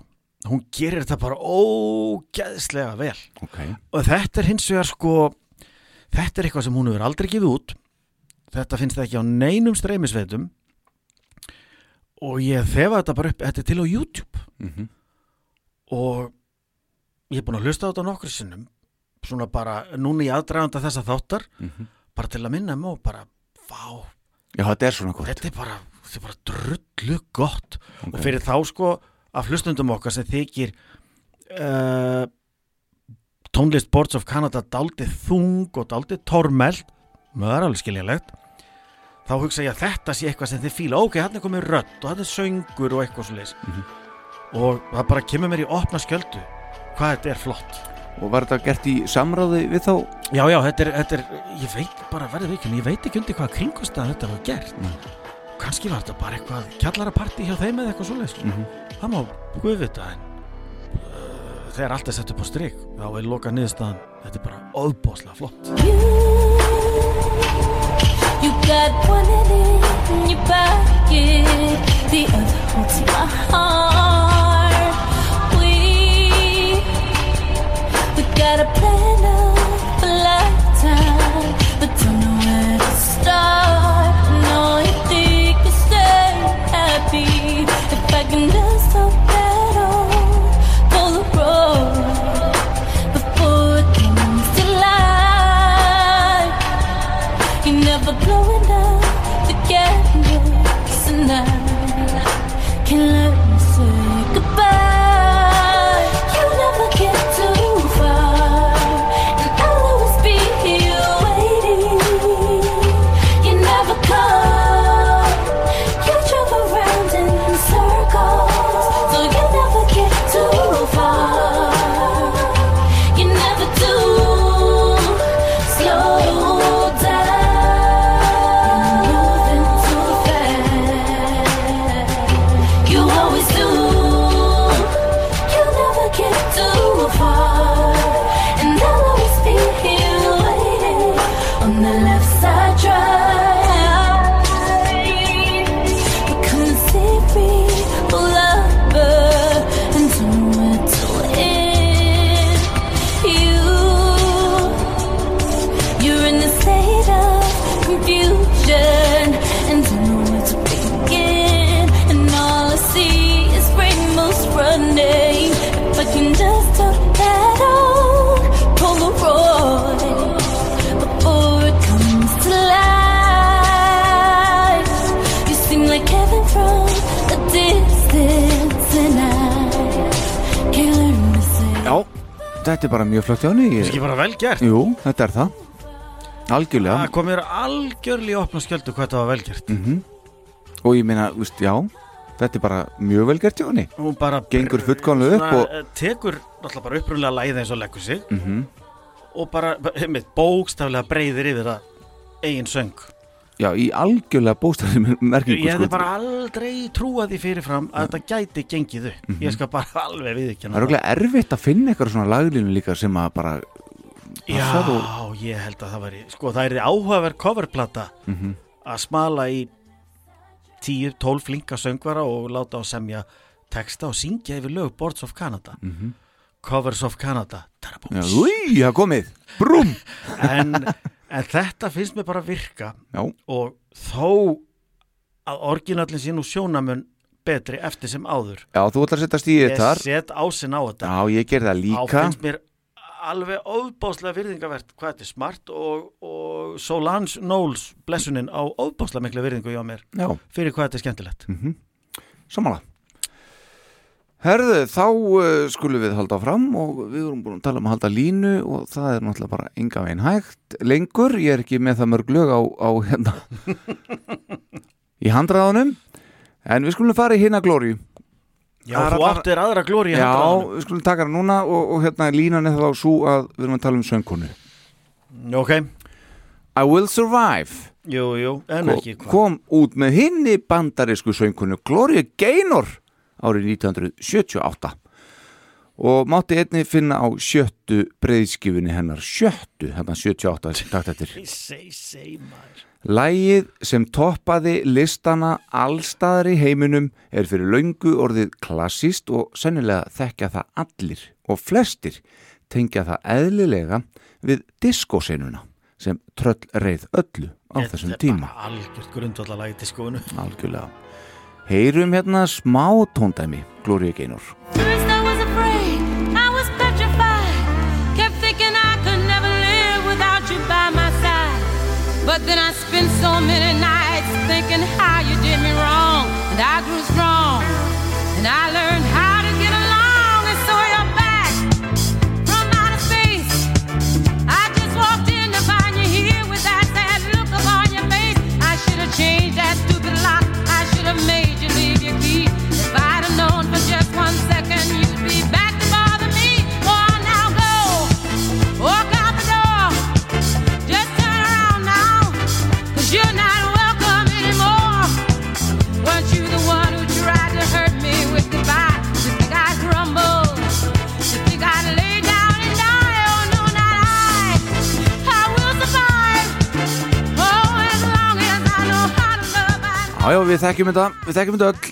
Hún gerir þetta bara ógeðslega vel. Ok. Og þetta er hins vegar sko þetta er eitthvað sem hún hefur aldrei gefið út. Þetta finnst það ekki á neinum streymisveitum. Og ég þefa þetta bara upp þetta er til á YouTube. Mhm. og ég er búin að hlusta á þetta nokkur sinnum. Svona bara núna í aðdraganda þessa þáttar Mhm. bara til að minna mig og bara vá, Já, þetta er svona gott. Þetta er bara, þetta er bara drullu gott. Ok. og fyrir þá sko af hlustundum okkar sem þykir uh, tónlist Boards of Canada daldið þung og daldið tormeld það er alveg skiljanlegt þá hugsa ég að þetta sé eitthvað sem þið fíla. Ok, hann er komið rödd og hann er söngur og eitthvað svo leis og það bara kemur mér í opna skjöldu hvað þetta er flott. Og var þetta gert í samráði við þá? Já, já, þetta er, þetta er ég veit bara verðið ekki, ég veit ekki undir hvað kringustæðan þetta var gert kannski var þetta bara eitthvað kjallarapartí hjá þeim eða eitthvað svo leis það má guð vita en uh, þegar allt er sett upp á strik þá er loka niðurstaðan þetta er bara óbóðslega flott You got one hand in your pocket, the other holds my heart. We we got a plan of a lifetime, but don't know where to start. Happy if I can just talk þetta er bara mjög flott hjá henni Það er ekki bara vel gert? Jú, þetta er það. Algjörlega. Það kom mér algjörlega í opna skjöldu hvað þetta var vel gert. Mhm. Og ég meina, veist, já Þetta er bara mjög vel gert hjá henni. Hún bara Gengur fullkomlega upp og- eh, Tekur náttúrulega bara upprunlega læði eins og leggur sig. Mhm. Og bara, einmitt, bókstaflega breyðir yfir það eigin söng Já, í algjörlega bóstæðum merkingu Ég hefði sko. bara aldrei trúað því fyrirfram að þetta gæti gengið upp Mhm. Ég skal bara [LAUGHS] alveg við ekki Það er okkur erfitt að finna eitthvað svona laglínu líka sem að bara Já, og- ég held að það væri Sko, það er áhugaverð coverplata Mhm. að smala í 10-12 flinka söngvara og láta á semja texta og syngja yfir lög Boards of Canada Mhm. Covers of Canada úi, það komið Brúm [LAUGHS] en, en þetta finnst mér bara virka Já. og þó að orginallin sé nú sjónamun betri eftir sem áður. Já, þú ætlar að setja stíðið ég þar set ásinn á þetta. Já, ég ger það þá líka finnst mér alveg óbáslega virðingavert hvað þetta er smart og, og Solange Knowles blessunin á óbáslega mikla virðingu hjá mér Já. fyrir hvað þetta er skemmtilegt. Mm Samanlega Herðu, þá uh, skulum við halda fram og við vorum búin að tala um að halda línu og það er náttúrulega bara enga veginn hægt lengur, ég er ekki með það mörg lög á, á hérna [LAUGHS] í handraðunum en við skulum fara í hérna glóri Já, þú áttir aðra glóri í Já, handraðanum. við skulum taka hana núna og, og hérna línan er þá svo að við erum að tala um söngkonu. Ok, I Will Survive. Jú, jú, en ekki hvað. kom út með hinni bandarísku söngkonu Gloria Gaynor árið 1978 og mátti einni finna á sjöttu breyðskifunni hennar sjöttu, hérna 78 takt eftir Lægið sem toppaði listana allstaðar í heiminum er fyrir löngu orðið klassíst og sennilega þekkja það allir og flestir tengja það eðlilega við diskósenuna sem tröll reið öllu á þessum tíma. Bara algjört grundvallalagi til skonu Algjörlega. Heyrum hérna smá tóndæmi, Gloria Gaynor. First I was afraid, I was petrified. Kept thinking I could never live without you by my side. But then I spent so many nights love, I Já, já, við þekkjum þetta, við þekkjum þetta öll.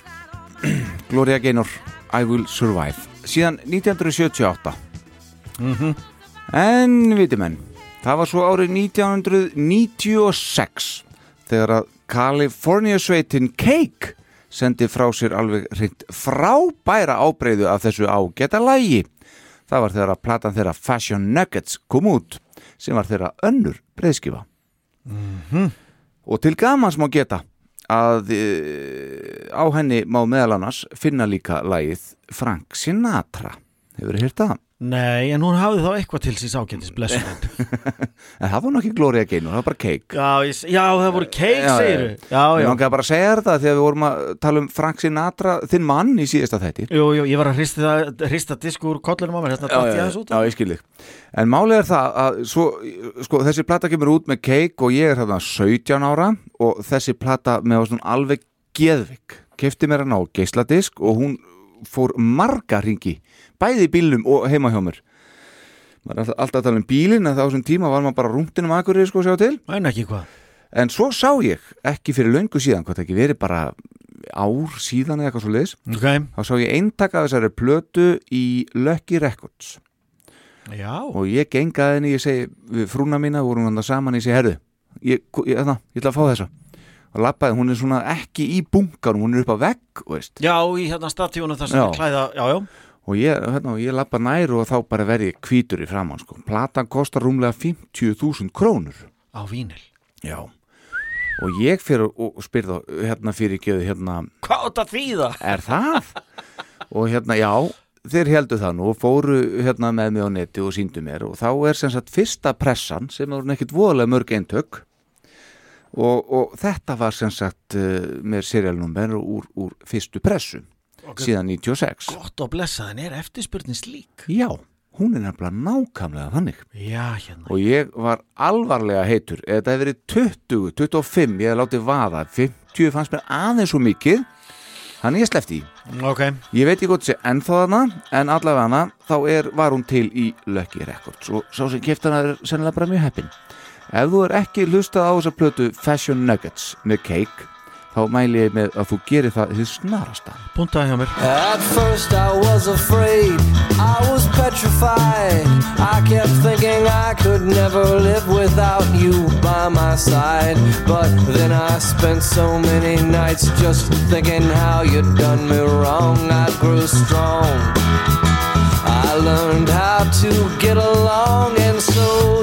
[CLEARS THROAT] Gloria Gaynor, I Will Survive. Síðan 1978. En, viti menn, það var svo árið 1996 þegar að California sveitin Cake sendi frá sér alveg hreint frábæra ábreyðu af þessu ágæta lægi. Það var þegar að platan þeirra Fashion Nuggets kom út sem var þeirra önnur breyðskifa. Og til gamans má geta að e, á henni má meðal annars finna líka lagið Frank Sinatra. Hefur þið hýrt það? Nei, en hún hafði þá eitthvað til síns ágætis blessunum [LAUGHS] En það var nú ekki Gloria Gaynor, það var bara Cake. Já, já, það voru keik, segiru Já, Ég já langaði bara að segja þér það þegar við vorum að tala um Frank Sinatra, þinn mann í síðasta þætti. Jú, jú, ég var að hrista, hrista disk úr kollunum á mér, hérna datt ég aðeins út já, ég skil þig. En málið er það að svo, sko, þessi plata kemur út með Cake og ég er þarna 17 ára og þessi plata með svona alveg geðvik. Kefti mér hann á hún fór marga ringi, bæði í bílnum og heima hjá mér. Maður er alltaf, að tala um bílinn en þá sem tíma var maður bara rúndinum akkurri sko að sjá til. En ekki hvað. En svo sá ég, ekki fyrir löngu síðan, hvað það ekki verið bara ár síðan eða eitthvað svo leiðis, Ok, þá sá ég eintaka af þessari plötu í Lucky Records. Já. Og ég gengaði henni, ég segi við frúna mína, vorum hann saman, ég segi herðu, ég, ég, ég, ég ætla að fá þessa. Og lappaði, hún er svona ekki í bunkanum, hún er upp á vegg, Já, í hérna statíunum Já. er klæða, já, já og ég, hérna, ég lappa nær og þá bara verði ég hvítur í framann sko. platan kostar rúmlega 50.000 krónur Á vínil já og ég fyrir og, spyrði hérna fyrir geðu hérna Hvað átt að þýða? er það? og hérna, já, þeir heldur það nú og fóru hérna með mig á neti og síndu mér og þá er sem sagt fyrsta pressan sem er nekkit voðalega mörg eintök og, og þetta var sem sagt uh, með serialnúmer úr, úr fyrstu pressu síðan 96 Gott og blessaðan er eftirspurnin slík. Já, hún er nefnilega nákvæmlega þannig. Já, hérna. Og ég var alvarlega heitur þetta hefði verið 20, 25 ég hefði látið vaða, 50 fannst mér aðeins svo mikið þannig ég slefti í Ok. Ég veit ekki hvort sé ennþá hana en allavega hana þá er, var hún til í Lucky Records. Og sá sem kefti hana er sennilega bara mjög heppin. Ef þú er ekki hlustað á þessa plötu Fashion Nuggets með Cake þá mæli ég með að þú gerir það þið snarasta. Puntaði hjá mér At first I was afraid, I was petrified. I kept thinking I could never live without you by my side. But then I spent so many nights just thinking how you'd done me wrong. I grew strong. I learned how to get along, and so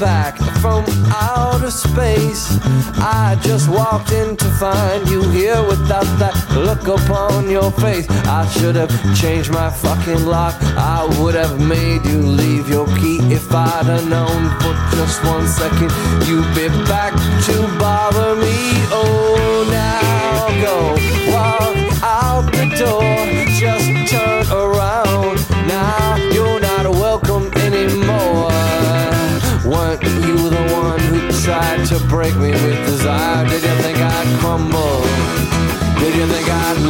back from outer space. I just walked in to find you here without that look upon your face. I should have changed my fucking lock. I would have made you leave your key if I'd have known for just one second you'd be back to bother me. Oh, now go break me with desire? Did you think I'd crumble? Did you think I'd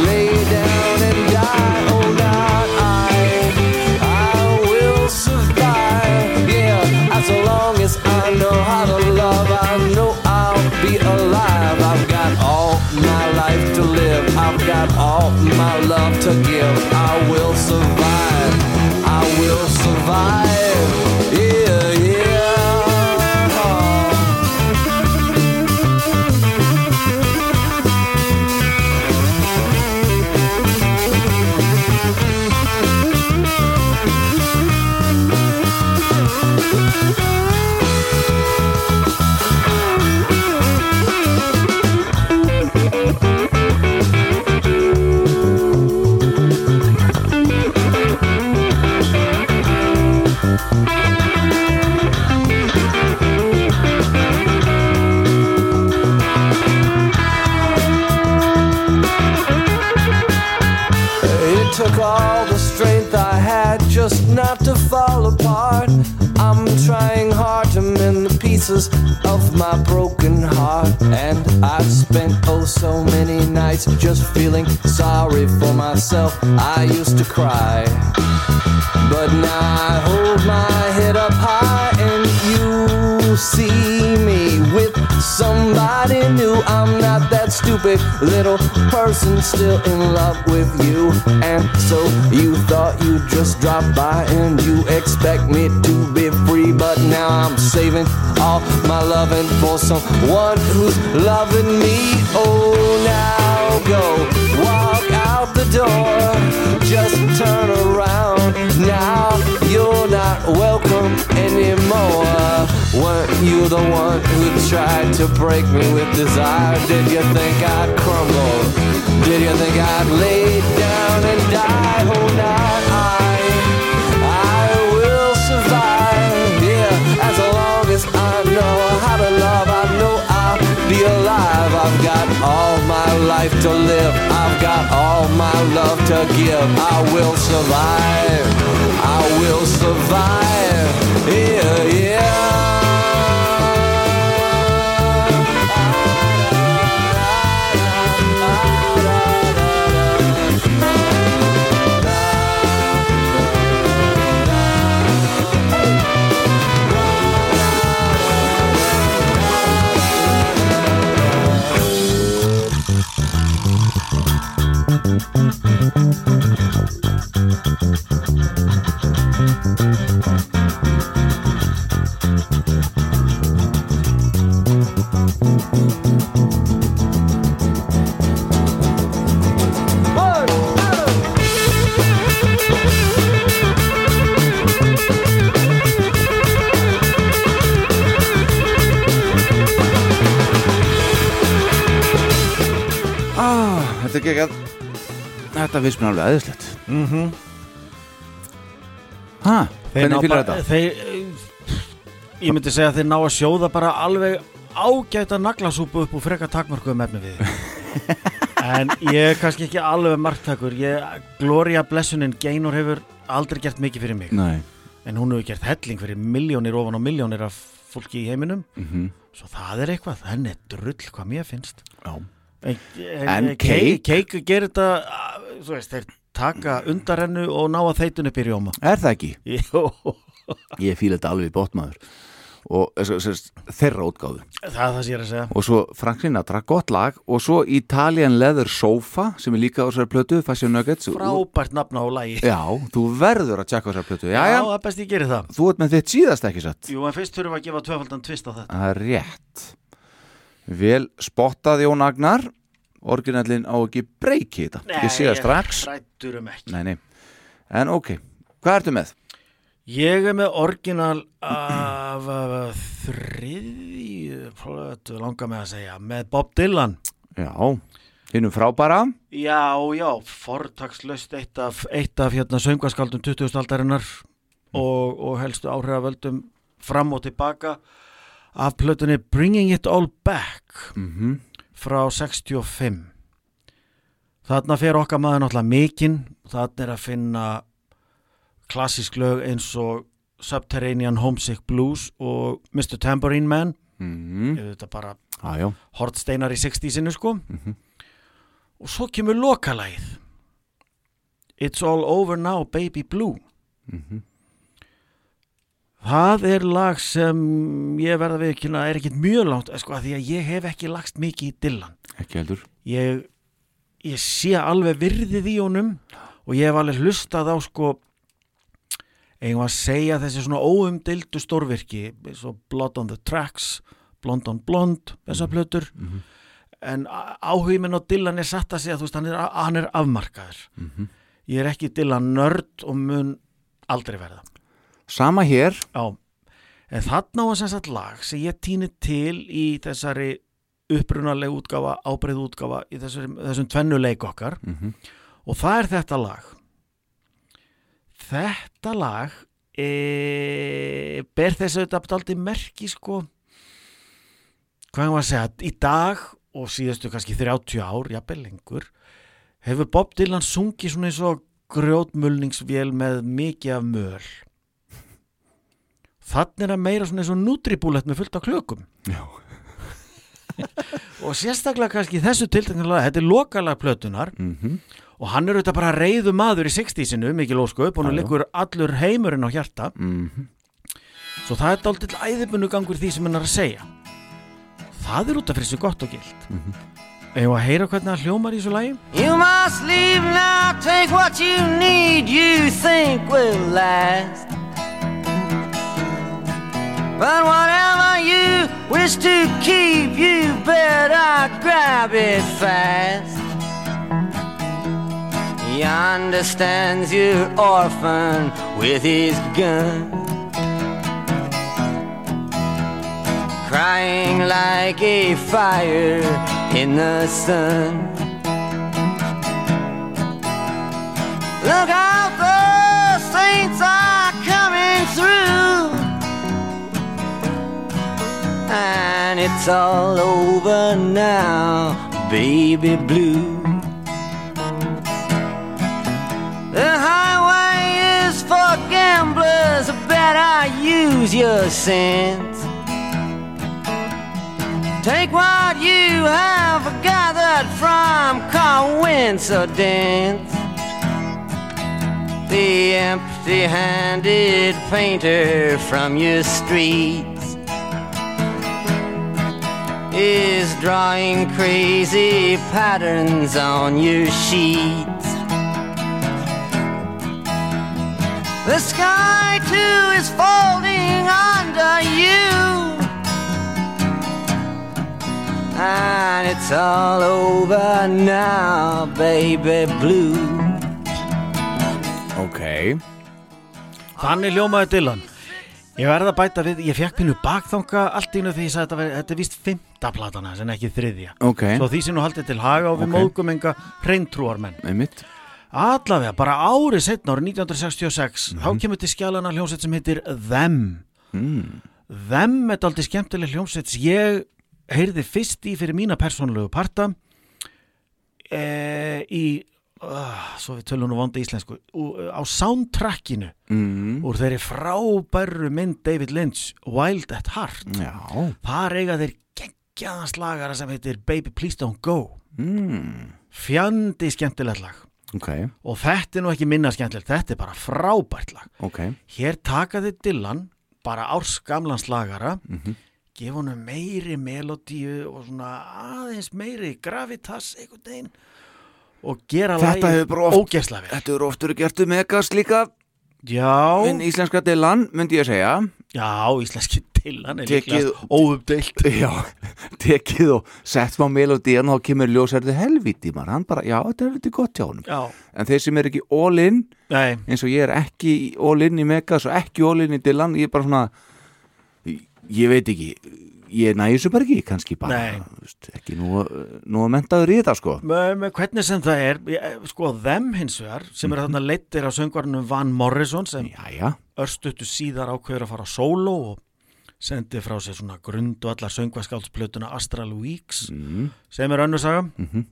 pieces of my broken heart. And I've spent oh so many nights just feeling sorry for myself. I used to cry. But now I hold my head up high and you see me somebody new. I'm not that stupid little person still in love with you. And so you thought you'd just drop by and you expect me to be free. But now I'm saving all my loving for someone who's loving me. Oh, now go walk out the door. Just turn around. Now you're not welcome anymore. Weren't you the one who tried to break me with desire? Did you think I'd crumble? Did you think I'd lay down and die? Oh, not I. I will survive. Yeah, as long as I know how to love, I know I'll be alive. I've got all my life to live. I've got all my love to give. I will survive. I will survive. Yeah, yeah, Þetta er ekki að Þetta finnst mér alveg aðeinslegt mm -hmm. Hæ, hvernig fýlar þetta? Þeir, ég myndi segja að þeir ná að sjóða bara alveg ágæta naglasúpu upp og freka takmörkuðum efni við. [LAUGHS] En ég er kannski ekki alveg margtakur ég, Gloria Blessunin Gaynor hefur aldrei gert mikið fyrir mig. Nei. En hún hefur gert helling fyrir miljónir ofan og miljónir af fólki í heiminum. Mm Svo það er eitthvað, henni er drull hvað mér finnst. Já En, En Cake? Cake? Gerir þetta, ah, þú veist, þeir taka undarennu og ná að þeitun upp í rjóma. Er það ekki? [LAUGHS] Jó, Ég fýla þetta alveg í botmaður og þess, þeirra útgáðu það er það sem ég er að segja. Og svo Frank Sinatra, gott lag. Og svo Italian Leather Sofa sem er líka á þessari plötu, Fashion Nuggets. Frábært nafna á lagi. Já, þú verður að tjekka á þessari plötu. Já, já, það er best ég gerir það. Þú ert með þitt síðast ekki satt? Jú, en fyrst þurfum við að gefa tvöfaldan tvist á þetta. Það er rétt Vel spottað Jón Agnar. Orginallin á ekki breyki þetta. Ég sé það strax. Rættur um ekki. Nei, nei. En ok, hvað ertu með? Ég er með orginal af, þriði plötu langar með að segja með Bob Dylan. Já, hinnum frábæra. Já, já, fortakslaust eitt af, eitt af hérna söngaskaldum 20. aldarinnar og, og helstu áhrifavöldum fram og tilbaka af plötunni Bringing It All Back mm frá 65 þarna fer okkar maður náttúrulega mikinn þarna er að finna klassísk lög eins og Subterranean Homesick Blues og Mr. Tambourine Man mm. veit þetta bara Já, já hortsteinar í 60-sinu sko Mhm. og svo kemur lokalægið It's All Over Now Baby Blue Mhm. Það er lag sem ég verða við ekki er ekkit mjög langt sko, af því að ég hef ekki lagst mikið í Dylan. Ekki heldur. Ég, ég sé alveg virðið í honum og ég hef alveg hlustað á sko eigum að segja þessi svona óumdildu stórvirki og Blood on the Tracks Blond on Blond, þessar plötur. En áhugin minn á Dylan er satt að segja, þú veist, hann er, hann er afmarkaður. Ég er ekki Dylan nörd og mun aldrei verða Sama hér. Já, en þarna var sem sagt lag sem ég týni til í þessari upprunaleg útgáfa, ábreið útgáfa í þessum tvennu leik okkar. Mhm. og það er þetta lag. Þetta lag e, ber þess að þetta aldrei merki sko. Hvað ég var að segja, í dag og síðustu kannski 30 ár, jafnvel lengur hefur Bob Dylan sungið svona eins og grjótmulningsvél með mikið af möl þannig er að meira svona eins og nutribúlett með fullt af klökum Já. [LAUGHS] og sérstaklega kannski í þessu tilteknilega, þetta er lokalega plötunar mm og hann er auðvitað bara reyðu maður í 60-sinu, mikil ósköp og hann liggur allur heimurinn á hjarta -hmm. svo það er dálítið æðibunnu gangur því sem hann er að segja það er út af fyrir sig gott og gilt mm Mhm. Eða að heyra hvernig það hljómar í þessu lagi You must leave now, take what you need, you think will last. But whatever you wish to keep, you better grab it fast. He understands your orphan with his gun. Crying like a fire in the sun. Look out, And it's all over now, baby blue. The highway is for gamblers, better use your sense. Take what you have gathered from coincidence. The empty handed painter from your streets is drawing crazy patterns on your sheets. The sky too is folding under you. And it's all over now, baby blue. Ok Þannig hljómaði Dylan Ég verða að bæta við, ég fekk pínu bakþanga allt í einu því ég sagði þetta, er vist fymta platana sem ekki þriðja. Ok, Svo því sem nú haldið til haga og við Ok. móðgum enga reyntrúarmenn. einmitt Allavega, bara árið setna árið 1966, Mhm. þá kemur til skjálana hljómsveit sem heitir Them. mm. Them er aldrei skemmtileg hljómsveit ég heyrði fyrst í fyrir mína persónulegu parta e, í, uh, svo við tölum nú vonda íslensku, ú, á soundtrackinu Mm. úr þeirri frábæru mynd David Lynch, Wild at Heart. Já Þar eiga þeir geggjaðan slagara sem heitir Baby Please Don't Go. mm. Fjandi skemmtilegt lag. Ok, Og þetta er nú ekki minna skemmtilegt, þetta er bara frábært lag. ok Hér taka þið Dylan, bara árs gamlan slagara, Mhm. gefa honum meiri melodíu og svona aðeins meiri gravitas einhvern veginn og gera oft- ógeðslega vel. Þetta eru oft verið gert um megas líka. Já, En íslenska delan, myndi ég segja. Já, íslenski Dylan er líklega óumdeilt. Já, [LAUGHS] tekið og sett smá melodían og þá kemur ljósærði helvíti maður, hann bara, já, þetta er helviti gott hjá Já, En þeir sem er ekki all in nei, eins og ég er ekki all in í megas og ekki all in í Dylan, ég er bara svona ég veit ekki ég næði þessu bara ekki, kannski bara veist, ekki nú, nú að mentaður í þetta sko. Með, með hvernig sem það er, ég- sko, Them hins vegar, sem er þarna leittir af söngvarnum Van Morrison sem Jæja, örstuttu síðar ákveður að fara solo og sendi frá sér svona grund og allar söngvaskáldsplötuna Astral Weeks mm, sem er önnur saga. Mhm.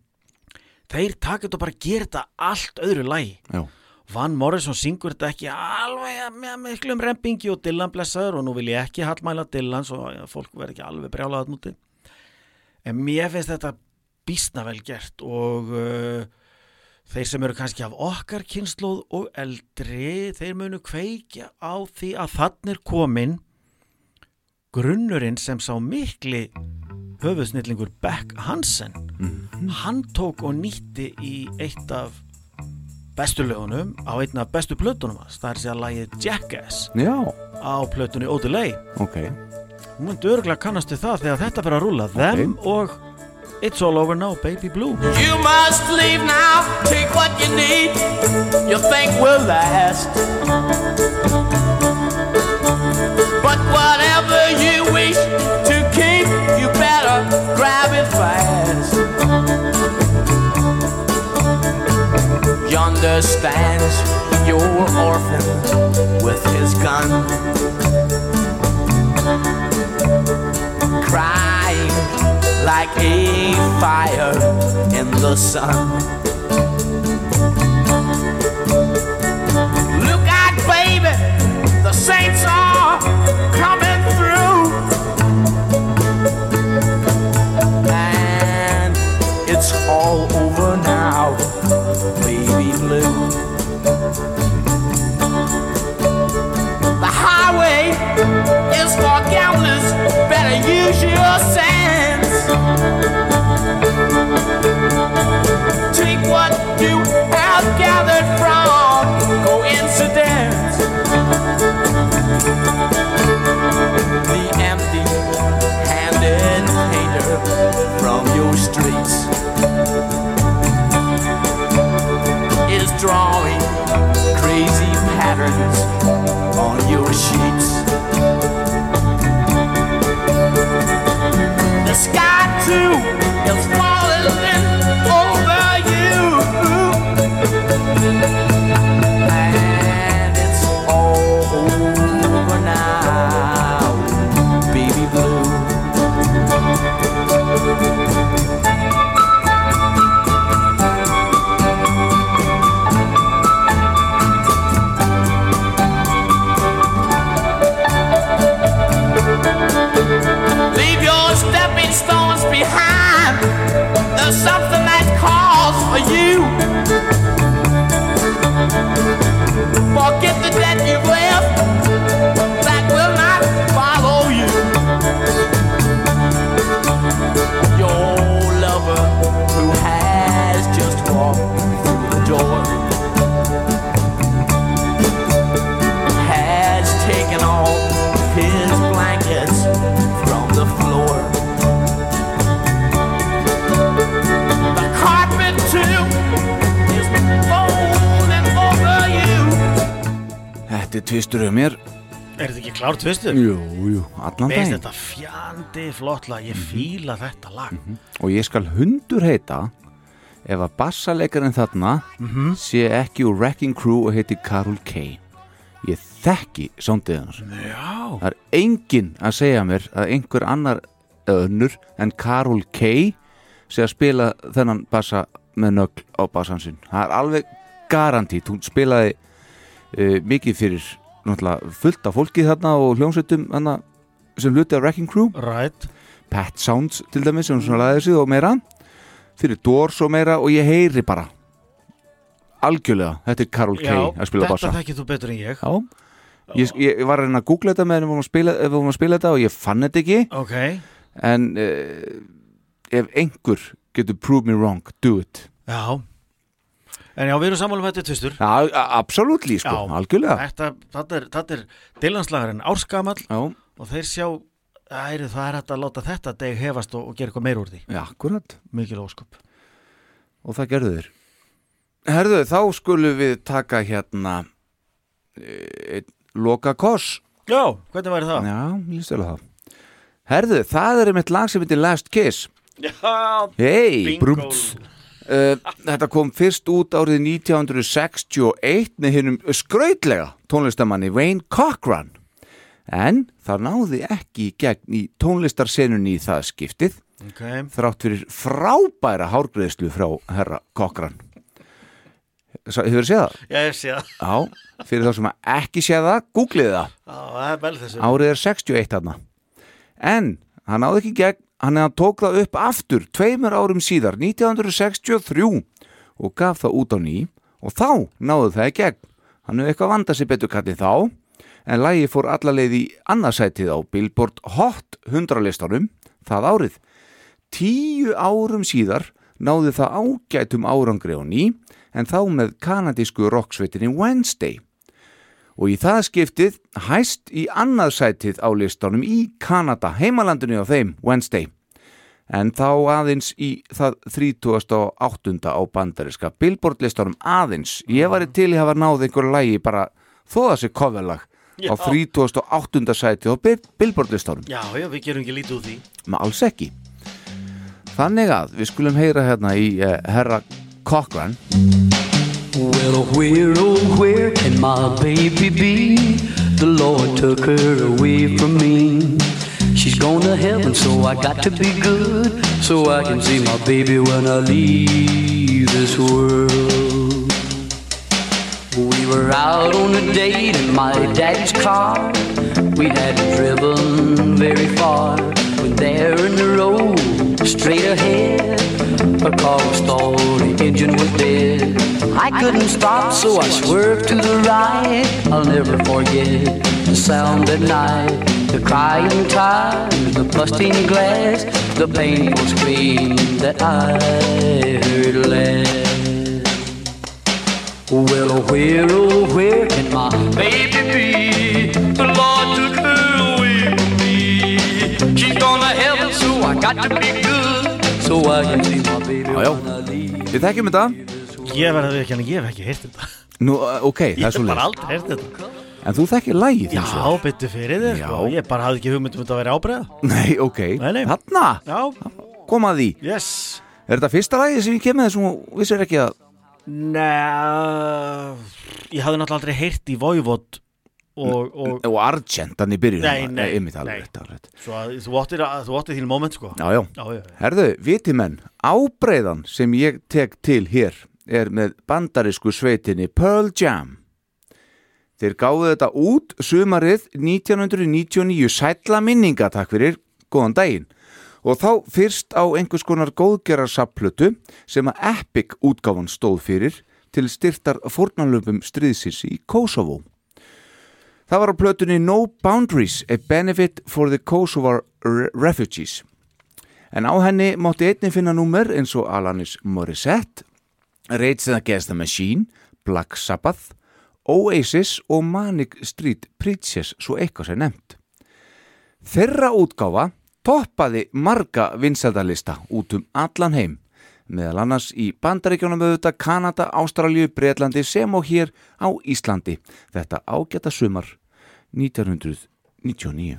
þeir þetta og bara gera þetta allt öðru lægi já, Van Morrison syngur þetta ekki alveg með miklum rempingi og Dylan blessaður og nú vil ég ekki hallmæla Dylan svo fólk verði ekki alveg brjálað núti en mér finnst þetta býstna vel gert og uh, þeir sem eru kannski af okkar kynnslóð og eldri þeir munu kveikja á því að þannig er komin grunnurinn sem sá mikli höfuðsnillingur Beck Hansen. Hann tók og nýtti í eitt af bestu lögunum á einn af bestu plötunum hans. Það er sér að lagið Jackass já, á plötunni Odelay ok. Hún myndi örgulega kannast við það þegar þetta fyrir að rúla Them og It's All Over Now Baby Blue. You must leave now, take what you need, you think will last. But whatever you wish to keep, you better grab it fast. Yonder stands your orphan with his gun, crying like a fire in the sun. Use your sense. Take what you have gathered from coincidence. The empty handed painter from your streets is drawing crazy patterns sky too. Is falling something that calls for you. Þetta er tvistur um mér. Er þetta ekki klár tvistur? Jú, jú, allan daginn. þetta fjandi flott lag, ég fíla þetta lag. Og ég skal hundur heita ef að bassalekarinn þarna Mhm. sé ekki úr Wrecking Crew og heiti Karol K. Ég þekki sándið hans Já. Það er enginn að segja mér að einhver annar önnur en Karol K sé að spila þennan bassa með nögl á bassan sinn. Það er alveg garantít. Hún spilaði uh, mikið fyrir náttúrulega fullt af fólki þarna og hljómsveitum þarna sem hluti af Wrecking Crew. Right. Pet Sounds til dæmis sem svona laðið sig og meira. Fyrir Doors og meira og ég heyri bara algjörlega, þetta er Karol K Já, að spila þetta bassa. þekkir þú betur en ég. Já, ég, ég var að reyna að googla þetta með ef við við vorum að spila þetta og ég fann þetta ekki. Ok, en uh, ef einhver getur prove me wrong, do it. Já En já, við erum sammálum þetta tvistur. Ja, Absolutely, sko, Já. algjörlega. Þetta, þetta er, þetta er dilanslagarinn árskamall Já, og þeir sjá æri, það er hægt að láta þetta deg hefast og, og gera eitthvað meir úr því. Já, akkurat. Mikil óskup og það gerðu þeir. Herðu, þá skulum við taka hérna e, loka koss Já, hvernig væri það? Já, stela það. Herðu, það er einmitt lag sem heitir Last Kiss. Já, Hei, Bingo. Uh, Þetta kom fyrst út árið 1961 með hinnum skrautlega tónlistamanni Wayne Cochran. En það náði ekki gegn í tónlistarsenunni í það skiptið ok. þrátt fyrir frábæra hárgreðslu frá herra Cochran. Hefur þið séð það? Já, ég sé það. Já, fyrir þá sem að ekki séð það, googlið það. Já, það er vel þessu. Árið er 61 þarna. En hann náði ekki gegn Hann hann tók það upp aftur Tveimur árum síðar, 1963 Og gaf það út á ný Og þá náði það í gegn. Hann hefur eitthvað vandað sér betur kallið þá En lagi fór alla leið í annarsætið á Billboard Hot 100 listanum Það árið. Tíu árum síðar náði það ágætum árangri á ný En þá með kanadísku rocksveitinni Wednesday og í það skiptið hæst í annað sætið á listanum í Kanada, heimalandinu á þeim, Wednesday. En þá aðeins í það 38. á bandariska Billboard listanum aðeins. Ég var til í að hafa náð einhverju lægi bara þó það sé coverlag á Já. 38. sætið á Bill- Billboard listanum. Já, já, við gerum ekki lítið úr því Með alls ekki. Þannig að við skulum heyra hérna í uh, herra Cochran. Well, where, oh, where can my baby be? The Lord took her away from me. She's gone to heaven, so I got to be good. So I can see my baby when I leave this world. We were out on a date in my daddy's car. We hadn't driven very far. When there in the road, straight ahead, car was the engine was dead. I couldn't stop, so I swerved to the right. I'll never forget the sound at night, the crying tires, the busting glass, the painful scream that I heard last. Well, where, oh, where can my baby be? The Lord took her away from me. She's gone to heaven, so I got to be good. Já, já. Við þekkjum þetta. Ég verði að við ekki hann, ég hef ekki heyrt þetta Nú, ok, það Ég er svo hef bara aldrei heyrt þetta En þú þekkir lægið Já, hins vegar. byttu fyrir þér, sko Já. Ég bara hafði ekki hugmynd um þetta að vera ábreiða Nei, ok. Þarna, Já, koma að því. yes Er þetta fyrsta lagið sem ég kem með þessum og vissir ekki að Nei, ég hafði náttúrulega aldrei heyrt í Voivod og, og og Argent hann í byrjun Nei, nei, nei. rétt. svo þú áttir þín moment, sko. Já, já, já, já. herðu, viti menn ábreiðan sem ég tek til hér er með bandarísku sveitinni Pearl Jam. Þeir gáðu þetta út sumarið 1999 sætla minninga, takk fyrir. Góðan daginn. Og þá fyrst á einhvers konar góðgerarsaplötu sem að Epic útgáfan stóð fyrir til styrtar fórnanlöfum stríðsins í Kosovo Það var á plötunni No Boundaries, a benefit for the Kosovar re- refugees. En á henni mátti einnig finna númer eins og Alanis Morissette, Rage Against the Machine, Black Sabbath, Oasis og Manic Street Preachers, svo eitthvað sem nefnt. Þeirra útgáfa toppaði marga vinsældalista út um allan heim, meðal annars í Bandaríkjónum auðvitað, Kanada, Ástralíu, Breitlandi sem og hér á Íslandi. Þetta ágæta sumar 1999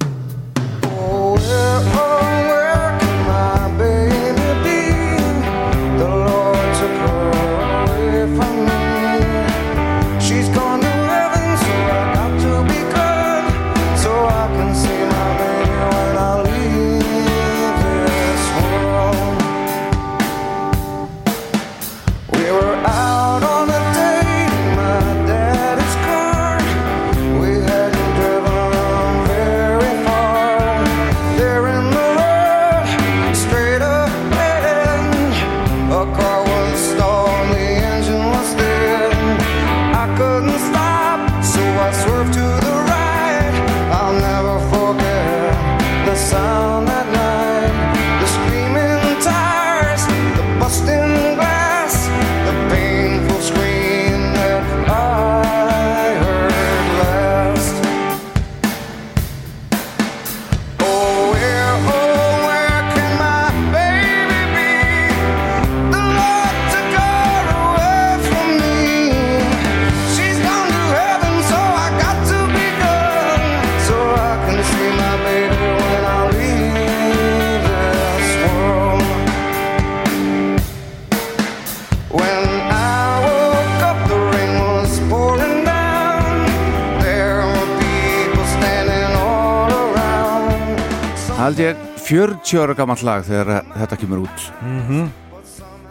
40 ára gammalt lag þegar þetta kemur út.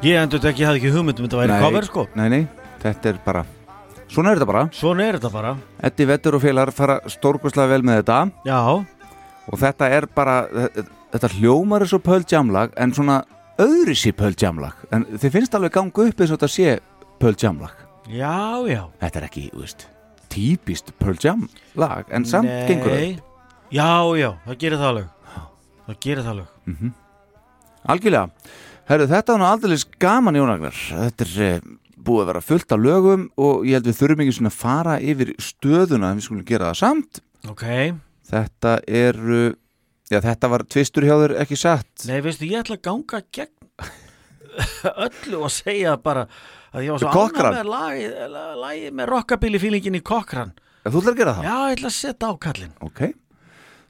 Ég endur ekki, ég hafði ekki hugmynd um þetta væri cover sko. Nei, nei, þetta er bara Svona er þetta bara. Svona er þetta bara. Eddi Vettur og félagar fara stórkostlega vel með þetta. Já, og þetta er bara þetta hljómar er svo pöldjamlag en svona öðri sér pöldjamlag en þið finnst alveg ganga upp eins og þetta sé pöldjamlag já, já. Þetta er ekki, þú veist, típist pöldjamlag en samt Nei. gengur það Já, já, það gerir það alveg Það gerir það alveg. Algjörlega, herru þetta var aldrei gaman Jónagnar, þetta er eh, búið að vera fullt af lögum og ég held við þurfum ekki svona að fara yfir stöðuna en við skulum gera það samt. Ok, þetta er já þetta var tvistur hjá þér ekki satt? Nei veistu, ég ætla að ganga gegn [LAUGHS] öllu og segja bara að ég var svo ánægð með lagið, lagið með rockabilly feelingin í Ef þú ætlar að gera það? Já, ég ætla að setja á kallinn. Ok,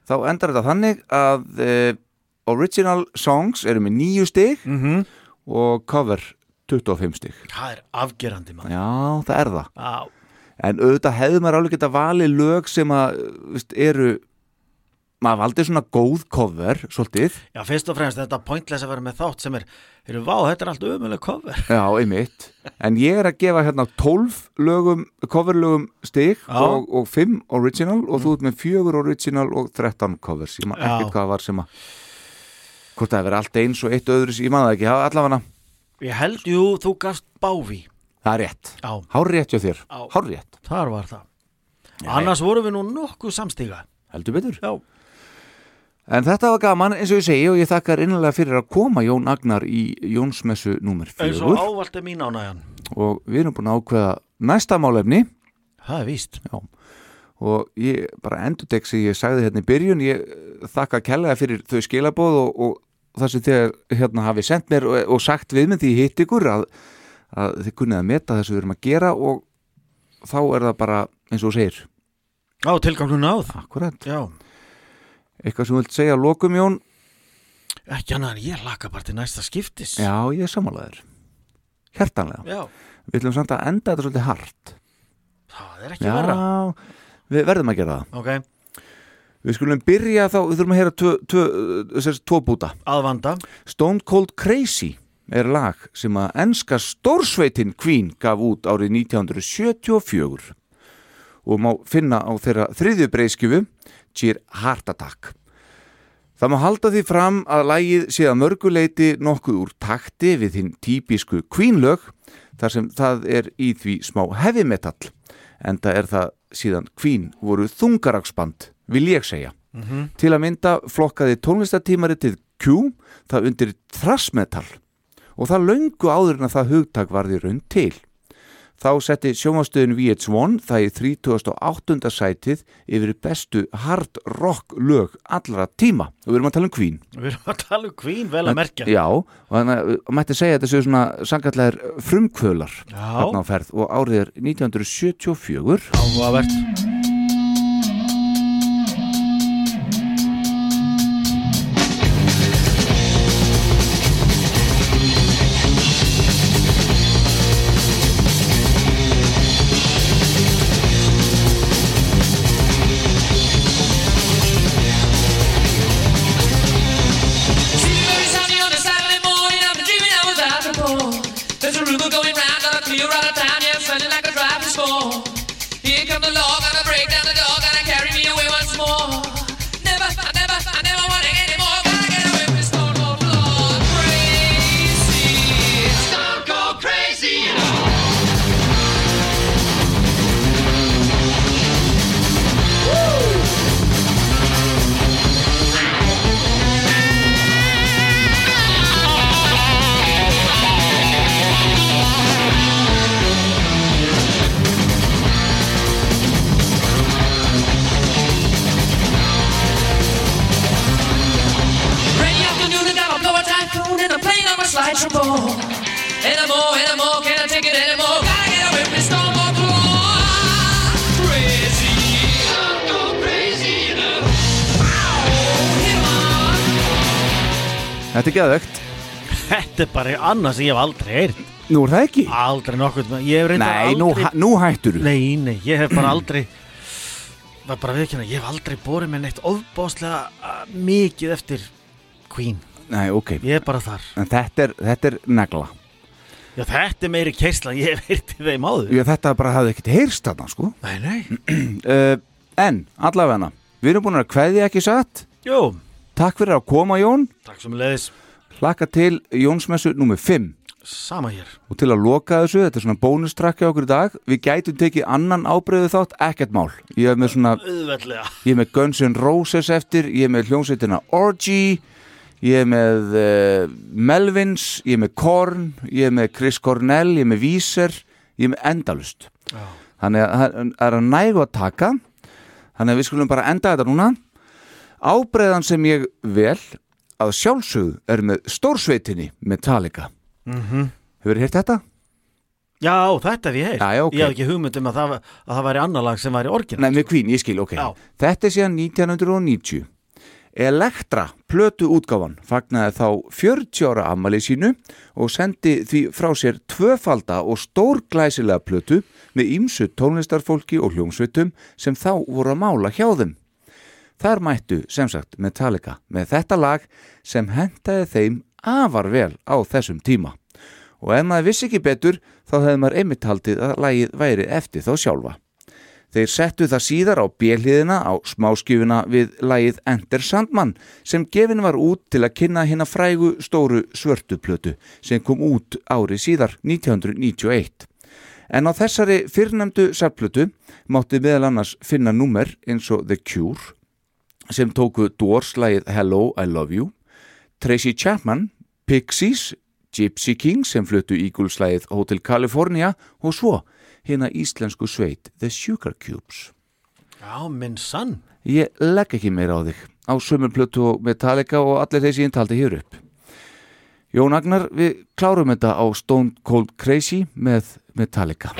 þá endar þetta þannig að uh, original songs eru með nýju stig mm og cover 25 stig. Það er afgerandi maður Já, það er það. Já, En auðvitað hefði maður alveg geta valið lög sem að, veist, eru, maður valdi svona góð cover, svolítið. já, fyrst og fremst þetta pointless að vera með þátt sem er eru vá, þetta er allt ömuleg cover Já, einmitt. En ég er að gefa hérna 12 lögum, coverlögum stig Já. og, og 5 original og þú ert með 4 original og 13 covers. Ég maður Já. ekkert hvað var sem að, hvort það hefur allt eins og eitt öðru, ég maður ekki, Já, allavega. Ég held, jú, þú gafst bávi Það er rétt. Já, Hár rétt hjá þér. Já. Hár rétt. þar var það Annars vorum við nú nokkuð samstíga Heldur betur. Já, En þetta var gaman eins og ég segi og ég þakkar innlega fyrir að koma Jón Agnar í Jónsmessu númer eins og ávalt er mín ánægjan. Og við erum búin að ákveða næsta málefni. Það er víst. Já. og ég bara endur sem ég sagði hérna í byrjun ég þakka kærlega fyrir þau skilabóð og, og það sem þið hérna hafi sendt mér og, og sagt við með því hitt ykkur að, að þið kunnið að meta það sem við erum að gera og þá er það bara eins og segir. Á, tilgangun náð. Akkurat, Já, eitthvað sem þú vilt segja að lokum Jón? Ekki annað en ég laka bara til næsta skiptis. Já, ég er samanlegaður Hjertanlega Já, Við ætlum samt að enda þetta svolítið hart. Það er ekki verra. Við verðum að gera það. Ok, Við skulum byrja þá, við þurfum að heyra tvo, tvo, þessar tvo búta. Aðvanda Stone Cold Crazy er lag sem að enska stórsveitin Queen gaf út árið 1974 og má finna á þeirra þriðju breyskjöfu Cheer Heart Attack. Það má halda því fram að lagið sé að mörguleiti nokkuð úr takti við þinn típisku Queen lög þar sem það er í því smá heavy metal en það er það síðan Queen voru þungaraksband vil ég segja. Til að mynda flokkaði tónlistatímaritið Q það undir thrash metal og það löngu áður en að það hugtak varði raun til. Þá setti sjónvastöðin VH1 það í 38. sætið yfir bestu hard rock lög allra tíma. Og við erum að tala um Queen. Við erum að tala um Queen, vel að merkja Já, og þannig að mætti segja að þetta séu svona sangallegar frumkvölar þarna á ferð og árið er 1974 Áhugavert trouble. Anymore, anymore, can't I take it anymore? Gotta get away from this storm or claw. Crazy, I'm go crazy, on. Þetta er geðvegt Þetta er bara annað sem ég hef aldrei heyrt Nú er það ekki? Aldrei nokkuð Ég hef reyndar Nei, aldrei nú, hæ- nú hættur þú Nei, nei, ég hef bara aldrei var bara viðkjöna, ég hef aldrei borið með neitt ofbáslega uh, mikið eftir Queen, Nei, ok. Ég er bara þar. En þetta er, þetta er negla. Já, þetta er meiri keisla, ég hef heyrt í þeim áður. Já, þetta bara hafði ekkert heyrst þarna, sko. Nei, nei. Uh, [CLEARS THROAT] En, allavega Við erum búin að kveðja ekki satt? Jú, Takk fyrir að koma, Jón. Takk sem leiðis Hlakka til Jónsmessu nummer 5 Sama hér. Og til að loka þessu, þetta er svona bónustrakki okkur í dag Við gætum tekið annan ábreyðu þátt Ekkert mál. Ég er með svona Auðveldlega. Ég er með Guns N' Roses eftir, ég er með hljómsveitina Orgy, ég er með uh, Melvins, ég er með Korn, ég er með Chris Cornell, ég er með Víser, ég er með Endalust. Já. Þannig að það er að nægu að taka, þannig að við skulum bara enda þetta núna. Ábreiðan sem ég vel að sjálfsögðu er með stórsveitinni Metallica. Mm -hmm. Hefur þið heyrt þetta? Já, þetta hef ég heyrt Já, já, ok. Ég hef ekki hugmynd um að það, að það væri annar lag sem væri orginal Nei, með Queen, ég skil, ok. Já. Þetta er síðan 1990. Elektra, plötu útgáfan, fagnaði þá 40 ára ammali sínu og sendi því frá sér tvöfalda og stórglæsilega plötu með ímsu tónlistarfólki og hljómsveitum sem þá voru að mála hjá þeim. Þar mættu, sem sagt, Metallica með þetta lag sem hentaði þeim afar vel á þessum tíma. Og ef maður vissi ekki betur, þá hefði maður einmitt haldið að lagið væri eftir þá sjálfa. Þeir settu það síðar á bjelliðina á smáskjöfuna við lagið Enter Sandman sem gefin var út til að kynna hérna frægu stóru svörtuplötu sem kom út ári síðar 1991. En á þessari fyrrnemdu safplötu mátti meðal annars finna númer eins og The Cure sem tóku Doors lagið Hello, I Love You, Tracy Chapman, Pixies, Gypsy King sem fluttu Eagles-lagið Hotel California og svo hérna íslensku sveit The Sugar Cubes. Já, minn sann Ég legg ekki meira á þig á sömur plötu og Metallica og allir þessi ég taldi hér upp. Jón Agnar, við klárum þetta á Stone Cold Crazy með Metallica.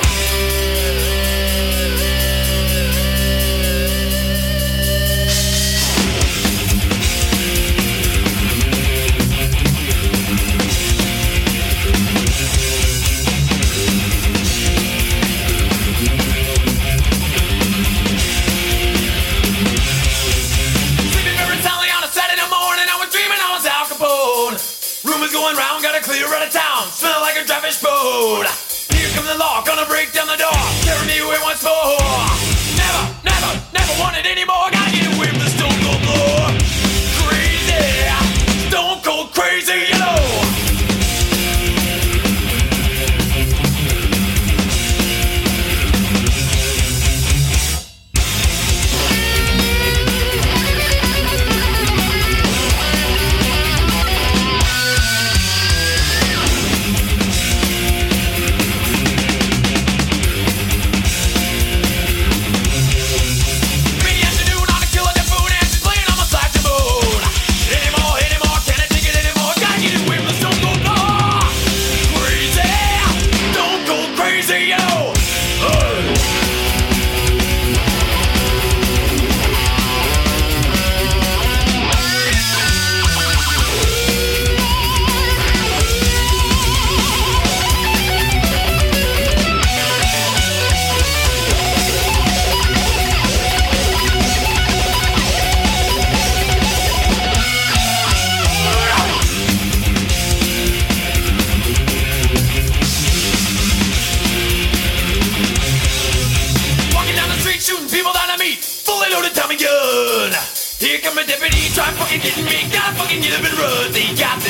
Of town. Smell like a traffic boat. Here comes the law, gonna break down the door. Carry me away once more. Never, never, never wanted any more. Gotta get away run. They got this side